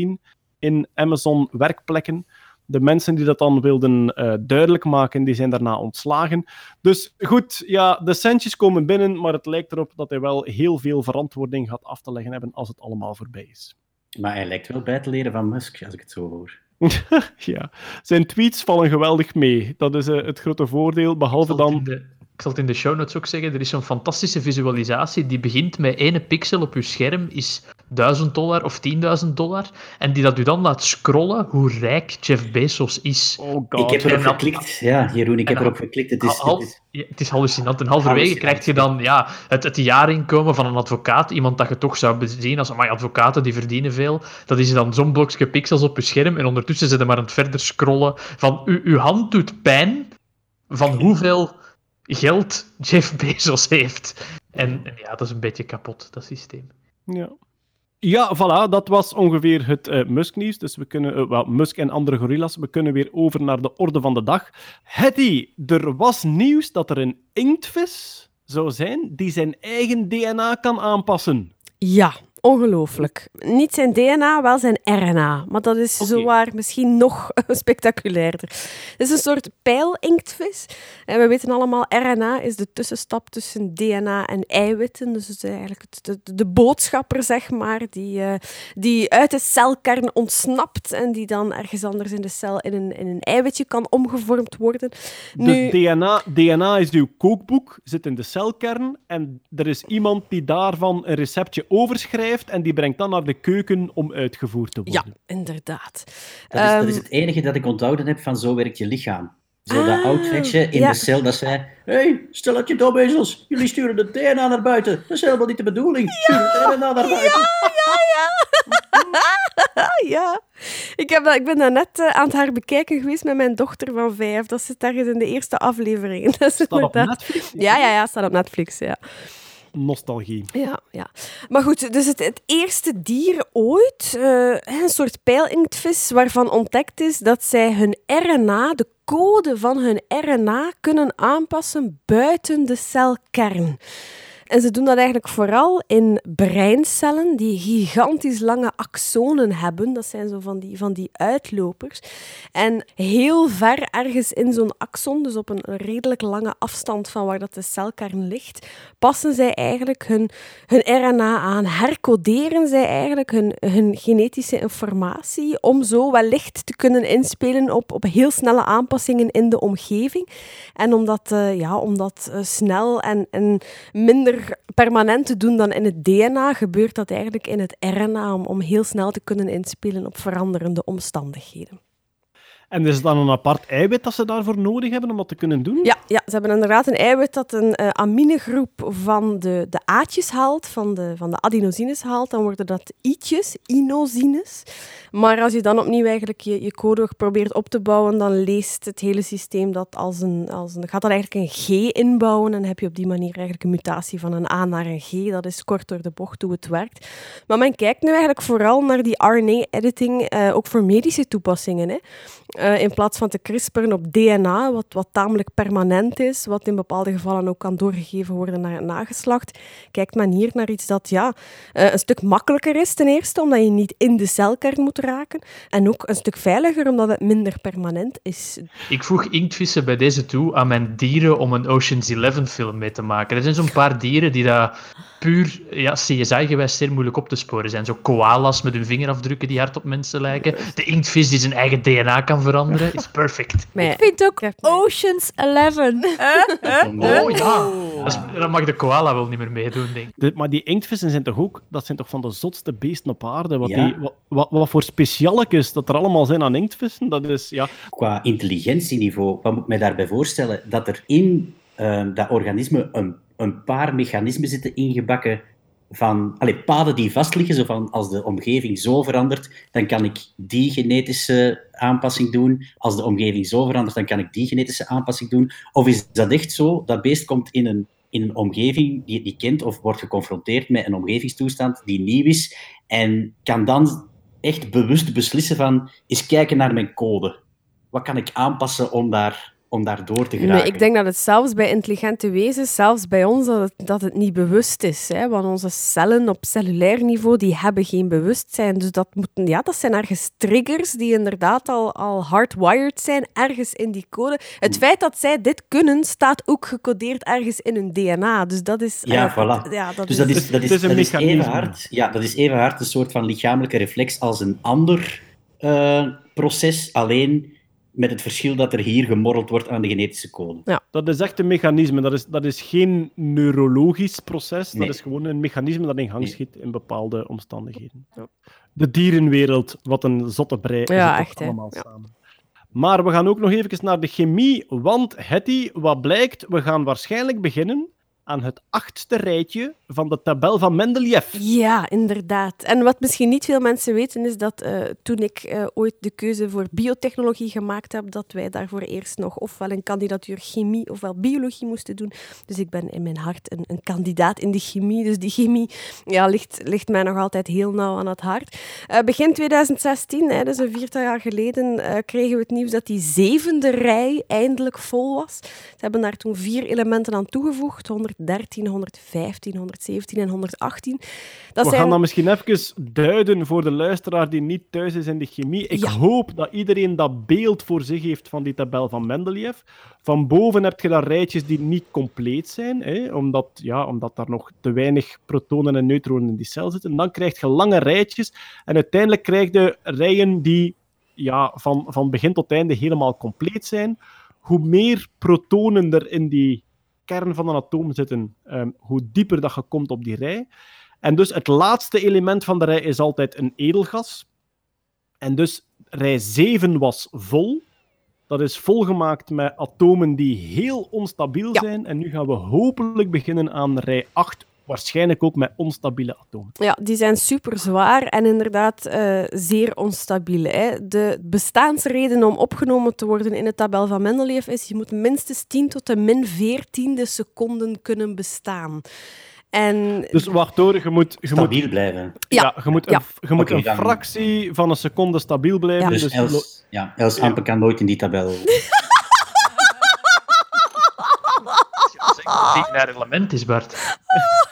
Speaker 7: in Amazon-werkplekken. De mensen die dat dan wilden eh, duidelijk maken, die zijn daarna ontslagen. Dus goed, ja, de centjes komen binnen, maar het lijkt erop dat hij wel heel veel verantwoording gaat af te leggen hebben als het allemaal voorbij is.
Speaker 14: Maar hij lijkt wel bij te leren van Musk, als ik het zo hoor.
Speaker 7: ja, zijn tweets vallen geweldig mee. Dat is eh, het grote voordeel, behalve dan...
Speaker 3: Ik zal het in de show notes ook zeggen. Er is zo'n fantastische visualisatie die begint met ene pixel op je scherm is 1000 dollar of 10.000 dollar. En die dat u dan laat scrollen hoe rijk Jeff Bezos is.
Speaker 7: Oh
Speaker 14: Ik heb erop geklikt. Ja, Jeroen, ik heb erop geklikt. Het is, het is-
Speaker 3: ja, het is hallucinant. En halverwege krijg je dan ja, het, het jaarinkomen van een advocaat. Iemand dat je toch zou bezien als maar advocaten die verdienen veel. Dat is dan zo'n blokje pixels op je scherm. En ondertussen zit je maar aan het verder scrollen. Van u, uw hand doet pijn van hoeveel geld Jeff Bezos heeft. En, en ja, dat is een beetje kapot, dat systeem.
Speaker 7: Ja. Ja, voilà, dat was ongeveer het eh, Musk-nieuws. Dus we kunnen, eh, wel, Musk en andere gorillas, we kunnen weer over naar de orde van de dag. Hetty, er was nieuws dat er een inktvis zou zijn die zijn eigen DNA kan aanpassen.
Speaker 2: Ja, ongelooflijk. Niet zijn DNA, wel zijn RNA. Maar dat is zowaar misschien nog spectaculairder. Het is een soort pijlinktvis. En we weten allemaal, RNA is de tussenstap tussen DNA en eiwitten. Dus het is eigenlijk de, de boodschapper, zeg maar, die, eh, die uit de celkern ontsnapt en die dan ergens anders in de cel in een, in een eiwitje kan omgevormd worden.
Speaker 7: Dus DNA, DNA is uw kookboek, zit in de celkern en er is iemand die daarvan een receptje overschrijft en die brengt dan naar de keuken om uitgevoerd te worden.
Speaker 2: Ja, inderdaad.
Speaker 14: Dat is, dat
Speaker 2: Ehm,
Speaker 14: is het enige dat ik onthouden heb van Zo werkt je lichaam. Zo dat
Speaker 2: Ah,
Speaker 14: oud vetje in
Speaker 2: ja.
Speaker 14: de cel dat zei... Hé, hey, stel dat je domezels. Jullie sturen de DNA naar buiten. Dat is helemaal niet de bedoeling. Stuur het DNA naar buiten.
Speaker 2: ja, ja. ja. Ik, heb dat, ik ben dat net eh, aan het haar bekijken geweest met mijn dochter van vijf. Dat zit ergens in de eerste aflevering. Dat is
Speaker 7: Staat op Netflix?
Speaker 2: Ja, ja, ja, staat op Netflix, ja.
Speaker 7: Nostalgie.
Speaker 2: Ja, ja. Maar goed, dus het, eerste dier ooit, eh, een soort pijlinktvis, waarvan ontdekt is dat zij hun RNA, de code van hun RNA, kunnen aanpassen buiten de celkern. En ze doen dat eigenlijk vooral in breincellen die gigantisch lange axonen hebben. Dat zijn zo van die, van die uitlopers. En heel ver ergens in zo'n axon, dus op een redelijk lange afstand van waar dat de celkern ligt, passen zij eigenlijk hun, hun RNA aan, hercoderen zij eigenlijk hun, hun genetische informatie om zo wellicht te kunnen inspelen op, op heel snelle aanpassingen in de omgeving. En om dat, eh, ja, om dat eh, snel en, en minder permanent te doen dan in het DNA, gebeurt dat eigenlijk in het RNA om, heel snel te kunnen inspelen op veranderende omstandigheden.
Speaker 7: En is het dan een apart eiwit dat ze daarvoor nodig hebben om dat te kunnen doen?
Speaker 2: Ja, ja, ze hebben inderdaad een eiwit dat een eh, aminegroep van de, de A'tjes haalt, van de, van de adenosines haalt. Dan worden dat i'tjes, inosines. Maar als je dan opnieuw eigenlijk je, je probeert op te bouwen, dan leest het hele systeem dat als een, als een... gaat dat eigenlijk een G inbouwen en heb je op die manier eigenlijk een mutatie van een A naar een G. Dat is kort door de bocht hoe het werkt. Maar men kijkt nu eigenlijk vooral naar die RNA-editing, eh, ook voor medische toepassingen. Hè. Eh, in plaats van te crisperen op DNA, wat, wat tamelijk permanent is, wat in bepaalde gevallen ook kan doorgegeven worden naar het nageslacht, kijkt men hier naar iets dat ja, eh, een stuk makkelijker is ten eerste, omdat je niet in de celkern moet raken, en ook een stuk veiliger, omdat het minder permanent is.
Speaker 3: Ik voeg inktvissen bij deze toe aan mijn dieren om een Ocean's Eleven film mee te maken. Er zijn zo'n paar dieren die dat puur ja, CSI-gewijs zeer moeilijk op te sporen zijn. Zo koalas met hun vingerafdrukken die hard op mensen lijken. De inktvis die zijn eigen DNA kan veranderen. Is perfect.
Speaker 13: Ik vind ook Ocean's Eleven.
Speaker 3: Oh ja, Dat is- dan mag de koala wel niet meer meedoen, denk ik.
Speaker 7: De- maar die inktvissen zijn toch ook, dat zijn toch van de zotste beesten op aarde? Wat,
Speaker 14: Ja.
Speaker 7: die, wat, wat, wat voor specialekes dat er allemaal zijn aan inktvissen, dat is, ja...
Speaker 14: Qua intelligentieniveau, wat moet ik mij daarbij voorstellen? Dat er in eh, dat organisme een, een paar mechanismen zitten ingebakken van paden die vastliggen, zo van als de omgeving zo verandert, dan kan ik die genetische aanpassing doen. Als de omgeving zo verandert, dan kan ik die genetische aanpassing doen. Of is dat echt zo? Dat beest komt in een, in een omgeving die het kent of wordt geconfronteerd met een omgevingstoestand die nieuw is en kan dan echt bewust beslissen van eens kijken naar mijn code. Wat kan ik aanpassen om daar, om daar door te geraken?
Speaker 2: Nee, ik denk dat het zelfs bij intelligente wezens, zelfs bij ons, dat het, dat het niet bewust is. Hè? Want onze cellen op cellulair niveau, die hebben geen bewustzijn. Dus dat, moeten, ja, dat zijn ergens triggers die inderdaad al, al hardwired zijn, ergens in die code. Het feit dat zij dit kunnen, staat ook gecodeerd ergens in hun DNA. Dus dat is...
Speaker 14: Ja,
Speaker 2: eh,
Speaker 14: voilà.
Speaker 2: ja, dat
Speaker 14: dus dat is, dat is,
Speaker 7: het is een
Speaker 14: dat is even hard, ja, dat is even hard een soort van lichamelijke reflex als een ander eh, proces, alleen met het verschil dat er hier gemorreld wordt aan de genetische code.
Speaker 7: Dat is echt een mechanisme. Dat is, dat is geen neurologisch proces.
Speaker 14: Nee.
Speaker 7: Dat is gewoon een mechanisme dat in gang schiet in bepaalde omstandigheden. De dierenwereld, wat een zotte brei is
Speaker 2: Ja, echt,
Speaker 7: allemaal
Speaker 2: Ja.
Speaker 7: samen. Maar we gaan ook nog even naar de chemie, want Hetty, wat blijkt, we gaan waarschijnlijk beginnen aan het achtste rijtje van de tabel van Mendeleev.
Speaker 2: Ja, inderdaad. En wat misschien niet veel mensen weten, is dat eh, toen ik eh, ooit de keuze voor biotechnologie gemaakt heb, dat wij daarvoor eerst nog ofwel een kandidatuur chemie ofwel biologie moesten doen. Dus ik ben in mijn hart een, een kandidaat in de chemie. Dus die chemie ja, ligt, ligt mij nog altijd heel nauw aan het hart. Eh, begin 2016, hè, dus een viertal jaar geleden, kregen we het nieuws dat die zevende rij eindelijk vol was. Ze hebben daar toen vier elementen aan toegevoegd, 113, 115, 117 en 118. Dat
Speaker 7: we
Speaker 2: zijn...
Speaker 7: gaan dat misschien even duiden voor de luisteraar die niet thuis is in de chemie. Ik
Speaker 2: Ja.
Speaker 7: hoop dat iedereen dat beeld voor zich heeft van die tabel van Mendeleev. Van boven heb je dan rijtjes die niet compleet zijn, hè, omdat, ja, omdat daar nog te weinig protonen en neutronen in die cel zitten. Dan krijg je lange rijtjes en uiteindelijk krijg je rijen die ja, van, van begin tot einde helemaal compleet zijn. Hoe meer protonen er in die kern van een atoom zitten, ehm, hoe dieper dat je komt op die rij. En dus het laatste element van de rij is altijd een edelgas. En dus rij 7 was vol. Dat is volgemaakt met atomen die heel onstabiel zijn. En nu gaan we hopelijk beginnen aan rij 8. Waarschijnlijk ook met onstabiele atomen.
Speaker 2: Ja, die zijn super zwaar en inderdaad eh, zeer onstabiel. Hè. De bestaansreden om opgenomen te worden in de tabel van Mendeleev is je moet minstens 10 tot de min 14e seconden kunnen bestaan. En
Speaker 7: Dus wacht hoor, je moet... Je
Speaker 14: Stabiel
Speaker 7: moet,
Speaker 14: blijven.
Speaker 7: Ja, je moet,
Speaker 2: Ja.
Speaker 7: een, je moet een
Speaker 14: dan-
Speaker 7: fractie van een seconde stabiel blijven.
Speaker 14: Dus,
Speaker 7: Dus,
Speaker 14: Els, ja, Els Ampe kan nooit in die tabel.
Speaker 3: Die naar element is, Bart.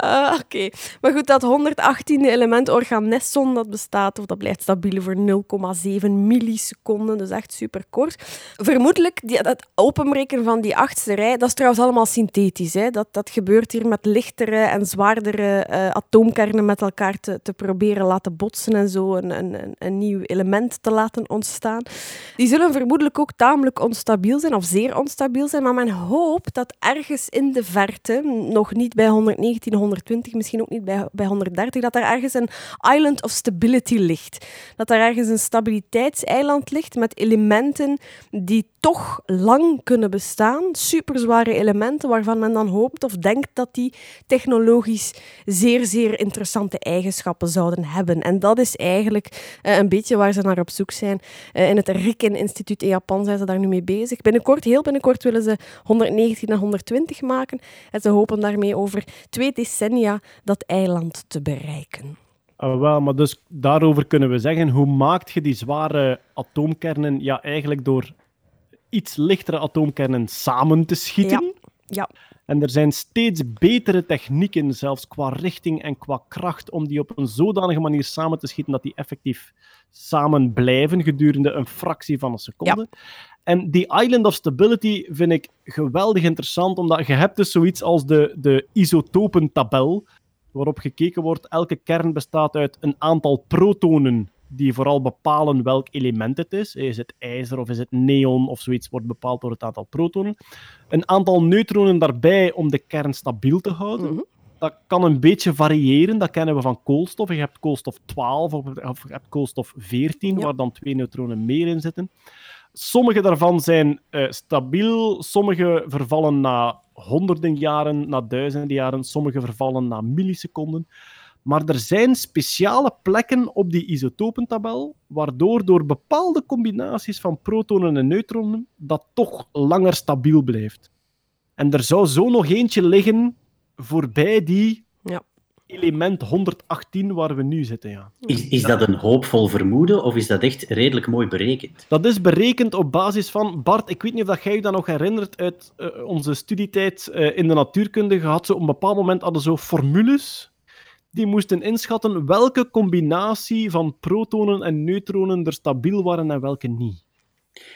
Speaker 2: Ah, Oké, maar goed, dat 118e element organesson, dat bestaat of dat blijft stabiel voor 0,7 milliseconden, dus echt super kort. Vermoedelijk, die, dat openbreken van die achtste rij, dat is trouwens allemaal synthetisch. Hè? Dat, dat gebeurt hier met lichtere en zwaardere eh, atoomkernen met elkaar te, te proberen laten botsen en zo een, een, een- een nieuw element te laten ontstaan. Die zullen vermoedelijk ook tamelijk onstabiel zijn, of zeer onstabiel zijn, maar men hoopt dat ergens in de verte, nog niet bij 119, 120, misschien ook niet bij, bij 130, dat er ergens een island of stability ligt. Dat er ergens een stabiliteitseiland ligt met elementen die toch lang kunnen bestaan, superzware elementen waarvan men dan hoopt of denkt dat die technologisch zeer, zeer interessante eigenschappen zouden hebben. En dat is eigenlijk eh, een beetje waar ze naar op zoek zijn. Eh, in het Riken-instituut in Japan zijn ze daar nu mee bezig. Binnenkort, heel binnenkort, willen ze 119 en 120 maken. En ze hopen daarmee over twee decennia dat eiland te bereiken.
Speaker 7: Ah, wel, maar dus daarover kunnen we zeggen, hoe maakt je die zware atoomkernen ja, eigenlijk door iets lichtere atoomkernen samen te schieten?
Speaker 2: Ja.
Speaker 7: En er zijn steeds betere technieken, zelfs qua richting en qua kracht, om die op een zodanige manier samen te schieten dat die effectief samen blijven gedurende een fractie van een seconde. En die Island of Stability vind ik geweldig interessant, omdat je hebt dus zoiets als de, de isotopentabel, waarop gekeken wordt, elke kern bestaat uit een aantal protonen die vooral bepalen welk element het is. Is het ijzer of is het neon of zoiets, wordt bepaald door het aantal protonen. Een aantal neutronen daarbij om de kern stabiel te houden. Dat kan een beetje variëren, dat kennen we van koolstof. Je hebt koolstof 12 of, of je hebt koolstof 14, waar dan twee neutronen meer in zitten. Sommige daarvan zijn eh, stabiel, sommige vervallen na honderden jaren, na duizenden jaren, sommige vervallen na milliseconden. Maar er zijn speciale plekken op die isotopentabel, waardoor door bepaalde combinaties van protonen en neutronen dat toch langer stabiel blijft. En er zou zo nog eentje liggen voorbij die
Speaker 2: Ja.
Speaker 7: element 118 waar we nu zitten. Ja.
Speaker 14: Is, is dat een hoopvol vermoeden of is dat echt redelijk mooi berekend?
Speaker 7: Dat is berekend op basis van... Bart, ik weet niet of dat jij je dat nog herinnert uit eh, onze studietijd eh, in de natuurkunde. Je had zo op een bepaald moment hadden zo formules die moesten inschatten welke combinatie van protonen en neutronen er stabiel waren en welke niet.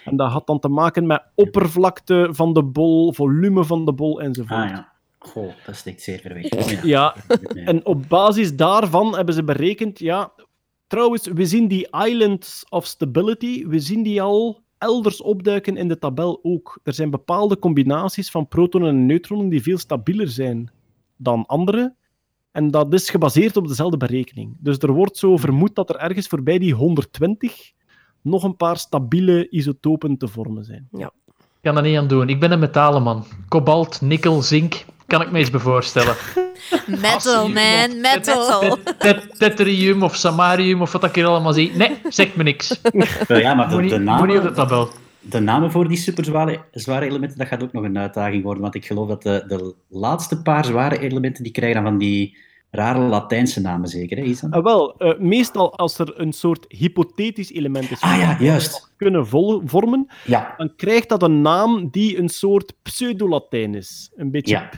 Speaker 7: En dat had dan te maken met oppervlakte van de bol, volume van de bol enzovoort.
Speaker 14: Ah ja. Goh, dat steekt zeer ver weg. Ja.
Speaker 7: Ja, en op basis daarvan hebben ze berekend, ja, trouwens, we zien die islands of stability, we zien die al elders opduiken in de tabel ook. Er zijn bepaalde combinaties van protonen en neutronen die veel stabieler zijn dan andere. En dat is gebaseerd op dezelfde berekening. Dus er wordt zo vermoed dat er ergens voorbij die 120 nog een paar stabiele isotopen te vormen zijn.
Speaker 2: Ja.
Speaker 3: Ik kan er niet aan doen. Ik ben een metalen man. Kobalt, nikkel, zink. Kan ik me eens bij voorstellen.
Speaker 13: Metal, man, metal.
Speaker 3: Tet- Tetterium of samarium of wat ik hier allemaal zie. Nee, zegt me niks.
Speaker 14: Wel ja, maar de,
Speaker 3: Moet niet-
Speaker 14: de,
Speaker 3: moet niet op de tabel.
Speaker 14: De namen voor die superzware zware elementen, dat gaat ook nog een uitdaging worden. Want ik geloof dat de, de laatste paar zware elementen, die krijgen dan van die rare Latijnse namen zeker, hè, Isan?
Speaker 7: Ah, wel, eh, meestal als er een soort hypothetisch element is
Speaker 14: Ah ja, juist.
Speaker 7: kunnen vol- vormen,
Speaker 14: Ja.
Speaker 7: dan krijgt dat een naam die een soort pseudo-Latijn is. Een beetje
Speaker 14: Ja.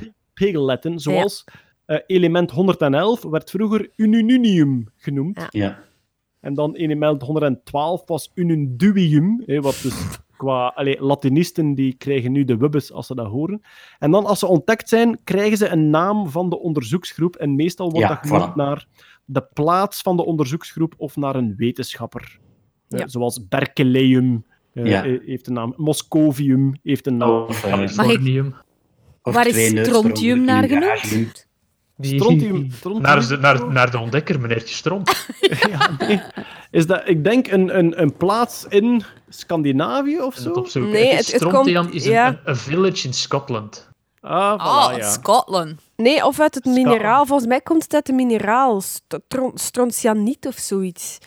Speaker 7: zoals eh, element 111 werd vroeger unununium genoemd.
Speaker 14: Ja.
Speaker 7: En dan element 112 was ununduium, hè, wat dus qua allee, Latinisten die krijgen nu de wubbes als ze dat horen. En dan als ze ontdekt zijn, krijgen ze een naam van de onderzoeksgroep en meestal wordt
Speaker 14: Ja,
Speaker 7: dat genoemd
Speaker 14: voilà.
Speaker 7: naar de plaats van de onderzoeksgroep of naar een wetenschapper. Eh,
Speaker 2: Ja.
Speaker 7: zoals Berkeleum eh,
Speaker 14: Ja.
Speaker 7: eh, heeft een naam, Moscovium heeft een naam.
Speaker 14: Of,
Speaker 13: Mag ik-
Speaker 3: Californium.
Speaker 14: Of
Speaker 13: Waar is strontium naar genoemd?
Speaker 14: Garage doen.
Speaker 3: Die-
Speaker 7: Strontium- strontium-
Speaker 3: Naar, de- naar, naar de ontdekker, meneertje Stront.
Speaker 7: ja, nee. Is dat, ik denk, een, een, een plaats in Scandinavië of
Speaker 3: Het
Speaker 7: zo?
Speaker 3: opzoeken.
Speaker 2: Nee,
Speaker 3: Het
Speaker 2: het- het komt-
Speaker 3: is een,
Speaker 2: ja.
Speaker 3: een, een village in Scotland.
Speaker 7: Ah, voilà, ja.
Speaker 13: Scotland.
Speaker 2: Nee, of uit het
Speaker 7: Scotland.
Speaker 2: mineraal. Volgens mij komt het uit het mineraal. Stron- Strontianiet of zoiets.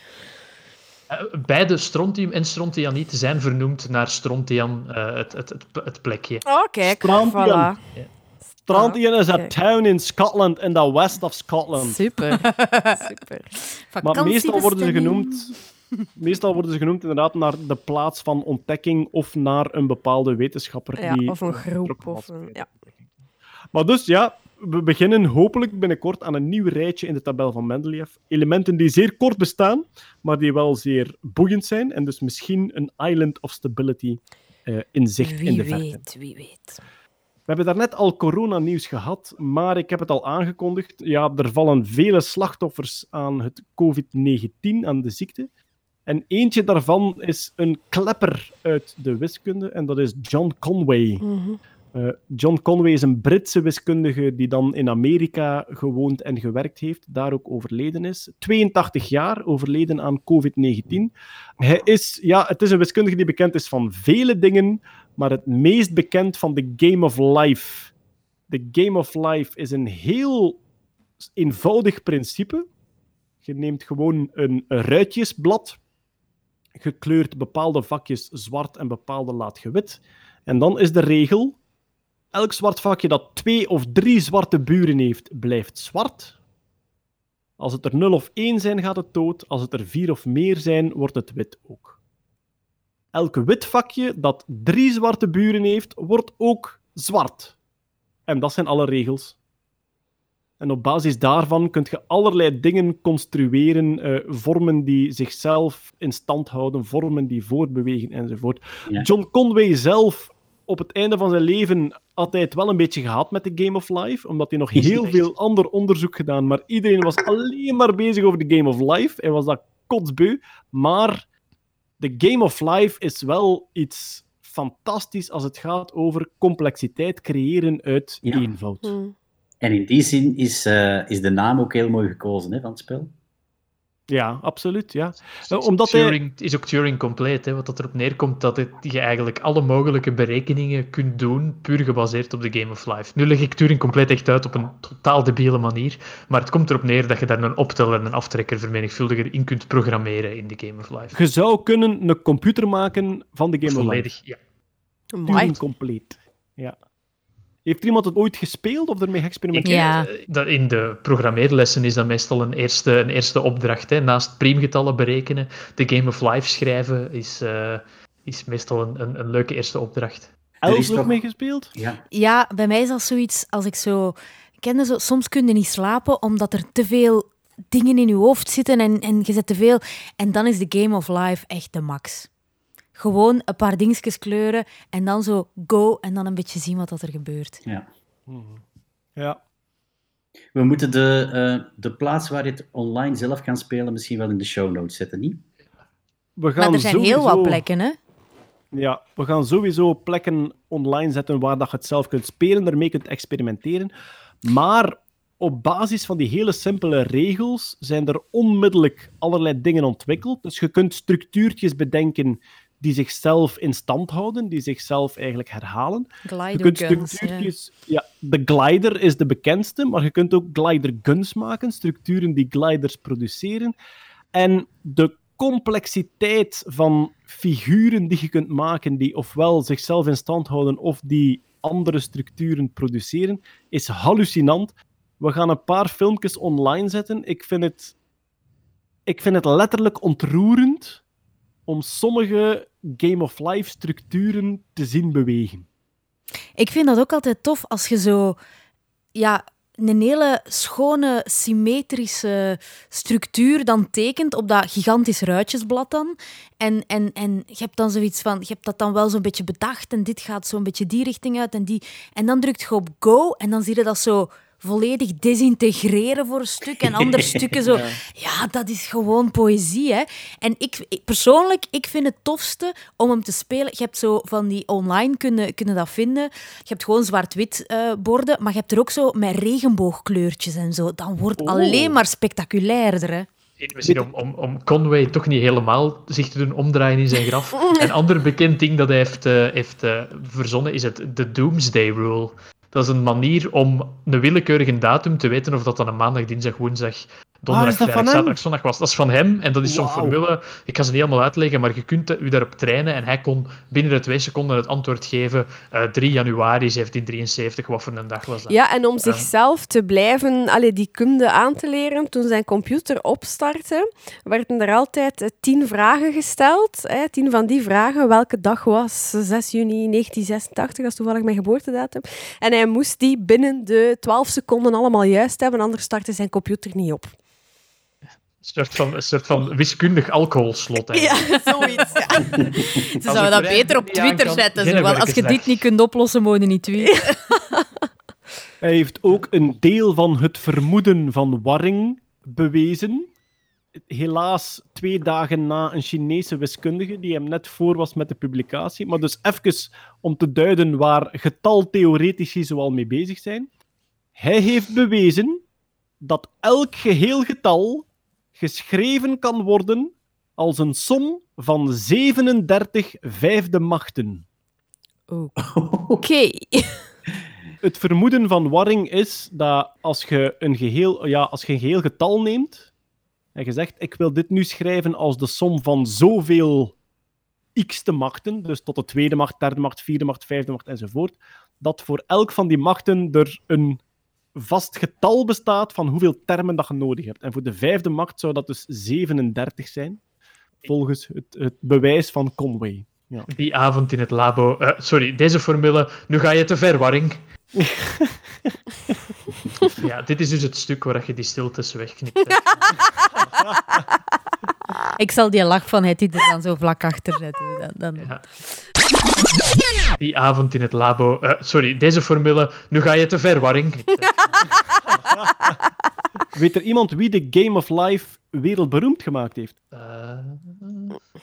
Speaker 3: Eh, Beide strontium en strontianiet zijn vernoemd naar Strontian, eh, het, het, het, het plekje.
Speaker 2: Oh, kijk.
Speaker 7: Strontium.
Speaker 2: Voilà.
Speaker 7: Strontium is een
Speaker 2: kijk.
Speaker 7: town in Scotland, in the west of Scotland.
Speaker 2: Super. Super.
Speaker 7: Maar meestal worden ze genoemd... Meestal worden ze genoemd inderdaad naar de plaats van ontdekking of naar een bepaalde wetenschapper.
Speaker 2: Ja,
Speaker 7: die
Speaker 2: of een groep. Of een, ja.
Speaker 7: Maar dus ja, we beginnen hopelijk binnenkort aan een nieuw rijtje in de tabel van Mendeleev. Elementen die zeer kort bestaan, maar die wel zeer boeiend zijn. En dus misschien een island of stability eh, in zicht in
Speaker 13: Wie
Speaker 7: de verte.
Speaker 13: weet, wie weet.
Speaker 7: We hebben daarnet al coronanieuws gehad, maar ik heb het al aangekondigd. Ja, er vallen vele slachtoffers aan het COVID-19, aan de ziekte. En eentje daarvan is een klepper uit de wiskunde, en dat is John Conway.
Speaker 2: Mhm.
Speaker 7: Eh, John Conway is een Britse wiskundige die dan in Amerika gewoond en gewerkt heeft, daar ook overleden is. 82 jaar, overleden aan COVID-19. Hij is, ja, het is een wiskundige die bekend is van vele dingen, maar het meest bekend van de Game of Life. De Game of Life is een heel eenvoudig principe. Je neemt gewoon een ruitjesblad, je kleurt bepaalde vakjes zwart en bepaalde laat je wit. En dan is de regel: elk zwart vakje dat twee of drie zwarte buren heeft, blijft zwart. Als het er 0 of 1 zijn, gaat het dood. Als het er 4 of meer zijn, wordt het wit ook. Elk wit vakje dat drie zwarte buren heeft, wordt ook zwart. En dat zijn alle regels. En op basis daarvan kun je allerlei dingen construeren, eh, vormen die zichzelf in stand houden, vormen die voortbewegen enzovoort.
Speaker 14: Ja.
Speaker 7: John Conway zelf, op het einde van zijn leven, had hij het wel een beetje gehad met de Game of Life, omdat hij nog heel veel ander onderzoek gedaan, maar iedereen was alleen maar bezig over de Game of Life. Hij was dat kotsbeu. Maar de Game of Life is wel iets fantastisch als het gaat over complexiteit creëren uit
Speaker 14: Ja.
Speaker 7: eenvoud.
Speaker 2: Hmm.
Speaker 14: En in die zin is, eh, is de naam ook heel mooi gekozen hè, van het spel.
Speaker 7: Ja, absoluut. Ja. Omdat hij...
Speaker 3: Turing, het is ook Turing compleet, hè, wat dat erop neerkomt dat het, je eigenlijk alle mogelijke berekeningen kunt doen, puur gebaseerd op de Game of Life. Nu leg ik Turing compleet echt uit op een totaal debiele manier, maar het komt erop neer dat je daar een opteller en een aftrekker vermenigvuldiger in kunt programmeren in de Game of Life.
Speaker 7: Je zou kunnen een computer maken van de Game of
Speaker 3: Volledig,
Speaker 7: Life.
Speaker 3: ja.
Speaker 7: Turing compleet. Ja. Heeft iemand het ooit gespeeld of ermee geëxperimenteerd?
Speaker 3: dat in de programmeerlessen is dat meestal een eerste, een eerste opdracht. Hè. Naast priemgetallen berekenen, de Game of Life schrijven is, eh, is meestal een, een, een leuke eerste opdracht.
Speaker 7: Els ook mee gespeeld?
Speaker 14: Ja.
Speaker 13: Ja, bij mij is dat zoiets als ik zo... Kende zo, soms kun je niet slapen omdat er te veel dingen in je hoofd zitten en, en je zet te veel. En dan is de Game of Life echt de max. Gewoon een paar dingetjes kleuren en dan zo go en dan een beetje zien wat dat er gebeurt.
Speaker 14: Ja.
Speaker 7: Ja.
Speaker 14: We moeten de, eh, de plaats waar je het online zelf kan spelen misschien wel in de show notes zetten, niet?
Speaker 7: We gaan
Speaker 13: Maar er zijn heel wat plekken, hè?
Speaker 7: Ja, we gaan sowieso plekken online zetten waar dat je het zelf kunt spelen, ermee kunt experimenteren. Maar op basis van die hele simpele regels zijn er onmiddellijk allerlei dingen ontwikkeld. Dus je kunt structuurtjes bedenken die zichzelf in stand houden, die zichzelf eigenlijk herhalen. je
Speaker 13: Glider
Speaker 7: kunt
Speaker 13: guns,
Speaker 7: structuurtjes... Ja. de glider is de bekendste, maar je kunt ook glider guns maken, structuren die gliders produceren. En de complexiteit van figuren die je kunt maken, die ofwel zichzelf in stand houden of die andere structuren produceren, is hallucinant. We gaan een paar filmpjes online zetten. Ik vind het, ik vind het letterlijk ontroerend om sommige Game of Life structuren te zien bewegen.
Speaker 13: Ik vind dat ook altijd tof als je zo ja, een hele schone, symmetrische structuur dan tekent op dat gigantisch ruitjesblad dan. En, en, en je hebt dan zoiets van, je hebt dat dan wel zo'n beetje bedacht en dit gaat zo'n beetje die richting uit en die. En dan drukt je op go en dan zie je dat zo volledig desintegreren voor een stuk en andere stukken zo.
Speaker 2: Ja.
Speaker 13: Dat is gewoon poëzie, hè. En ik, ik- persoonlijk, ik vind het tofste om hem te spelen. Je hebt zo van die online kunnen, kunnen dat vinden. Je hebt gewoon zwart-wit eh, borden, maar je hebt er ook zo met regenboogkleurtjes en zo. Dan wordt het
Speaker 3: Oh.
Speaker 13: alleen maar spectaculairder, hè.
Speaker 3: Misschien om, om, om Conway toch niet helemaal zich te doen omdraaien in zijn graf. Een ander bekend ding dat hij heeft, eh, heeft eh, verzonnen is het de Doomsday Rule. Dat is een manier om een willekeurige datum te weten of dat dan een maandag, dinsdag, woensdag, donderdag,
Speaker 7: Ah,
Speaker 3: vrijdag, zaterdag, zondag was. Dat is van hem en dat is zo'n formule. Ik kan ze niet helemaal uitleggen, maar je kunt u daarop trainen. En hij kon binnen de twee seconden het antwoord geven. eh 3 januari 1773, wat voor een dag was dat?
Speaker 2: Ja, en om zichzelf te blijven, allee, die kunde aan te leren, toen zijn computer opstartte, werden er altijd eh, tien vragen gesteld. Hè, tien van die vragen. Welke dag was 6 juni 1986? Dat is toevallig mijn geboortedatum. En hij moest die binnen de 12 seconden allemaal juist hebben, anders startte zijn computer niet op.
Speaker 3: Een soort van, een soort van wiskundig alcoholslot. eigenlijk.
Speaker 13: Ja, zoiets. Ja. Ze zouden dat beter op Twitter zetten. Zo, want als je dit niet kunt oplossen, moet je niet tweeten.
Speaker 7: Hij heeft ook een deel van het vermoeden van warring bewezen. Helaas twee dagen na een Chinese wiskundige die hem net voor was met de publicatie. Maar dus even om te duiden waar getaltheoretici zoal mee bezig zijn. Hij heeft bewezen dat elk geheel getal geschreven kan worden als een som van 37 vijfde machten.
Speaker 2: Oké.
Speaker 7: Het vermoeden van Warring is dat als je een geheel, ja, als je een geheel getal neemt en je zegt, ik wil dit nu schrijven als de som van zoveel x-te machten, dus tot de tweede macht, derde macht, vierde macht, vijfde macht enzovoort, dat voor elk van die machten er een vast getal bestaat van hoeveel termen dat je nodig hebt. En voor de vijfde macht zou dat dus 37 zijn, volgens het, het bewijs van Conway. Ja.
Speaker 3: Die avond in het labo. eh, sorry, deze formule. Nu ga je te ver, Warring. ja, dit is dus het stuk waar je die stiltes wegknipt.
Speaker 13: Ik zal die lach van het er dan zo vlak achter zetten. Dan, dan...
Speaker 3: Die avond in het labo. eh, sorry, deze formule. Nu ga je te ver, Warring.
Speaker 7: Weet er iemand wie de Game of Life wereldberoemd gemaakt heeft?
Speaker 3: Eh,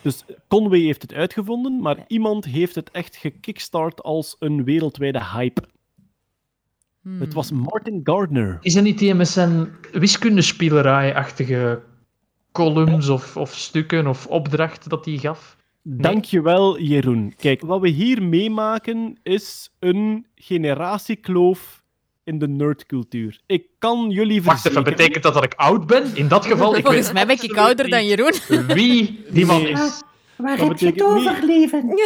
Speaker 7: Dus Conway heeft het uitgevonden, maar iemand heeft het echt gekickstart als een wereldwijde hype. Het was Martin Gardner.
Speaker 3: Is dat niet die met zijn wiskundespielerij-achtige columns of, of stukken of opdrachten dat hij gaf?
Speaker 7: Dankjewel, Jeroen. Kijk, wat we hier meemaken is een generatiekloof in de nerdcultuur. Ik kan jullie
Speaker 3: Wacht even,
Speaker 7: verzekeren...
Speaker 3: betekent dat dat ik oud ben? In dat geval, ik
Speaker 13: Volgens mij ben ik ouder dan Jeroen.
Speaker 3: wie die man
Speaker 7: Nee.
Speaker 3: is.
Speaker 16: Waar
Speaker 7: Dat
Speaker 16: heb je het over, leven?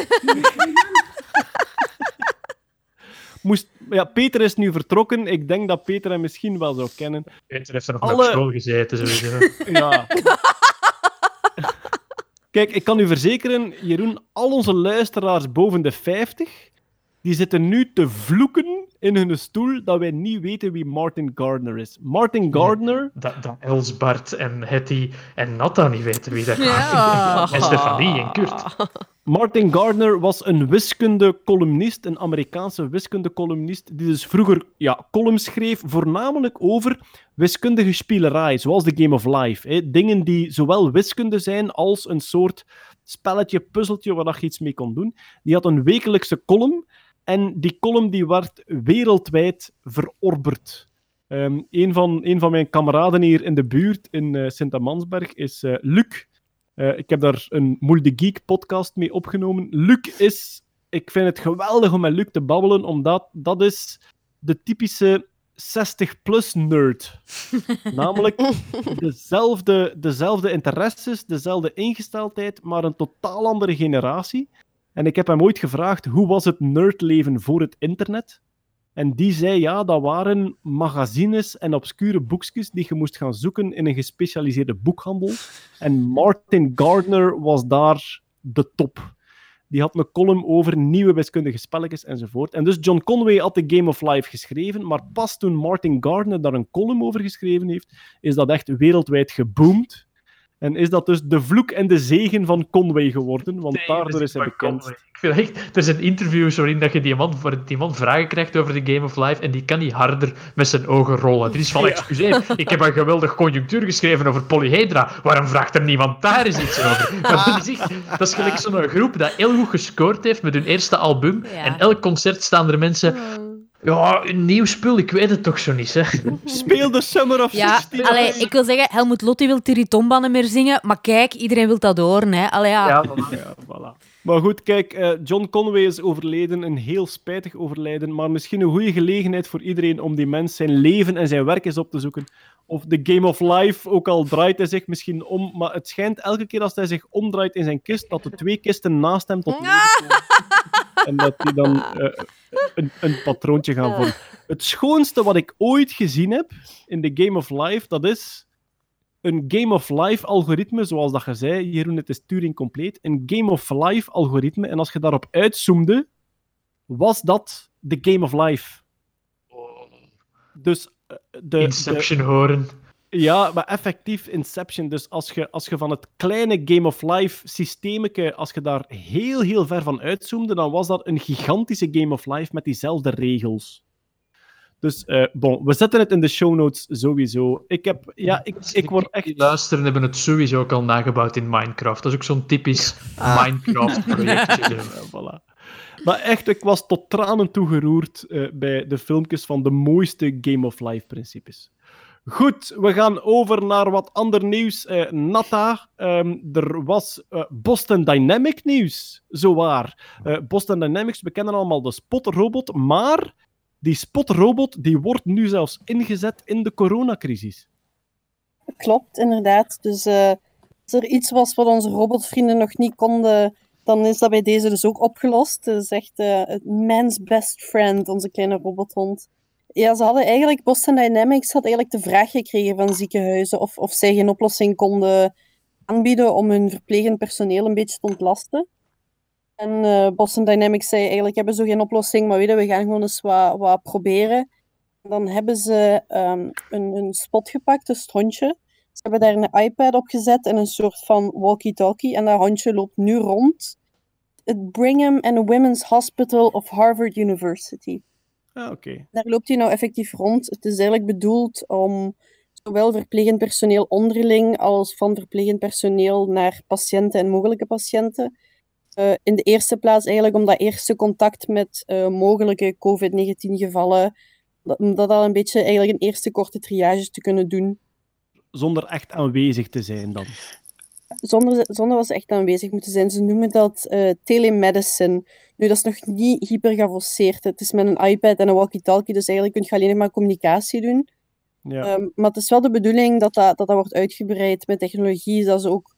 Speaker 7: Moest... Ja, Peter is nu vertrokken. Ik denk dat Peter hem misschien wel zou kennen.
Speaker 3: Peter heeft er nog
Speaker 7: Alle-
Speaker 3: op school gezeten, sowieso.
Speaker 7: Ja. Kijk, ik kan u verzekeren, Jeroen, al onze luisteraars boven de 50, die zitten nu te vloeken in hun stoel dat wij niet weten wie Martin Gardner is. Martin Gardner...
Speaker 3: Dat, dat Els, Bart en Hetty en Natta niet weten wie dat
Speaker 13: Ja.
Speaker 3: is. En Stefanie en Kurt.
Speaker 7: Martin Gardner was een wiskunde-columnist, een Amerikaanse wiskunde-columnist, die dus vroeger ja, columns schreef, voornamelijk over wiskundige spielerij, zoals de Game of Life. Hè. Dingen die zowel wiskunde zijn als een soort spelletje, puzzeltje, waar je iets mee kon doen. Die had een wekelijkse column, en die column die werd wereldwijd verorberd. Ehm, een, van, een van mijn kameraden hier in de buurt in eh, Sint-Amansberg is eh, Luc. Eh, ik heb daar een Moel de Geek podcast mee opgenomen. Luc is... Ik vind het geweldig om met Luc te babbelen, omdat dat is de typische 60-plus nerd. Namelijk dezelfde, dezelfde interesses, dezelfde ingesteldheid, maar een totaal andere generatie. En ik heb hem ooit gevraagd, hoe was het nerdleven voor het internet? En die zei, ja, dat waren magazines en obscure boekjes die je moest gaan zoeken in een gespecialiseerde boekhandel. En Martin Gardner was daar de top. Die had een column over nieuwe wiskundige spelletjes enzovoort. En dus John Conway had de Game of Life geschreven, maar pas toen Martin Gardner daar een column over geschreven heeft, is dat echt wereldwijd geboomd. En is dat dus de vloek en de zegen van Conway geworden? Want daardoor is hij bekend.
Speaker 3: Ik vind echt, er is een interview waarin dat je die man, voor die man vragen krijgt over de Game of Life en die kan niet harder met zijn ogen rollen. Er is van, excuseer, ik heb een geweldig conjunctuur geschreven over polyhedra. Waarom vraagt er niemand daar eens iets over? Maar dat, is echt, dat is gelijk zo'n groep dat heel goed gescoord heeft met hun eerste album. En elk concert staan er mensen... Ja, een nieuw spul, ik weet het toch zo niet, hè.
Speaker 7: Speel de Summer of
Speaker 13: Ja,
Speaker 7: 16.
Speaker 13: allee, ik wil zeggen, Helmut Lotti wil Tiritomba niet meer zingen, maar kijk, iedereen wil dat horen. Hè. Allee, ja.
Speaker 7: Ja, voilà. Maar goed, kijk, eh, John Conway is overleden, een heel spijtig overlijden, maar misschien een goede gelegenheid voor iedereen om die mens zijn leven en zijn werk eens op te zoeken. Of de Game of Life, ook al draait hij zich misschien om, maar het schijnt elke keer als hij zich omdraait in zijn kist, dat de twee kisten naast hem tot leven komen. En dat die dan eh, een, een patroontje gaan vormen. Het schoonste wat ik ooit gezien heb in de Game of Life, dat is een Game of Life algoritme, zoals dat je zei, Jeroen, het is Turing compleet. Een Game of Life algoritme. En als je daarop uitzoomde, was dat de Game of Life. Dus eh, de,
Speaker 3: Inception
Speaker 7: de-
Speaker 3: horen.
Speaker 7: Ja, maar effectief Inception. Dus als je, als je van het kleine Game of Life systeemke, als je daar heel, heel ver van uitzoomde, dan was dat een gigantische Game of Life met diezelfde regels. Dus, eh, bon, we zetten het in de show notes sowieso. Ik heb, ja, ik, ik word echt...
Speaker 3: Die luisteren hebben het sowieso ook al nagebouwd in Minecraft. Dat is ook zo'n typisch
Speaker 7: Ah.
Speaker 3: Minecraft-projectje.
Speaker 7: voilà. Maar echt, ik was tot tranen toegeroerd eh, bij de filmpjes van de mooiste Game of Life principes. Goed, we gaan over naar wat ander nieuws. Eh Natta, ehm, er was eh, Boston Dynamic nieuws, zowaar. Eh Boston Dynamics, we kennen allemaal de Spot-robot, maar die Spot-robot die wordt nu zelfs ingezet in de coronacrisis.
Speaker 8: Klopt, inderdaad. Dus als er iets was wat onze robotvrienden nog niet konden, dan is dat bij deze dus ook opgelost. Het is echt het man's best friend, onze kleine robothond. Ja, ze hadden eigenlijk, Boston Dynamics had eigenlijk de vraag gekregen van ziekenhuizen of, of zij geen oplossing konden aanbieden om hun verplegend personeel een beetje te ontlasten. En eh, Boston Dynamics zei eigenlijk, hebben zo geen oplossing, maar we gaan gewoon eens wat, wat proberen. Dan hebben ze ehm, een, een spot gepakt, dus het hondje. Ze hebben daar een iPad op gezet en een soort van walkie-talkie. En dat hondje loopt nu rond. Het Brigham and Women's Hospital of Harvard University.
Speaker 7: Ah, oké.
Speaker 8: Daar loopt hij nou effectief rond. Het is eigenlijk bedoeld om zowel verplegend personeel onderling als van verplegend personeel naar patiënten en mogelijke patiënten. Eh, in de eerste plaats eigenlijk om dat eerste contact met eh, mogelijke COVID-19-gevallen, om dat al een beetje eigenlijk een eerste korte triage te kunnen doen.
Speaker 7: Zonder echt aanwezig te zijn dan.
Speaker 8: Zonder, zonder dat ze echt aanwezig moeten zijn. Ze noemen dat eh, telemedicine. Nu, dat is nog niet hyper geavanceerd. Het is met een iPad en een walkie-talkie, dus eigenlijk kun je alleen nog maar communicatie doen.
Speaker 7: Ja.
Speaker 8: Ehm, maar het is wel de bedoeling dat dat, dat, dat wordt uitgebreid met technologie, dat ze ook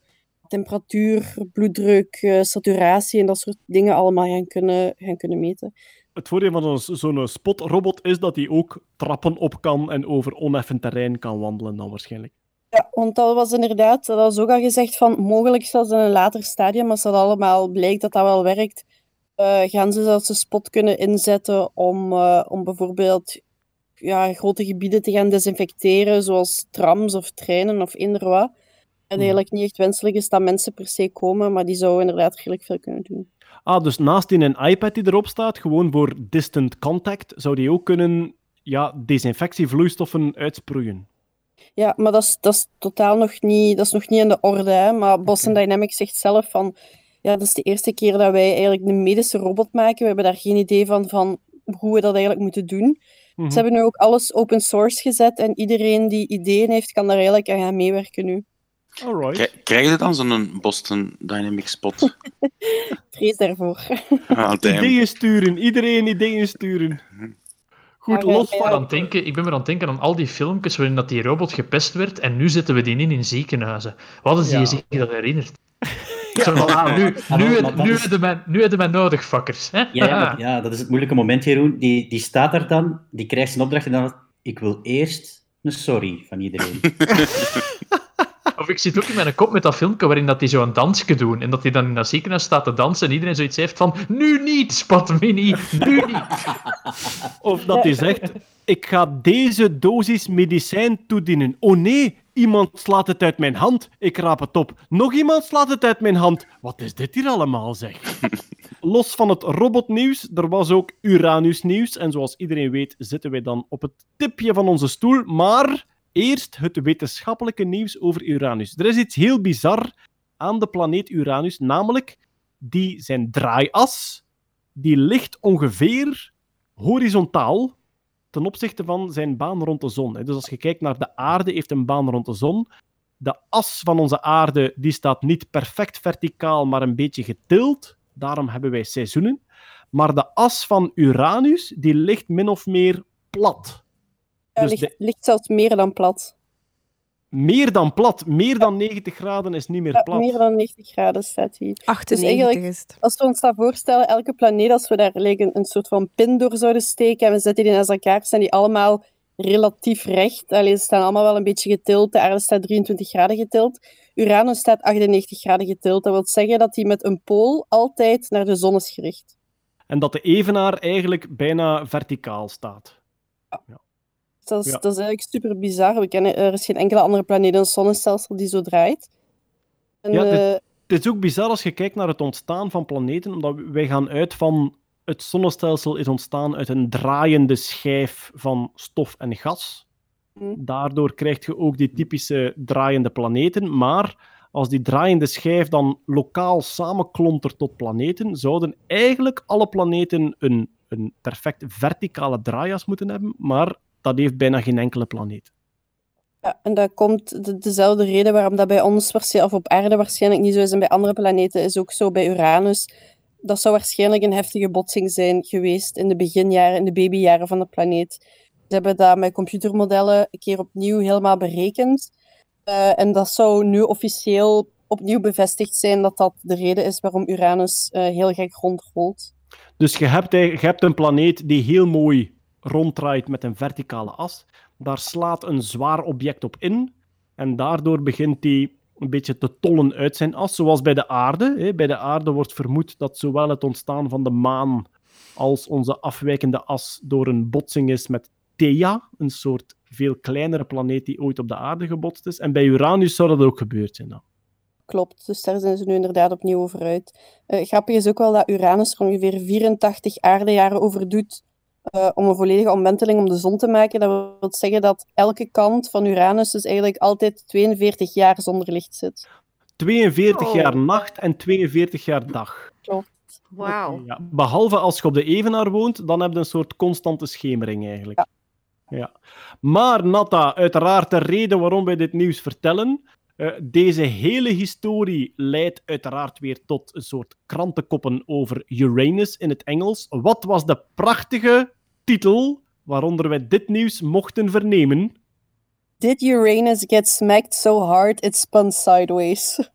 Speaker 8: temperatuur, bloeddruk, eh, saturatie en dat soort dingen allemaal gaan kunnen, gaan kunnen meten.
Speaker 7: Het voordeel van zo'n- zo'n spotrobot is dat hij ook trappen op kan en over oneffen terrein kan wandelen dan waarschijnlijk.
Speaker 8: Ja, want dat was inderdaad, dat was ook al gezegd van mogelijk zelfs in een later stadium, als dat allemaal blijkt dat dat wel werkt, eh, gaan ze zelfs een spot kunnen inzetten om, eh, om bijvoorbeeld ja, grote gebieden te gaan desinfecteren, zoals trams of treinen of eender wat. En eigenlijk niet echt wenselijk is dat mensen per se komen, maar die zouden inderdaad redelijk veel kunnen doen.
Speaker 7: Ah, dus naast in een iPad die erop staat, gewoon voor distant contact, zou die ook kunnen ja, desinfectievloeistoffen uitsproeien.
Speaker 8: Ja, maar dat is, dat is totaal nog niet, dat is nog niet in de orde. Hè? Maar Boston Dynamics zegt zelf van, ja, dat is de eerste keer dat wij eigenlijk een medische robot maken. We hebben daar geen idee van, van hoe we dat eigenlijk moeten doen.
Speaker 7: Mhm.
Speaker 8: Ze hebben nu ook alles open source gezet en iedereen die ideeën heeft, kan daar eigenlijk aan gaan meewerken nu.
Speaker 7: Alright.
Speaker 15: Krij- Krijg je dan zo'n Boston Dynamics spot?
Speaker 8: Vrees daarvoor.
Speaker 15: Ah.
Speaker 7: Ideeën sturen, iedereen ideeën sturen. Goed, los
Speaker 3: Ik ben,
Speaker 7: van...
Speaker 3: aan het denken, ik ben maar aan het denken aan al die filmpjes waarin dat die robot gepest werd en nu zetten we die in in ziekenhuizen. Wat is die
Speaker 7: Ja.
Speaker 3: zich dat herinnert? Ah, nu, nu, nu,
Speaker 14: is-
Speaker 3: nu hebben wij nodig, fuckers. Hè?
Speaker 14: Ja, ja, maar- ja, dat is het moeilijke moment, Jeroen. Die, die staat daar dan, die krijgt zijn opdracht en dan... Ik wil eerst een sorry van iedereen.
Speaker 3: Of ik zit ook in mijn kop met dat filmpje waarin dat die zo een dansje doen en dat hij dan in dat ziekenhuis staat te dansen en iedereen zoiets heeft van nu niet, Spot Mini, nu niet.
Speaker 7: Of dat hij zegt, ik ga deze dosis medicijn toedienen. Oh nee, Iemand slaat het uit mijn hand. Ik raap het op. Nog iemand slaat het uit mijn hand. Wat is dit hier allemaal, zeg? Los van het robotnieuws, er was ook Uranus-nieuws. En zoals iedereen weet, zitten wij dan op het tipje van onze stoel. Maar eerst het wetenschappelijke nieuws over Uranus. Er is iets heel bizar aan de planeet Uranus, namelijk die zijn draaias, die ligt ongeveer horizontaal ten opzichte van zijn baan rond de zon. Dus als je kijkt naar de aarde, heeft een baan rond de zon. De as van onze aarde die staat niet perfect verticaal, maar een beetje getild. Daarom hebben wij seizoenen. Maar de as van Uranus die ligt min of meer plat.
Speaker 8: Ja,
Speaker 7: Dus
Speaker 8: ligt,
Speaker 7: de-
Speaker 8: ligt zelfs meer dan plat.
Speaker 7: Meer dan plat. Meer dan 90 graden is niet meer
Speaker 8: Ja,
Speaker 7: plat.
Speaker 8: meer dan 90 graden staat hier.
Speaker 2: 98
Speaker 8: dus eigenlijk,
Speaker 2: is het.
Speaker 8: als we ons dat voorstellen, elke planeet, als we daar like, een, een soort van pin door zouden steken en we zetten die naast elkaar, staan die allemaal relatief recht. Allee, ze staan allemaal wel een beetje getild. De aarde staat 23 graden getild. Uranus staat 98 graden getild. Dat wil zeggen dat die met een pool altijd naar de zon is gericht.
Speaker 7: En dat de evenaar eigenlijk bijna verticaal staat.
Speaker 8: Dus dat, is,
Speaker 7: Ja.
Speaker 8: dat is eigenlijk super bizar. We kennen, er is geen enkele andere planeet in het zonnestelsel die zo draait. En,
Speaker 7: Ja, dit-
Speaker 8: eh,
Speaker 7: Het is ook bizar als je kijkt naar het ontstaan van planeten, omdat wij gaan uit van het zonnestelsel is ontstaan uit een draaiende schijf van stof en gas. Daardoor krijg je ook die typische draaiende planeten. Maar als die draaiende schijf dan lokaal samenklontert tot planeten, zouden eigenlijk alle planeten een, een perfect verticale draaias moeten hebben. Maar dat heeft bijna geen enkele planeet.
Speaker 8: Ja, en dat komt de, dezelfde reden waarom dat bij ons waarschijnlijk, of op aarde waarschijnlijk niet zo is en bij andere planeten is ook zo bij Uranus. Dat zou waarschijnlijk een heftige botsing zijn geweest in de beginjaren, in de babyjaren van de planeet. Ze hebben dat met computermodellen een keer opnieuw helemaal berekend. Eh, en dat zou nu officieel opnieuw bevestigd zijn dat dat de reden is waarom Uranus eh, heel gek rondrolt.
Speaker 7: Dus je hebt, je hebt een planeet die heel mooi ronddraait met een verticale as. Daar slaat een zwaar object op in. En daardoor begint die een beetje te tollen uit zijn as, zoals bij de aarde. Bij de aarde wordt vermoed dat zowel het ontstaan van de maan als onze afwijkende as door een botsing is met Theia, een soort veel kleinere planeet die ooit op de aarde gebotst is. En bij Uranus zou dat ook gebeurd zijn dan.
Speaker 8: Klopt, dus daar zijn ze nu inderdaad opnieuw over uit. Eh, grappig is ook wel dat Uranus er ongeveer 84 aardejaren over doet eh, om een volledige omwenteling om de zon te maken. Dat wil zeggen dat elke kant van Uranus dus eigenlijk altijd 42 jaar zonder licht zit.
Speaker 7: 42
Speaker 8: Oh.
Speaker 7: jaar nacht en 42 jaar dag.
Speaker 8: Klopt.
Speaker 13: Wauw.
Speaker 7: Ja, behalve als je op de Evenaar woont, dan heb je een soort constante schemering eigenlijk. Ja. Maar Natta, uiteraard de reden waarom wij dit nieuws vertellen. Eh, deze hele historie leidt uiteraard weer tot een soort krantenkoppen over Uranus in het Engels. Wat was de prachtige titel waaronder wij dit nieuws mochten vernemen?
Speaker 8: Did Uranus get smacked so hard it spun sideways?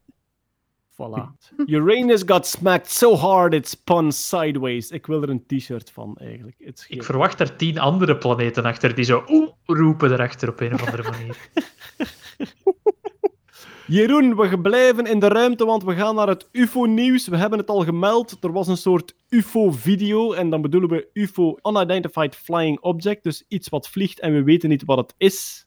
Speaker 7: Voilà. Uranus got smacked so hard it spun sideways. Ik wil er een t-shirt van eigenlijk. Het is
Speaker 3: Ik verwacht er tien andere planeten achter die zo oeh roepen erachter op een of andere manier.
Speaker 7: Jeroen, we blijven in de ruimte, want we gaan naar het UFO-nieuws. We hebben het al gemeld. Er was een soort UFO-video. En dan bedoelen we UFO, Unidentified Flying Object. Dus iets wat vliegt en we weten niet wat het is.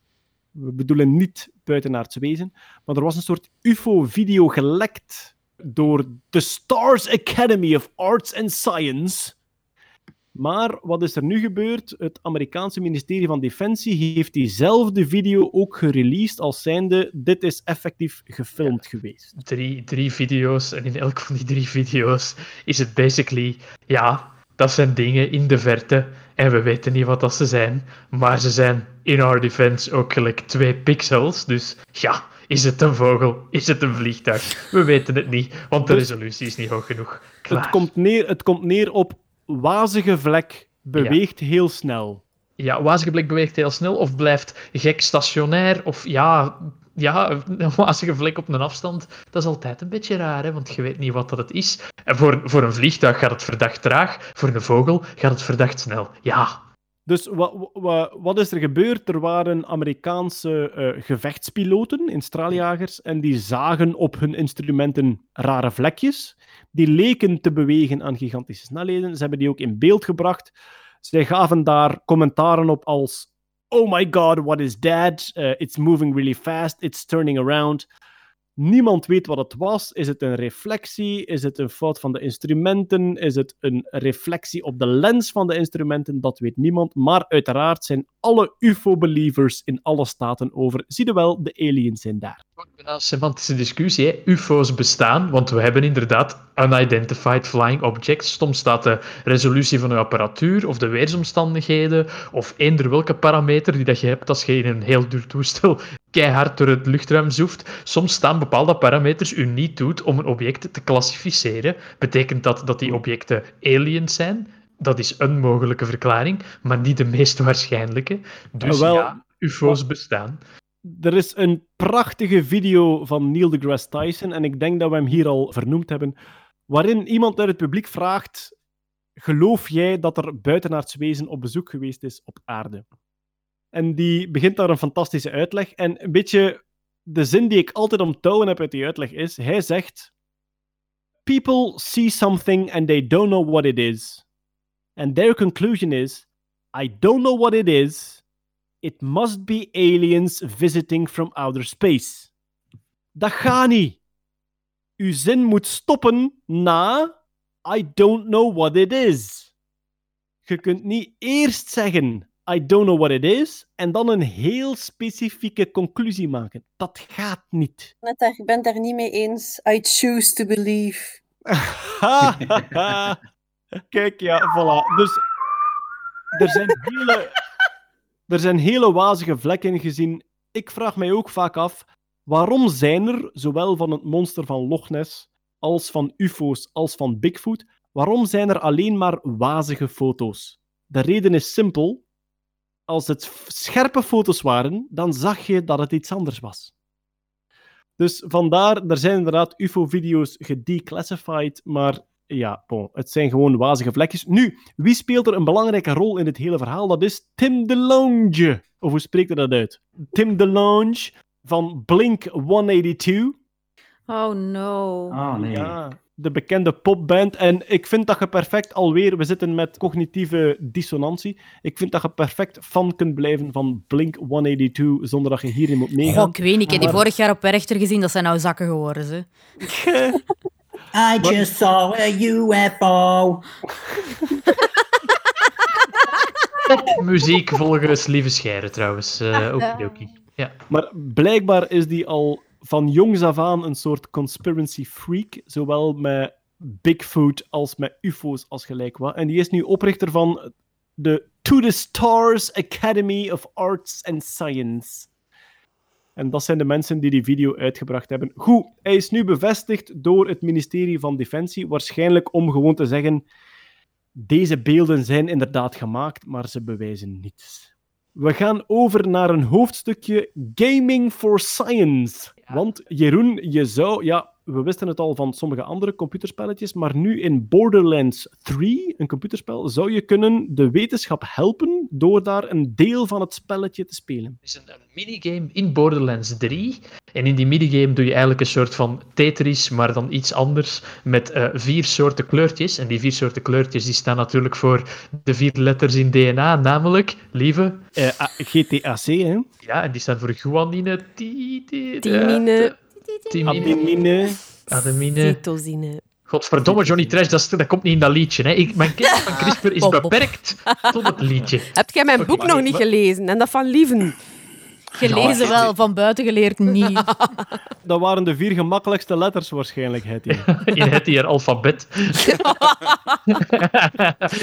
Speaker 7: We bedoelen niet buitenaards wezen. Maar er was een soort UFO-video gelekt door de Stars Academy of Arts and Science. Maar wat is er nu gebeurd? Het Amerikaanse ministerie van Defensie heeft diezelfde video ook gereleased als zijnde dit is effectief gefilmd geweest.
Speaker 3: Drie, drie video's en in elk van die drie video's is het basically, ja, dat zijn dingen in de verte en we weten niet wat dat ze zijn, maar ze zijn in our defense ook gelijk twee pixels, dus ja, is het een vogel, is het een vliegtuig? We weten het niet, want de
Speaker 7: Dus-
Speaker 3: resolutie is niet hoog genoeg. Klaar.
Speaker 7: Het komt, neer, het komt neer op wazige vlek beweegt heel snel.
Speaker 3: Ja, wazige blik beweegt heel snel of blijft gek stationair of ja, ja, een wazige vlek op een afstand. Dat is altijd een beetje raar, hè, want je weet niet wat dat het is. En voor, voor een vliegtuig gaat het verdacht traag, voor een vogel gaat het verdacht snel. Ja,
Speaker 7: Dus wat, wat, wat is er gebeurd? Er waren Amerikaanse eh, gevechtspiloten in straaljagers en die zagen op hun instrumenten rare vlekjes. Die leken te bewegen aan gigantische snelheden. Ze hebben die ook in beeld gebracht. Zij gaven daar commentaren op als oh my god, what is that? Uh, it's moving really fast, it's turning around. Niemand weet wat het was. Is het een reflectie? Is het een fout van de instrumenten? Is het een reflectie op de lens van de instrumenten? Dat weet niemand. Maar uiteraard zijn alle UFO-believers in alle staten over. Zie je wel, de aliens zijn daar.
Speaker 3: Een semantische discussie. UFO's bestaan, want we hebben inderdaad unidentified flying objects. Soms staat de resolutie van uw apparatuur of de weersomstandigheden of eender welke parameter die dat je hebt als je in een heel duur toestel keihard door het luchtruim zoeft. Soms staan bepaalde parameters u niet toe om een object te klassificeren. Betekent dat dat die objecten aliens zijn? Dat is een mogelijke verklaring, maar niet de meest waarschijnlijke. Dus
Speaker 7: Wel,
Speaker 3: ja, UFO's bestaan.
Speaker 7: Er is een prachtige video van Neil deGrasse Tyson, en ik denk dat we hem hier al vernoemd hebben, waarin iemand uit het publiek vraagt: Geloof jij dat er buitenaards wezen op bezoek geweest is op aarde? En die begint daar een fantastische uitleg. En een beetje de zin die ik altijd omtouwen heb uit die uitleg is: hij zegt: People see something and they don't know what it is. And their conclusion is: I don't know what it is. It must be aliens visiting from outer space. Dat gaat niet. Uw zin moet stoppen na I don't know what it is. Je kunt niet eerst zeggen I don't know what it is en dan een heel specifieke conclusie maken. Dat gaat niet.
Speaker 8: Net daar, ik ben het daar niet mee eens. I choose to believe.
Speaker 7: Kijk, ja, voilà. Dus er zijn hele, er zijn hele wazige vlekken gezien. Ik vraag mij ook vaak af, waarom zijn er, zowel van het monster van Loch Ness, als van UFO's, als van Bigfoot, waarom zijn er alleen maar wazige foto's? De reden is simpel. Als het scherpe foto's waren, dan zag je dat het iets anders was. Dus vandaar, er zijn inderdaad UFO-video's gedeclassified, maar ja, bon, het zijn gewoon wazige vlekjes. Nu, wie speelt er een belangrijke rol in dit hele verhaal? Dat is Tim DeLonge. Of hoe spreekt hij dat uit? Tim DeLonge van Blink 182.
Speaker 1: Oh no.
Speaker 14: Oh nee.
Speaker 7: Ja, de bekende popband. En ik vind dat je perfect alweer, we zitten met cognitieve dissonantie. Ik vind dat je perfect fan kunt blijven van Blink 182 zonder dat je hierin moet meegaan.
Speaker 13: Goh, ik weet niet, ik heb die vorig jaar op Werchter gezien, dat zijn nou zakken geworden. Ze.
Speaker 14: I just saw a UFO.
Speaker 3: Muziek volgens Lieve Scheire trouwens. Eh okidoki. Ja.
Speaker 7: Maar blijkbaar is die al van jongs af aan een soort conspiracy freak, zowel met Bigfoot als met UFO's als gelijk wat. En die is nu oprichter van de To the Stars Academy of Arts and Science. En dat zijn de mensen die die video uitgebracht hebben. Goed, hij is nu bevestigd door het ministerie van Defensie, waarschijnlijk om gewoon te zeggen: deze beelden zijn inderdaad gemaakt, maar ze bewijzen niets. We gaan over naar een hoofdstukje Gaming for Science. Want Jeroen, je zou, ja, we wisten het al van sommige andere computerspelletjes, maar nu in Borderlands 3, een computerspel, zou je kunnen de wetenschap helpen door daar een deel van het spelletje te spelen.
Speaker 3: is een, een minigame in Borderlands 3. En in die minigame doe je eigenlijk een soort van Tetris, maar dan iets anders, met eh, vier soorten kleurtjes. En die vier soorten kleurtjes die staan natuurlijk voor de vier letters in DNA, namelijk, lieve...
Speaker 7: Eh, ah, GTAC, hè?
Speaker 3: Ja, en die staan voor guanine, ti- ti-
Speaker 2: Timine.
Speaker 3: Timine,
Speaker 7: Ademine.
Speaker 3: adamine.
Speaker 2: Cytosine.
Speaker 3: Godverdomme, Johnny Trash, dat, is- dat komt niet in dat liedje. Hè. Ik, mijn kennis van CRISPR is beperkt tot het liedje.
Speaker 2: Heb jij mijn boek nog niet gelezen? En dat van Lieven.
Speaker 13: Gelezen wel, van buiten geleerd niet.
Speaker 7: Dat waren de vier gemakkelijkste letters waarschijnlijk, Hetty.
Speaker 3: in het hier alfabet.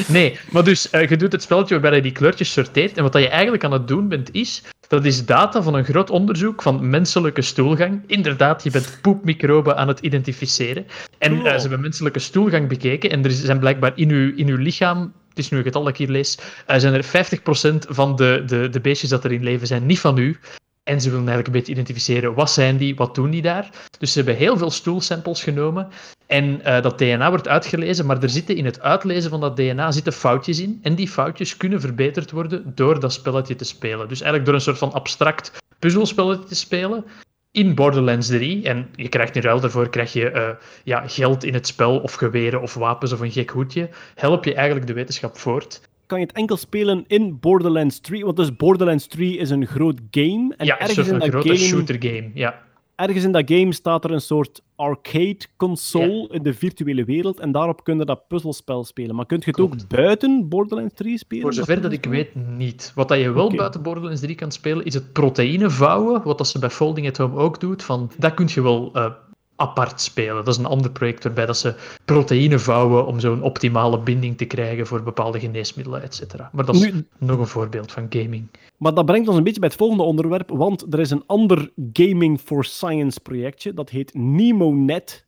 Speaker 3: nee, maar dus eh, je doet het spelletje waarbij je die kleurtjes sorteert. En wat dat je eigenlijk aan het doen bent, is. Dat is data van een groot onderzoek van menselijke stoelgang. Inderdaad, je bent poepmicroben aan het identificeren. En eh, ze hebben menselijke stoelgang bekeken. En er zijn blijkbaar in uw, in uw lichaam. Het is nu het getal dat ik hier lees. eh, zijn er 50% van de, de, de beestjes dat erin leven zijn niet van u. En ze willen eigenlijk een beetje identificeren wat zijn die, wat doen die daar. Dus ze hebben heel veel stoelsamples genomen. En eh, dat DNA wordt uitgelezen, maar er zitten in het uitlezen van dat DNA zitten foutjes in. En die foutjes kunnen verbeterd worden door dat spelletje te spelen. Dus eigenlijk door een soort van abstract puzzelspelletje te spelen in Borderlands 3. En je krijgt in ruil daarvoor krijg je, eh, ja, geld in het spel, of geweren, of wapens, of een gek hoedje. Help je eigenlijk de wetenschap voort.
Speaker 7: kan je het enkel spelen in Borderlands 3. Want dus Borderlands 3 is een groot game. En
Speaker 3: ja, een
Speaker 7: ergens dat
Speaker 3: grote
Speaker 7: game,
Speaker 3: shooter game. Ja.
Speaker 7: Ergens in dat game staat er een soort arcade console in de virtuele wereld. En daarop kun je dat puzzelspel spelen. Maar kun je het ook buiten Borderlands 3 spelen?
Speaker 3: Voor zover dat ik weet, niet. Wat dat je wel buiten Borderlands 3 kan spelen, is het proteïne vouwen, wat dat ze bij Folding at Home ook doet. Van, dat kun je wel eh, apart spelen. Dat is een ander project waarbij dat ze proteïne vouwen om zo'n optimale binding te krijgen voor bepaalde geneesmiddelen, et cetera. Maar dat is
Speaker 7: Nu-
Speaker 3: nog een voorbeeld van gaming.
Speaker 7: Maar dat brengt ons een beetje bij het volgende onderwerp, want er is een ander Gaming for Science projectje, dat heet NemoNet,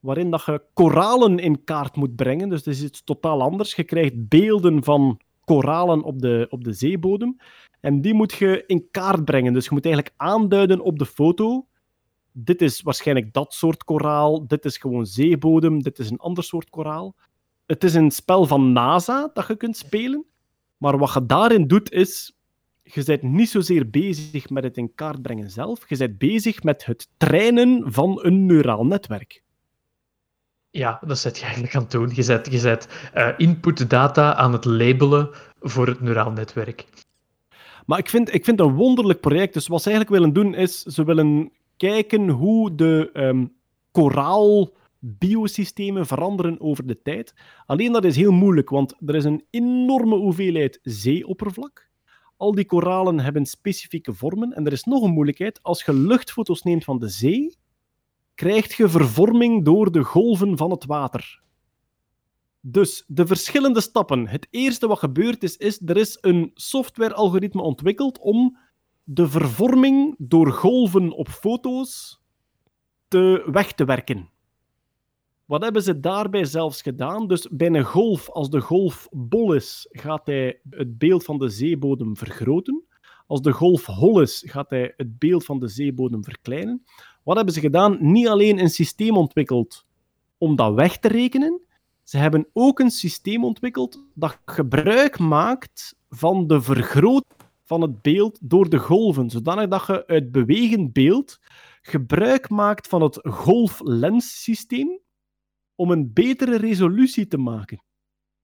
Speaker 7: waarin dat je koralen in kaart moet brengen. Dus het is iets totaal anders. Je krijgt beelden van koralen op de, op de zeebodem, en die moet je in kaart brengen. Dus je moet eigenlijk aanduiden op de foto, dit is waarschijnlijk dat soort koraal, dit is gewoon zeebodem, dit is een ander soort koraal. Het is een spel van NASA dat je kunt spelen, maar wat je daarin doet is, je bent niet zozeer bezig met het in kaart brengen zelf, je bent bezig met het trainen van een neuraal netwerk.
Speaker 3: Ja, dat zet je eigenlijk aan het doen. Je zet, je zet eh, input data aan het labelen voor het neuraal netwerk.
Speaker 7: Maar ik vind, ik vind het een wonderlijk project. Dus wat ze eigenlijk willen doen is, ze willen kijken hoe de koraal-biosystemen veranderen over de tijd. Alleen dat is heel moeilijk, want er is een enorme hoeveelheid zeeoppervlak. Al die koralen hebben specifieke vormen. En er is nog een moeilijkheid. Als je luchtfoto's neemt van de zee, krijg je vervorming door de golven van het water. Dus de verschillende stappen. Het eerste wat gebeurd is, is er is een software-algoritme ontwikkeld om de vervorming door golven op foto's te weg te werken. Wat hebben ze daarbij zelfs gedaan? Dus bij een golf, als de golf bol is, gaat hij het beeld van de zeebodem vergroten. Als de golf hol is, gaat hij het beeld van de zeebodem verkleinen. Wat hebben ze gedaan? Niet alleen een systeem ontwikkeld om dat weg te rekenen, ze hebben ook een systeem ontwikkeld dat gebruik maakt van de vergroting van het beeld door de golven, zodanig dat je uit bewegend beeld gebruik maakt van het golflenssysteem om een betere resolutie te maken.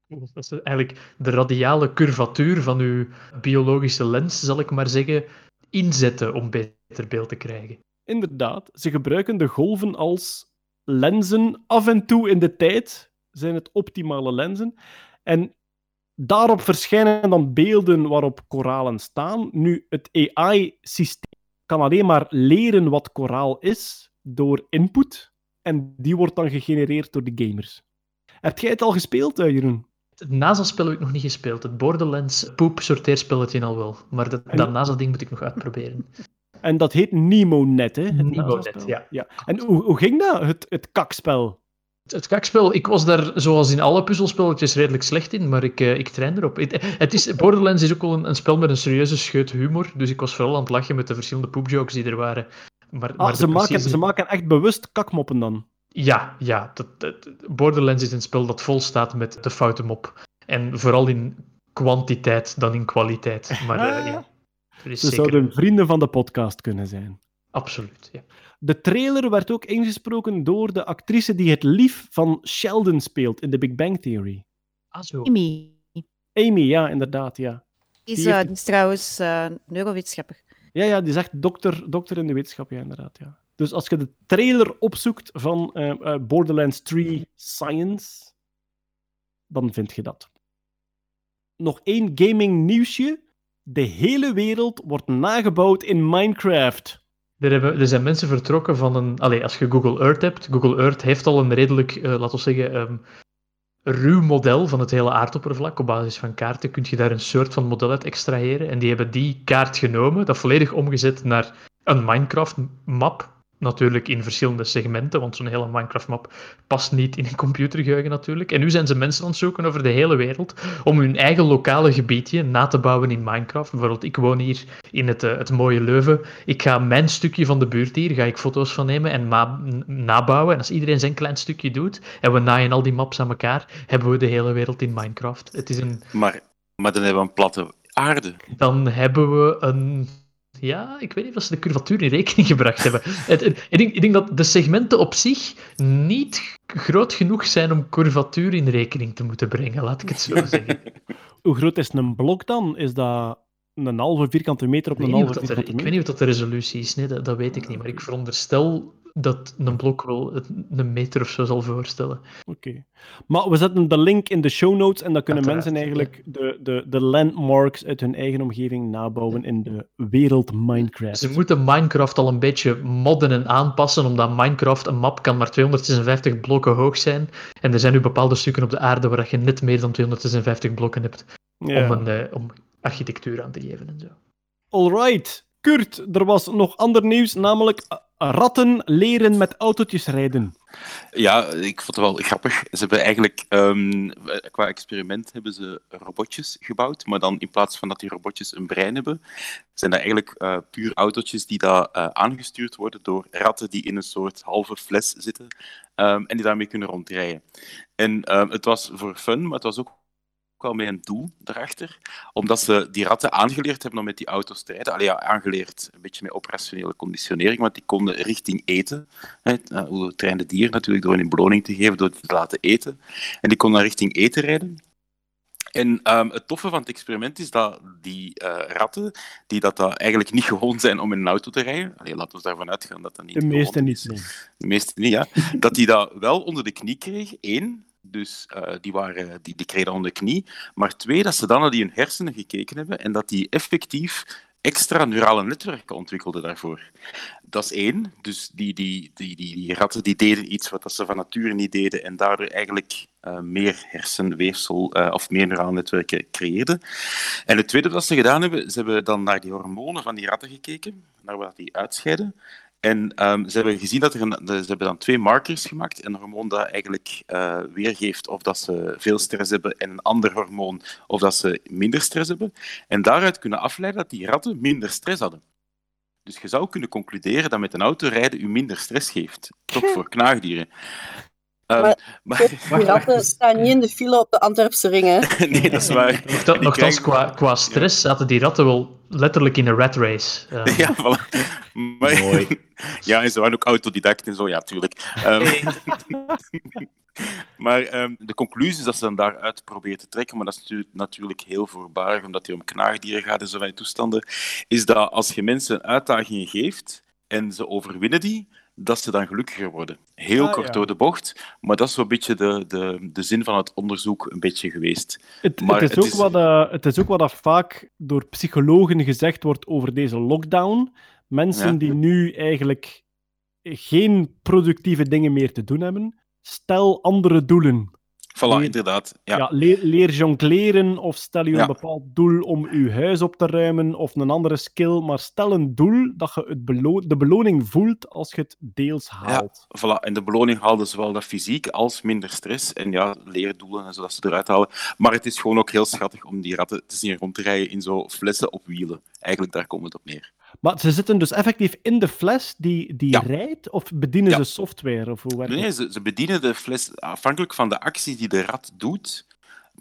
Speaker 3: Dat is eigenlijk de radiale curvatuur van uw biologische lens, zal ik maar zeggen, inzetten om beter beeld te krijgen.
Speaker 7: Inderdaad, ze gebruiken de golven als lenzen. Af en toe in de tijd zijn het optimale lenzen. En daarop verschijnen dan beelden waarop koralen staan. Nu, het AI-systeem kan alleen maar leren wat koraal is door input. En die wordt dan gegenereerd door de gamers. Heb jij het al gespeeld, eh, Jeroen?
Speaker 3: Het NASA-spel heb ik nog niet gespeeld. Het Borderlands poep sorteerspelletje al wel. Maar dat, dat NASA-ding moet ik nog uitproberen.
Speaker 7: En dat heet NemoNet, hè? Het
Speaker 3: NemoNet,
Speaker 7: NASA-spel.
Speaker 3: ja.
Speaker 7: ja. En hoe, hoe ging dat, het, het kakspel?
Speaker 3: Het kakspel, ik was daar zoals in alle puzzelspelletjes redelijk slecht in, maar ik, uh, ik train erop. Het, het is, Borderlands is ook wel een, een, spel met een serieuze scheut humor, dus ik was vooral aan het lachen met de verschillende poepjokes die er waren. Maar,
Speaker 7: ah,
Speaker 3: maar
Speaker 7: ze, maken,
Speaker 3: precieze...
Speaker 7: ze maken echt bewust kakmoppen dan?
Speaker 3: Ja, ja. Dat, dat, Borderlands is een spel dat vol staat met de foute mop. En vooral in kwantiteit dan in kwaliteit. Maar uh, ja,
Speaker 7: Ze zeker... zouden vrienden van de podcast kunnen zijn.
Speaker 3: Absoluut, ja.
Speaker 7: De trailer werd ook ingesproken door de actrice die het lief van Sheldon speelt in The Big Bang Theory.
Speaker 3: Ah, zo.
Speaker 1: Amy.
Speaker 7: Amy, ja, inderdaad, ja.
Speaker 1: Die is, die heeft... die is trouwens uh, neurowetenschapper.
Speaker 7: Ja, ja, die is echt dokter, dokter in de wetenschap, ja, inderdaad, ja. Dus als je de trailer opzoekt van uh, Borderlands 3 Science, dan vind je dat. Nog één gaming nieuwsje. De hele wereld wordt nagebouwd in Minecraft.
Speaker 3: Er, er zijn mensen vertrokken van een... Allee, als je Google Earth hebt, Google Earth heeft al een redelijk, uh, laten we zeggen, um, ruw model van het hele aardoppervlak. Op basis van kaarten kun je daar een soort van model uit extraheren. En die hebben die kaart genomen, dat volledig omgezet naar een Minecraft-map. Natuurlijk in verschillende segmenten, want zo'n hele Minecraft-map past niet in een computergeheugen natuurlijk. En nu zijn ze mensen aan het zoeken over de hele wereld om hun eigen lokale gebiedje na te bouwen in Minecraft. Bijvoorbeeld, ik woon hier in het, uh, het mooie Leuven. Ik ga mijn stukje van de buurt hier, ga ik foto's van nemen en nabouwen. En als iedereen zijn klein stukje doet en we naaien al die maps aan elkaar, hebben we de hele wereld in Minecraft. Het is een...
Speaker 15: maar, maar dan hebben we een platte aarde.
Speaker 3: Dan hebben we een Ja, ik weet niet of ze de curvatuur in rekening gebracht hebben. Ik, denk, ik denk dat de segmenten op zich niet groot genoeg zijn om curvatuur in rekening te moeten brengen, laat ik het zo zeggen.
Speaker 7: Hoe groot is een blok dan? Is dat een halve vierkante meter op
Speaker 3: Ik
Speaker 7: een halve
Speaker 3: er,
Speaker 7: vierkante
Speaker 3: ik
Speaker 7: meter?
Speaker 3: weet niet of dat de resolutie is, nee, dat, dat weet ik niet. Maar ik veronderstel dat een blok wel een meter of zo zal voorstellen.
Speaker 7: Oké. Maar we zetten de link in de show notes en dan kunnen
Speaker 3: Uiteraard,
Speaker 7: mensen eigenlijk de, de, de landmarks uit hun eigen omgeving nabouwen in de wereld Minecraft.
Speaker 3: Ze moeten Minecraft al een beetje modden en aanpassen, omdat Minecraft, een map, kan maar 256 blokken hoog zijn. En er zijn nu bepaalde stukken op de aarde waar je net meer dan 256 blokken hebt
Speaker 7: Ja.
Speaker 3: om, een, eh, om architectuur aan te geven en zo.
Speaker 7: Alright. Kurt, er was nog ander nieuws, namelijk eh, ratten leren met autootjes rijden.
Speaker 15: Ja, ik vond het wel grappig. Ze hebben eigenlijk ehm, qua experiment hebben ze robotjes gebouwd, maar dan in plaats van dat die robotjes een brein hebben, zijn dat eigenlijk eh, puur autootjes die daar eh, aangestuurd worden door ratten die in een soort halve fles zitten ehm, en die daarmee kunnen rondrijden. En ehm, het was voor fun, maar het was ook wel met een doel daarachter, omdat ze die ratten aangeleerd hebben om met die auto's te rijden. Allee, ja, aangeleerd, een beetje met operationele conditionering, want die konden richting eten. Hè, eh, hoe trainen dieren natuurlijk door hun beloning te geven, door het te laten eten. En die konden dan richting eten rijden. En ehm, het toffe van het experiment is dat die eh, ratten, die dat, dat eigenlijk niet gewoon zijn om in een auto te rijden, allee, laten we daarvan uitgaan dat dat niet
Speaker 7: De meeste niet. nee.
Speaker 15: De meeste niet, ja. Dat die dat wel onder de knie kregen. Eén, dus eh, die, waren, die, die kregen onder de knie. Maar twee, dat ze dan naar die hun hersenen gekeken hebben en dat die effectief extra neurale netwerken ontwikkelden daarvoor. Dat is één. Dus die, die, die, die, die ratten die deden iets wat ze van nature niet deden en daardoor eigenlijk eh, meer hersenweefsel eh, of meer neurale netwerken creëerden. En het tweede wat ze gedaan hebben, ze hebben dan naar die hormonen van die ratten gekeken, naar wat die uitscheiden. En ehm, ze hebben gezien dat er een, ze hebben dan twee markers gemaakt. Een hormoon dat eigenlijk eh, weergeeft of dat ze veel stress hebben en een ander hormoon of dat ze minder stress hebben. En daaruit kunnen afleiden dat die ratten minder stress hadden. Dus je zou kunnen concluderen dat met een auto rijden u minder stress geeft. Toch voor knaagdieren. Ehm,
Speaker 8: Maar- ratten staan niet in de file op de Antwerpse ringen.
Speaker 15: nee, dat is waar.
Speaker 3: Nochtans
Speaker 15: krijgen-
Speaker 3: qua, qua stress zaten die ratten wel letterlijk in een rat race. Eh,
Speaker 15: Ja, voilà. Maar, ja, en ze waren ook autodidact en zo, ja, tuurlijk. Ehm, maar ehm, de conclusie is dat ze dan daaruit proberen te trekken, maar dat is natuurlijk, natuurlijk heel voorbarig, omdat het om knaagdieren gaat en zo van die toestanden, is dat als je mensen uitdagingen geeft en ze overwinnen die, dat ze dan gelukkiger worden. Heel
Speaker 7: Ah,
Speaker 15: kort
Speaker 7: ja.
Speaker 15: door de bocht, maar dat is zo'n beetje de, de, de zin van het onderzoek een beetje geweest.
Speaker 7: Het,
Speaker 15: maar
Speaker 7: het, is ook Wat, eh, het is ook wat dat vaak door psychologen gezegd wordt over deze lockdown. Mensen
Speaker 15: Ja.
Speaker 7: die nu eigenlijk geen productieve dingen meer te doen hebben, stel andere doelen.
Speaker 15: Voilà,
Speaker 7: Leer-
Speaker 15: inderdaad. Ja.
Speaker 7: Ja, leer, leer jongleren of stel je
Speaker 15: Ja.
Speaker 7: een bepaald doel om je huis op te ruimen of een andere skill, maar stel een doel dat je het belo- de beloning voelt als je het deels haalt.
Speaker 15: Ja, voilà. En de beloning haalde zowel dat fysiek als minder stress. En ja, leerdoelen en zodat ze eruit halen. Maar het is gewoon ook heel schattig om die ratten te zien rond te rijden in zo flessen op wielen. Eigenlijk, daar komt het op neer.
Speaker 7: Maar ze zitten dus effectief in de fles die, die
Speaker 15: Ja.
Speaker 7: rijdt, of bedienen
Speaker 15: Ja.
Speaker 7: ze software? Of hoe werkt
Speaker 15: Nee, ze, ze bedienen de fles afhankelijk van de actie die de rat doet.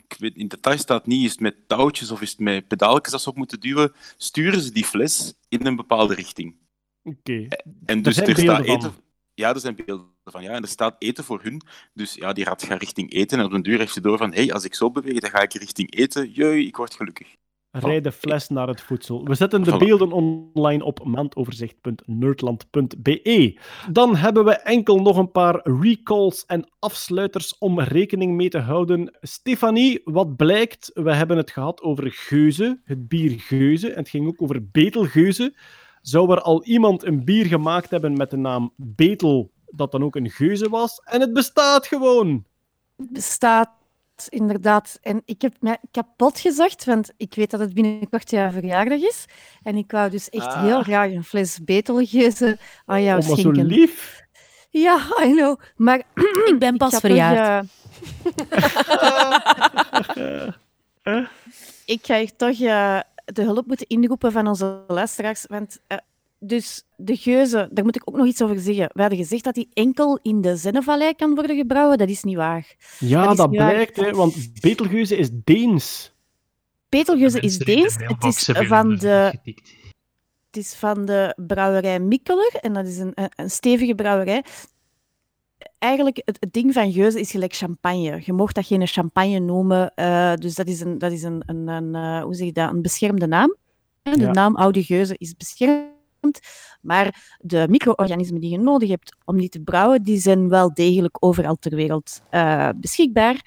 Speaker 15: Ik weet, in detail staat niet, is het met touwtjes of is het met pedaaltjes dat ze op moeten duwen, sturen ze die fles in een bepaalde richting.
Speaker 7: Oké.
Speaker 15: En dus er staat eten.
Speaker 7: van.
Speaker 15: Ja, er zijn beelden van. Ja, en er staat eten voor hun. Dus ja, die rat gaat richting eten. En op een duur heeft ze door van: hé, hey, als ik zo beweeg, dan ga ik richting eten. Jee, ik word gelukkig.
Speaker 7: Rij de fles naar het voedsel. We zetten de beelden online op maandoverzicht.nerdland.be. Dan hebben we enkel nog een paar recalls en afsluiters om rekening mee te houden. Stefanie, wat blijkt? We hebben het gehad over geuze, het bier geuze. En het ging ook over betelgeuze. Zou er al iemand een bier gemaakt hebben met de naam Betel, dat dan ook een geuze was? En het bestaat gewoon!
Speaker 1: Het bestaat inderdaad. En ik heb mij kapot gezacht, want ik weet dat het binnenkort jouw verjaardag is. En ik wou dus echt
Speaker 7: Ah.
Speaker 1: heel graag een fles betelgeuze aan jou
Speaker 7: Oh, maar zo
Speaker 1: schenken.
Speaker 7: lief!
Speaker 1: Ja, I know. Maar
Speaker 13: Ik ben pas
Speaker 1: toch,
Speaker 13: verjaard.
Speaker 1: eh, ik ga hier toch eh, de hulp moeten inroepen van onze luisteraars. Want eh, dus de geuze, daar moet ik ook nog iets over zeggen. We hadden gezegd dat die enkel in de Zennevallei kan worden gebrouwen. Dat is niet waar.
Speaker 7: Ja, dat blijkt, hè, want betelgeuze is Deens.
Speaker 1: Betelgeuze is Deens. Het is van
Speaker 3: jullie
Speaker 1: de... het is van de brouwerij Mikkeler en dat is een, een, stevige brouwerij. Eigenlijk, het, het ding van geuze is gelijk champagne. Je mocht dat geen champagne noemen, eh, dus dat is, een, dat is een, een, een, eh, hoe zeg je dat, een beschermde naam. Hè, De
Speaker 16: Ja.
Speaker 1: naam Oude Geuze is beschermd, maar de micro-organismen die je nodig hebt om die te brouwen, die zijn wel degelijk overal ter wereld eh, beschikbaar.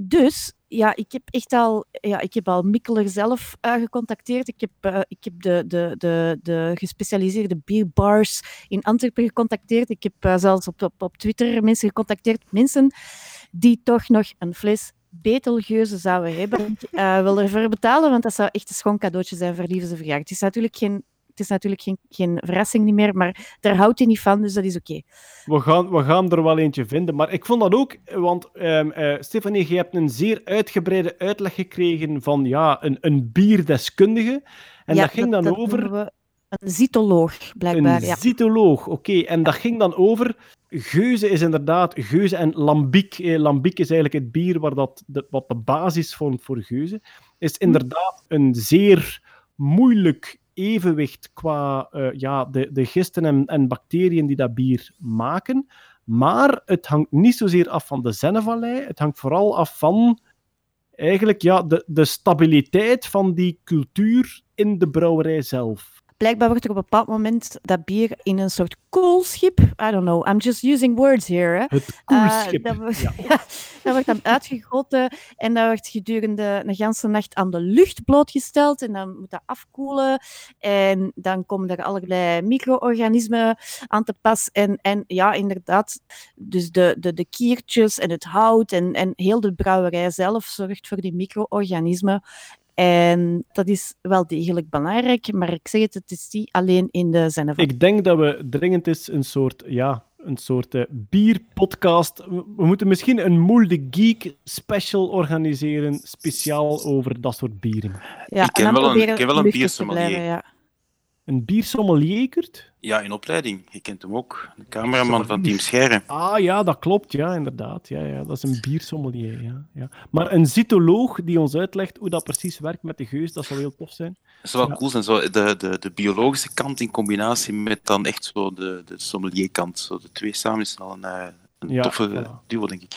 Speaker 1: Dus ja, ik heb echt al, ja, ik heb al Mikkeler zelf eh, gecontacteerd. Ik heb, eh, ik heb de, de, de, de gespecialiseerde bierbars in Antwerpen gecontacteerd. Ik heb zelfs op, op, op Twitter mensen gecontacteerd. Mensen die toch nog een fles betelgeuze zouden hebben. Eh, wil ervoor betalen, want dat zou echt een schoon cadeautje zijn voor liefde verjaardag. Het is natuurlijk geen... Het is natuurlijk geen, geen verrassing niet meer, maar daar houdt hij niet van, dus dat is oké.
Speaker 7: We gaan, we gaan er wel eentje vinden. Maar ik vond dat ook, want ehm eh, Stefanie, je hebt een zeer uitgebreide uitleg gekregen van ja, een, een bierdeskundige. En
Speaker 1: Ja,
Speaker 7: dat ging dan
Speaker 1: dat
Speaker 7: over
Speaker 1: Een zytoloog, blijkbaar.
Speaker 7: een
Speaker 1: ja.
Speaker 7: zytoloog. Oké, en dat ging dan over. Geuze is inderdaad geuze en lambiek. Eh, lambiek is eigenlijk het bier waar dat de, wat de basis vormt voor geuze. Is inderdaad een zeer moeilijk evenwicht qua eh, ja, de, de gisten en, en bacteriën die dat bier maken. Maar het hangt niet zozeer af van de Zennevallei. Het hangt vooral af van eigenlijk ja, de, de stabiliteit van die cultuur in de brouwerij zelf.
Speaker 1: Blijkbaar wordt er op een bepaald moment dat bier in een soort koelschip, I don't know, I'm just using words here. Hè.
Speaker 7: Het
Speaker 1: Eh,
Speaker 7: koelschip,
Speaker 1: dat, wordt-
Speaker 7: ja.
Speaker 1: dat wordt dan uitgegoten en dat wordt gedurende een ganse nacht aan de lucht blootgesteld en dan moet dat afkoelen en dan komen er allerlei micro-organismen aan te pas en, en ja, inderdaad, dus de, de, de kiertjes en het hout en, en heel de brouwerij zelf zorgt voor die micro-organismen en dat is wel degelijk belangrijk, maar ik zeg het, het is niet alleen in de Zenneval.
Speaker 7: Ik denk dat we dringend is een soort, ja, een soort eh, bierpodcast. We we moeten misschien een Moel de Geek special organiseren, speciaal over dat soort bieren.
Speaker 1: Ja,
Speaker 15: Ik ken wel een- ik ken wel een biersommelier.
Speaker 1: blijven, ja.
Speaker 7: Een biersommelier, Kurt?
Speaker 15: Ja, in opleiding. Je kent hem ook. De cameraman van Team Scherren.
Speaker 7: Ah ja, dat klopt, ja, inderdaad. Ja, ja, dat is een biersommelier. Ja, ja. Maar een zytoloog die ons uitlegt hoe dat precies werkt met de geus, dat zou heel tof zijn.
Speaker 15: Dat zou wel
Speaker 7: Ja.
Speaker 15: cool zijn. Zo de, de, de biologische kant in combinatie met dan echt zo de, de sommelierkant. Zo de twee samen is wel een, eh, een
Speaker 7: Ja,
Speaker 15: toffe
Speaker 7: voilà.
Speaker 15: duo, denk ik.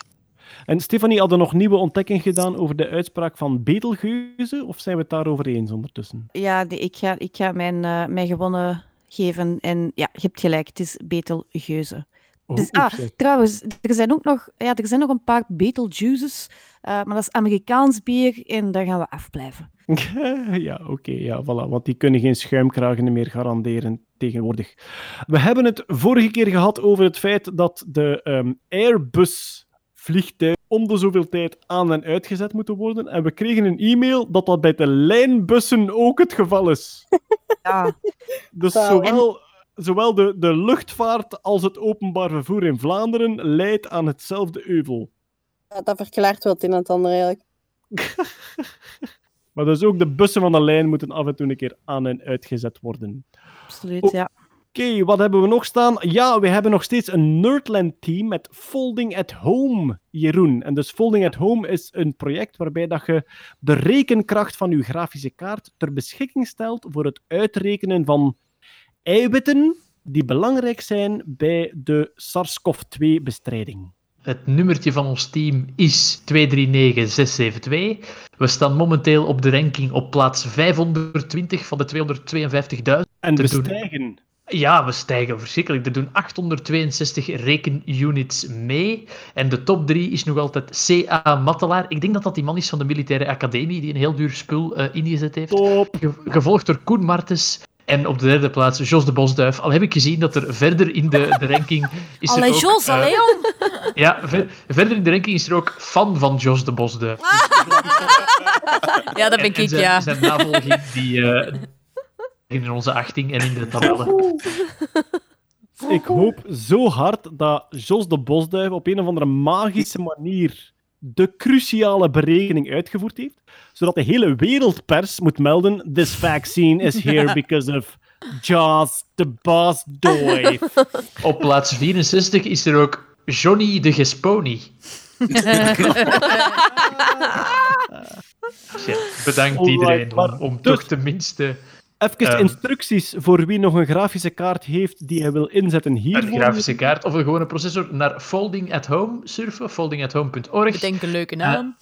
Speaker 7: En Stefanie, hadden nog nieuwe ontdekking gedaan over de uitspraak van betelgeuze, of zijn we het daarover eens ondertussen?
Speaker 1: Ja, ik, ga, ik ga mijn, eh, mijn gewonnen geven. En ja, je hebt gelijk, het is Betelgeuze.
Speaker 7: Oh,
Speaker 1: Dus, ah, trouwens, er zijn ook nog, ja, er zijn nog een paar Beteljuices, eh, maar dat is Amerikaans bier en daar gaan we afblijven.
Speaker 7: ja, oké, ja, voilà. Want die kunnen geen schuimkragen meer garanderen tegenwoordig. We hebben het vorige keer gehad over het feit dat de ehm, Airbus vliegtuigen om de zoveel tijd aan en uitgezet moeten worden. En we kregen een e-mail dat dat bij de lijnbussen ook het geval is.
Speaker 1: Ja.
Speaker 7: Dus zowel, zowel de, de luchtvaart als het openbaar vervoer in Vlaanderen leidt aan hetzelfde euvel.
Speaker 8: Ja, dat verklaart wel het een en het ander eigenlijk.
Speaker 7: Maar dus ook de bussen van de lijn moeten af en toe een keer aan en uitgezet worden.
Speaker 1: Absoluut, ja.
Speaker 7: Oké, wat hebben we nog staan? Ja, we hebben nog steeds een Nerdland-team met Folding at Home, Jeroen. En dus Folding at Home is een project waarbij dat je de rekenkracht van je grafische kaart ter beschikking stelt voor het uitrekenen van eiwitten die belangrijk zijn bij de SARS-CoV-2-bestrijding.
Speaker 3: Het nummertje van ons team is 239672. We staan momenteel op de ranking op plaats 520 van de 252.000.
Speaker 7: En we stijgen.
Speaker 3: Ja, we stijgen verschrikkelijk. Er doen 862 rekenunits mee. En de top 3 is nog altijd C.A. Mattelaar. Ik denk dat dat die man is van de militaire academie, die een heel duur spul eh, ingezet heeft. Ge- gevolgd door Koen Martens. En op de derde plaats Jos de Bosduif. Al heb ik gezien dat er verder in de, de ranking... Is er
Speaker 13: Allee,
Speaker 3: ook,
Speaker 13: Jos,
Speaker 3: eh,
Speaker 13: allee, jong.
Speaker 3: Ja, ver- verder in de ranking is er ook fan van Jos de Bosduif.
Speaker 13: Ja, dat ben
Speaker 3: En
Speaker 13: ik,
Speaker 3: zijn,
Speaker 13: ja.
Speaker 3: Zijn navolging die, eh, in onze achting en in de tabellen.
Speaker 7: Ik hoop zo hard dat Jos de Bosduif op een of andere magische manier de cruciale berekening uitgevoerd heeft, zodat de hele wereldpers moet melden this vaccine is here because of Jos de Bosduif.
Speaker 3: Op plaats 64 is er ook Johnny de Gesponi. Ja, bedankt iedereen om,
Speaker 7: maar
Speaker 3: om toch tenminste
Speaker 7: Even
Speaker 3: Ehm.
Speaker 7: instructies voor wie nog een grafische kaart heeft die hij wil inzetten
Speaker 3: Een
Speaker 7: hiervoor.
Speaker 3: grafische kaart of een gewone processor naar Folding at Home surfen, foldingathome.org.
Speaker 13: Bedenk een leuke
Speaker 3: Eh,
Speaker 13: naam.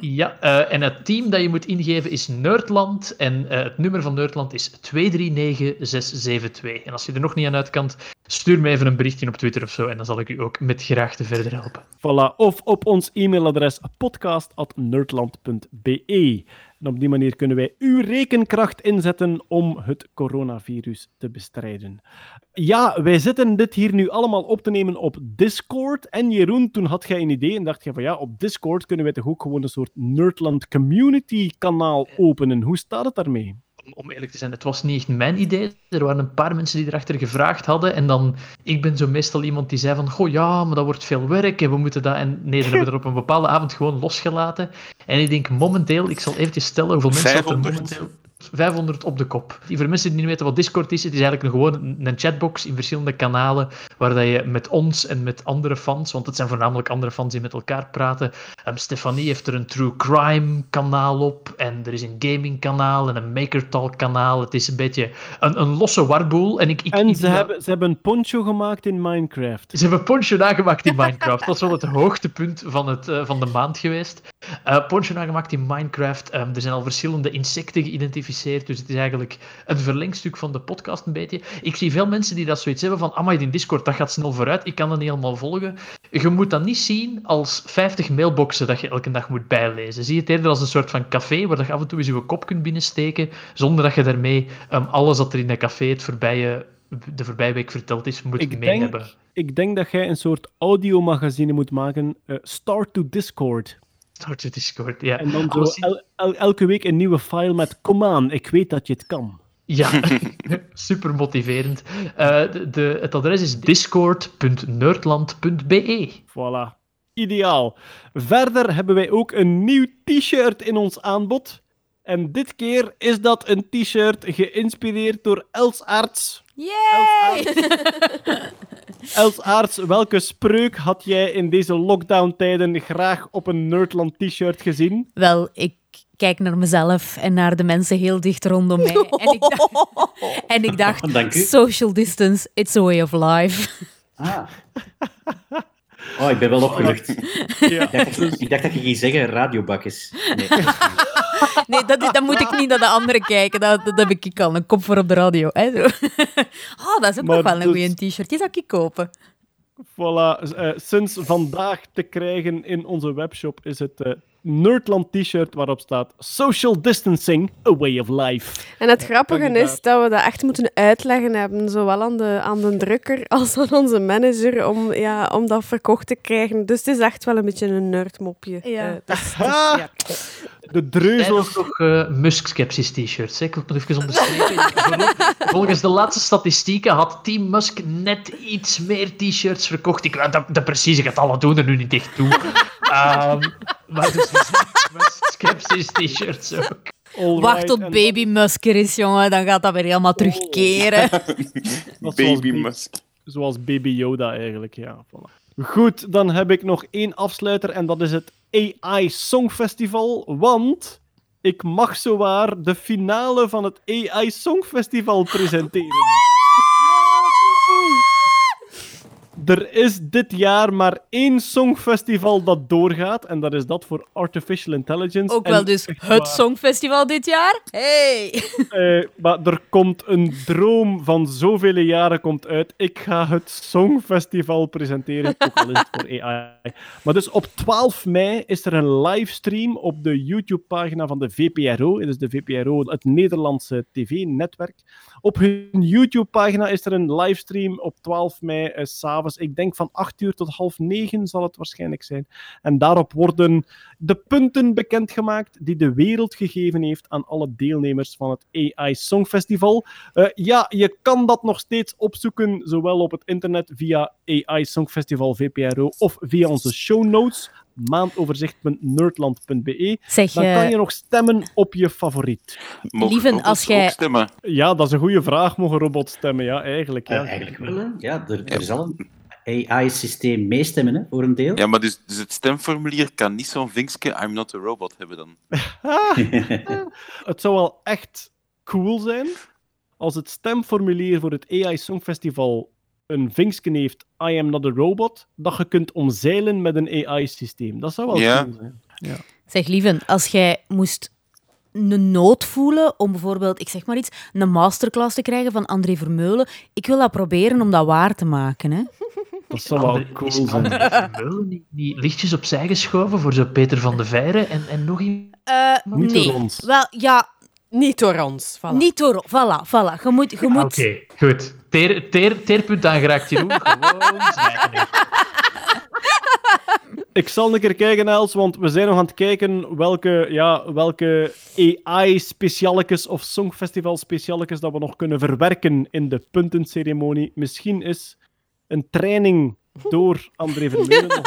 Speaker 3: Ja, eh, en het team dat je moet ingeven is Nerdland. En eh, het nummer van Nerdland is 239672. En als je er nog niet aan uit kan, stuur me even een berichtje op Twitter of zo. En dan zal ik u ook met graagte verder helpen.
Speaker 7: Voilà. Of op ons e-mailadres podcast.nerdland.be. En op die manier kunnen wij uw rekenkracht inzetten om het coronavirus te bestrijden. Ja, wij zitten dit hier nu allemaal op te nemen op Discord. En Jeroen, toen had jij een idee en dacht je van ja, op Discord kunnen wij toch ook gewoon een soort Nerdland community kanaal openen. Hoe staat het daarmee?
Speaker 3: Om, eerlijk te zijn, het was niet echt mijn idee. Er waren een paar mensen die erachter gevraagd hadden. En dan, ik ben zo meestal iemand die zei van, goh ja, maar dat wordt veel werk en we moeten dat... En nee, dan hebben we er op een bepaalde avond gewoon losgelaten. En ik denk momenteel, ik zal eventjes stellen hoeveel mensen dat er
Speaker 15: 500.
Speaker 3: momenteel... 500 op de kop. Die voor mensen die niet weten wat Discord is, het is eigenlijk een, gewoon een- een chatbox in verschillende kanalen, waar dat je met ons en met andere fans, want het zijn voornamelijk andere fans die met elkaar praten. Um, Stefanie heeft er een True Crime kanaal op, en er is een gaming kanaal en een Maker Talk kanaal. Het is een beetje een, een losse warboel. En, ik, ik,
Speaker 7: En
Speaker 3: ik-
Speaker 7: ze hebben, ze hebben een poncho gemaakt in Minecraft.
Speaker 3: ze hebben Poncho nagemaakt in Minecraft. Dat is wel het hoogtepunt van, het, eh, van de maand geweest. Eh Poncho nagemaakt in Minecraft. Ehm, er zijn al verschillende insecten geïdentificeerd. Dus het is eigenlijk een verlengstuk van de podcast een beetje. Ik zie veel mensen die dat zoiets hebben van... Amai, in Discord, dat gaat snel vooruit. Ik kan dat niet helemaal volgen. Je moet dat niet zien als 50 mailboxen dat je elke dag moet bijlezen. Zie het eerder als een soort van café waar je af en toe eens je kop kunt binnensteken. Zonder dat je daarmee ehm, alles wat er in dat café het voorbije, de voorbije week verteld is, moet
Speaker 7: Ik
Speaker 3: mee
Speaker 7: denk,
Speaker 3: hebben.
Speaker 7: ik denk dat jij een soort audiomagazine moet maken. eh, Start to Discord.
Speaker 3: Start Discord, ja.
Speaker 7: En dan zo el- el- elke week een nieuwe file met Kom aan, ik weet dat je het kan.
Speaker 3: Ja, super motiverend. Eh, de, de- het adres is discord.nerdland.be.
Speaker 7: Voilà. Ideaal. Verder hebben wij ook een nieuw t-shirt in ons aanbod. En dit keer is dat een t-shirt geïnspireerd door Els Aerts.
Speaker 13: Yay!
Speaker 7: Els Aerts, welke spreuk had jij in deze lockdown-tijden graag op een Nerdland t-shirt gezien?
Speaker 13: Wel, ik kijk naar mezelf en naar de mensen heel dicht rondom mij. En ik dacht, en ik dacht social distance, it's a way of life.
Speaker 14: Ah. Oh, ik ben wel opgelucht.
Speaker 7: Ja.
Speaker 14: Ik, dacht, ik dacht dat je ging zeggen radiobakjes. Nee.
Speaker 13: Nee, dat, dat moet ik niet naar de anderen kijken. Dat, dat heb ik al. Een kop voor op de radio. Hè, zo. Oh, dat is ook
Speaker 7: Maar
Speaker 13: nog wel een
Speaker 7: dus-
Speaker 13: goede t-shirt. Die zou ik kopen.
Speaker 7: Voilà, eh, sinds vandaag te krijgen in onze webshop is het eh, Nerdland t-shirt waarop staat Social distancing, a way of life.
Speaker 2: En het grappige is dat we dat echt moeten uitleggen hebben, zowel aan de, aan de drukker als aan onze manager, om, ja, om dat verkocht te krijgen. Dus het is echt wel een beetje een nerdmopje.
Speaker 13: Ja.
Speaker 2: Eh, dus- dus,
Speaker 7: Ah!
Speaker 2: ja.
Speaker 7: De
Speaker 3: Er
Speaker 7: dreuzels.
Speaker 3: nog eh Musk-skepsis t-shirts. hè. Ik wil het nog even onderstrepen. Vol- Volgens de laatste statistieken had Team Musk net iets meer t-shirts verkocht. Ik weet dat, dat precieze getallen doen er nu niet echt toe. Ehm, maar dus er zijn Musk-skepsis t-shirts ook.
Speaker 13: Wacht tot
Speaker 7: en
Speaker 13: baby Musk er is, jongen. Dan gaat dat weer helemaal terugkeren.
Speaker 7: is zoals
Speaker 15: Baby
Speaker 7: ba-
Speaker 15: Musk.
Speaker 7: Zoals Baby Yoda eigenlijk, ja. Voilà. Goed, dan heb ik nog één afsluiter en dat is het AI Songfestival, want ik mag zowaar de finale van het AI Songfestival presenteren. Er is dit jaar maar één songfestival dat doorgaat en dat is dat voor Artificial Intelligence.
Speaker 13: Ook
Speaker 7: En
Speaker 13: wel dus het
Speaker 7: waar.
Speaker 13: Songfestival dit jaar. Hey!
Speaker 7: Eh, maar er komt een droom van zoveel jaren komt uit. Ik ga het Songfestival presenteren, ook al is het voor AI. Maar dus op 12 mei is er een livestream op de YouTube-pagina van de VPRO. Het is de VPRO, het Nederlandse tv-netwerk. Op hun YouTube-pagina is er een livestream op 12 mei, eh, s'avonds. Ik denk van 8 uur tot half 9 zal het waarschijnlijk zijn. En daarop worden de punten bekendgemaakt die de wereld gegeven heeft aan alle deelnemers van het AI Songfestival. Eh, ja, je kan dat nog steeds opzoeken, zowel op het internet via AI Songfestival VPRO of via onze show notes maandoverzicht.nerdland.be.
Speaker 13: Zeg,
Speaker 7: Dan
Speaker 13: eh,
Speaker 7: kan je nog stemmen op je favoriet.
Speaker 15: Mogen
Speaker 13: Lieven,
Speaker 15: robots
Speaker 13: als jij-
Speaker 15: ook stemmen?
Speaker 7: Ja, dat is een goede vraag. Mogen robots stemmen? Ja, eigenlijk.
Speaker 14: Eh,
Speaker 7: Ja.
Speaker 14: eigenlijk wel. Ja, er, er zal een AI-systeem meestemmen, hè, voor een deel.
Speaker 15: Ja, maar dus, dus het stemformulier kan niet zo'n vinkje I'm not a robot hebben dan.
Speaker 7: Het zou wel echt cool zijn als het stemformulier voor het AI Songfestival een vinkje heeft I am not a robot, dat je kunt omzeilen met een AI-systeem. Dat zou wel
Speaker 15: Ja.
Speaker 7: cool zijn. Ja.
Speaker 13: Zeg, lieven, als jij moest een nood voelen om bijvoorbeeld, ik zeg maar iets, een masterclass te krijgen van André Vermeulen, ik wil dat proberen om dat waar te maken. Hè?
Speaker 7: Dat zou wel
Speaker 3: André-
Speaker 7: cool
Speaker 3: is
Speaker 7: zijn.
Speaker 3: André Vermeulen niet, niet lichtjes opzij geschoven voor zo Peter van de Veire en, en nog iemand?
Speaker 7: Niet
Speaker 13: nee. Wel, ja,
Speaker 2: Niet door ons. Voilà.
Speaker 13: niet door... Voilà, voilà. Je moet... Je moet...
Speaker 3: Oké, goed. Teer, teer, teerpunt aangeraakt, Jeroen. Gewoon.
Speaker 7: Ik zal een keer kijken, Els, want we zijn nog aan het kijken welke, ja, welke AI-specialetjes of Songfestival-specialetjes dat we nog kunnen verwerken in de puntenceremonie. Misschien is een training door André Vermeulen nog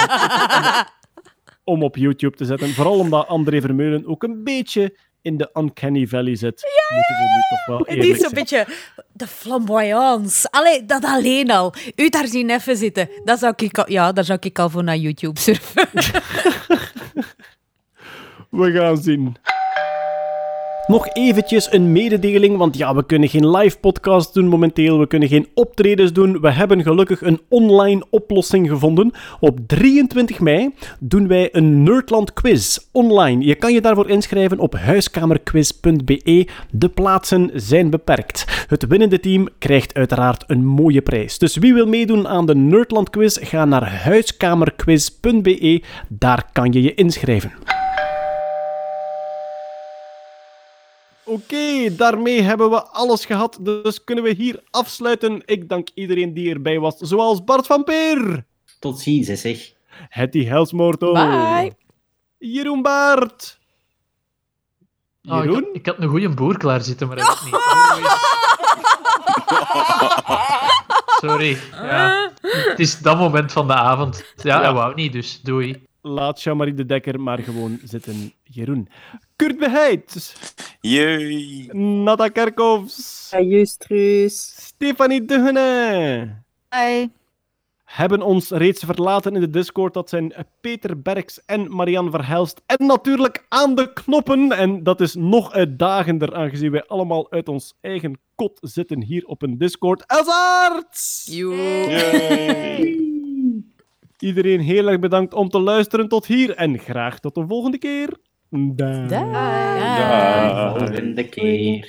Speaker 7: om op YouTube te zetten. Vooral omdat André Vermeulen ook een beetje in de Uncanny Valley zit. Moeten we nu toch wel
Speaker 13: Het
Speaker 7: eerlijk
Speaker 13: is zo'n
Speaker 7: zijn.
Speaker 13: beetje de flamboyance. Allee, dat alleen al. U daar zien even zitten. Dat zou ik al, ja, daar zou ik al voor naar YouTube surfen.
Speaker 7: We gaan zien. Nog eventjes een mededeling, want ja, we kunnen geen live podcast doen momenteel, we kunnen geen optredens doen. We hebben gelukkig een online oplossing gevonden. Op 23 mei doen wij een Nerdland quiz online. Je kan je daarvoor inschrijven op huiskamerquiz.be. De plaatsen zijn beperkt. Het winnende team krijgt uiteraard een mooie prijs. Dus wie wil meedoen aan de Nerdland quiz, ga naar huiskamerquiz.be. Daar kan je je inschrijven. Oké, daarmee hebben we alles gehad. Dus kunnen we hier afsluiten. Ik dank iedereen die erbij was, zoals Bart van Peer.
Speaker 14: Tot ziens, hè, zeg.
Speaker 7: Hetty Helsmoorto.
Speaker 2: Bye.
Speaker 7: Jeroen Baart.
Speaker 3: Ah, ik,
Speaker 7: Jeroen?
Speaker 3: had, ik had een goede boer klaar zitten, maar dat is niet. Sorry. Ja. Het is dat moment van de avond. Ja, hij wou niet, dus doei.
Speaker 7: Laat Jean-Marie de Dekker maar gewoon zitten. Jeroen. Kurt Beheid.
Speaker 15: Jee.
Speaker 7: Nata Kerkhoffs.
Speaker 8: Juist, Truus.
Speaker 7: Stefanie Duggene.
Speaker 1: Hi.
Speaker 7: hebben ons reeds verlaten in de Discord. Dat zijn Peter Berks en Marianne Verhelst. En natuurlijk aan de knoppen. En dat is nog uitdagender, aangezien wij allemaal uit ons eigen kot zitten hier op een Discord. Elsaarts! Iedereen heel erg bedankt om te luisteren tot hier. En graag tot de volgende keer. Dag.
Speaker 14: Volgende keer.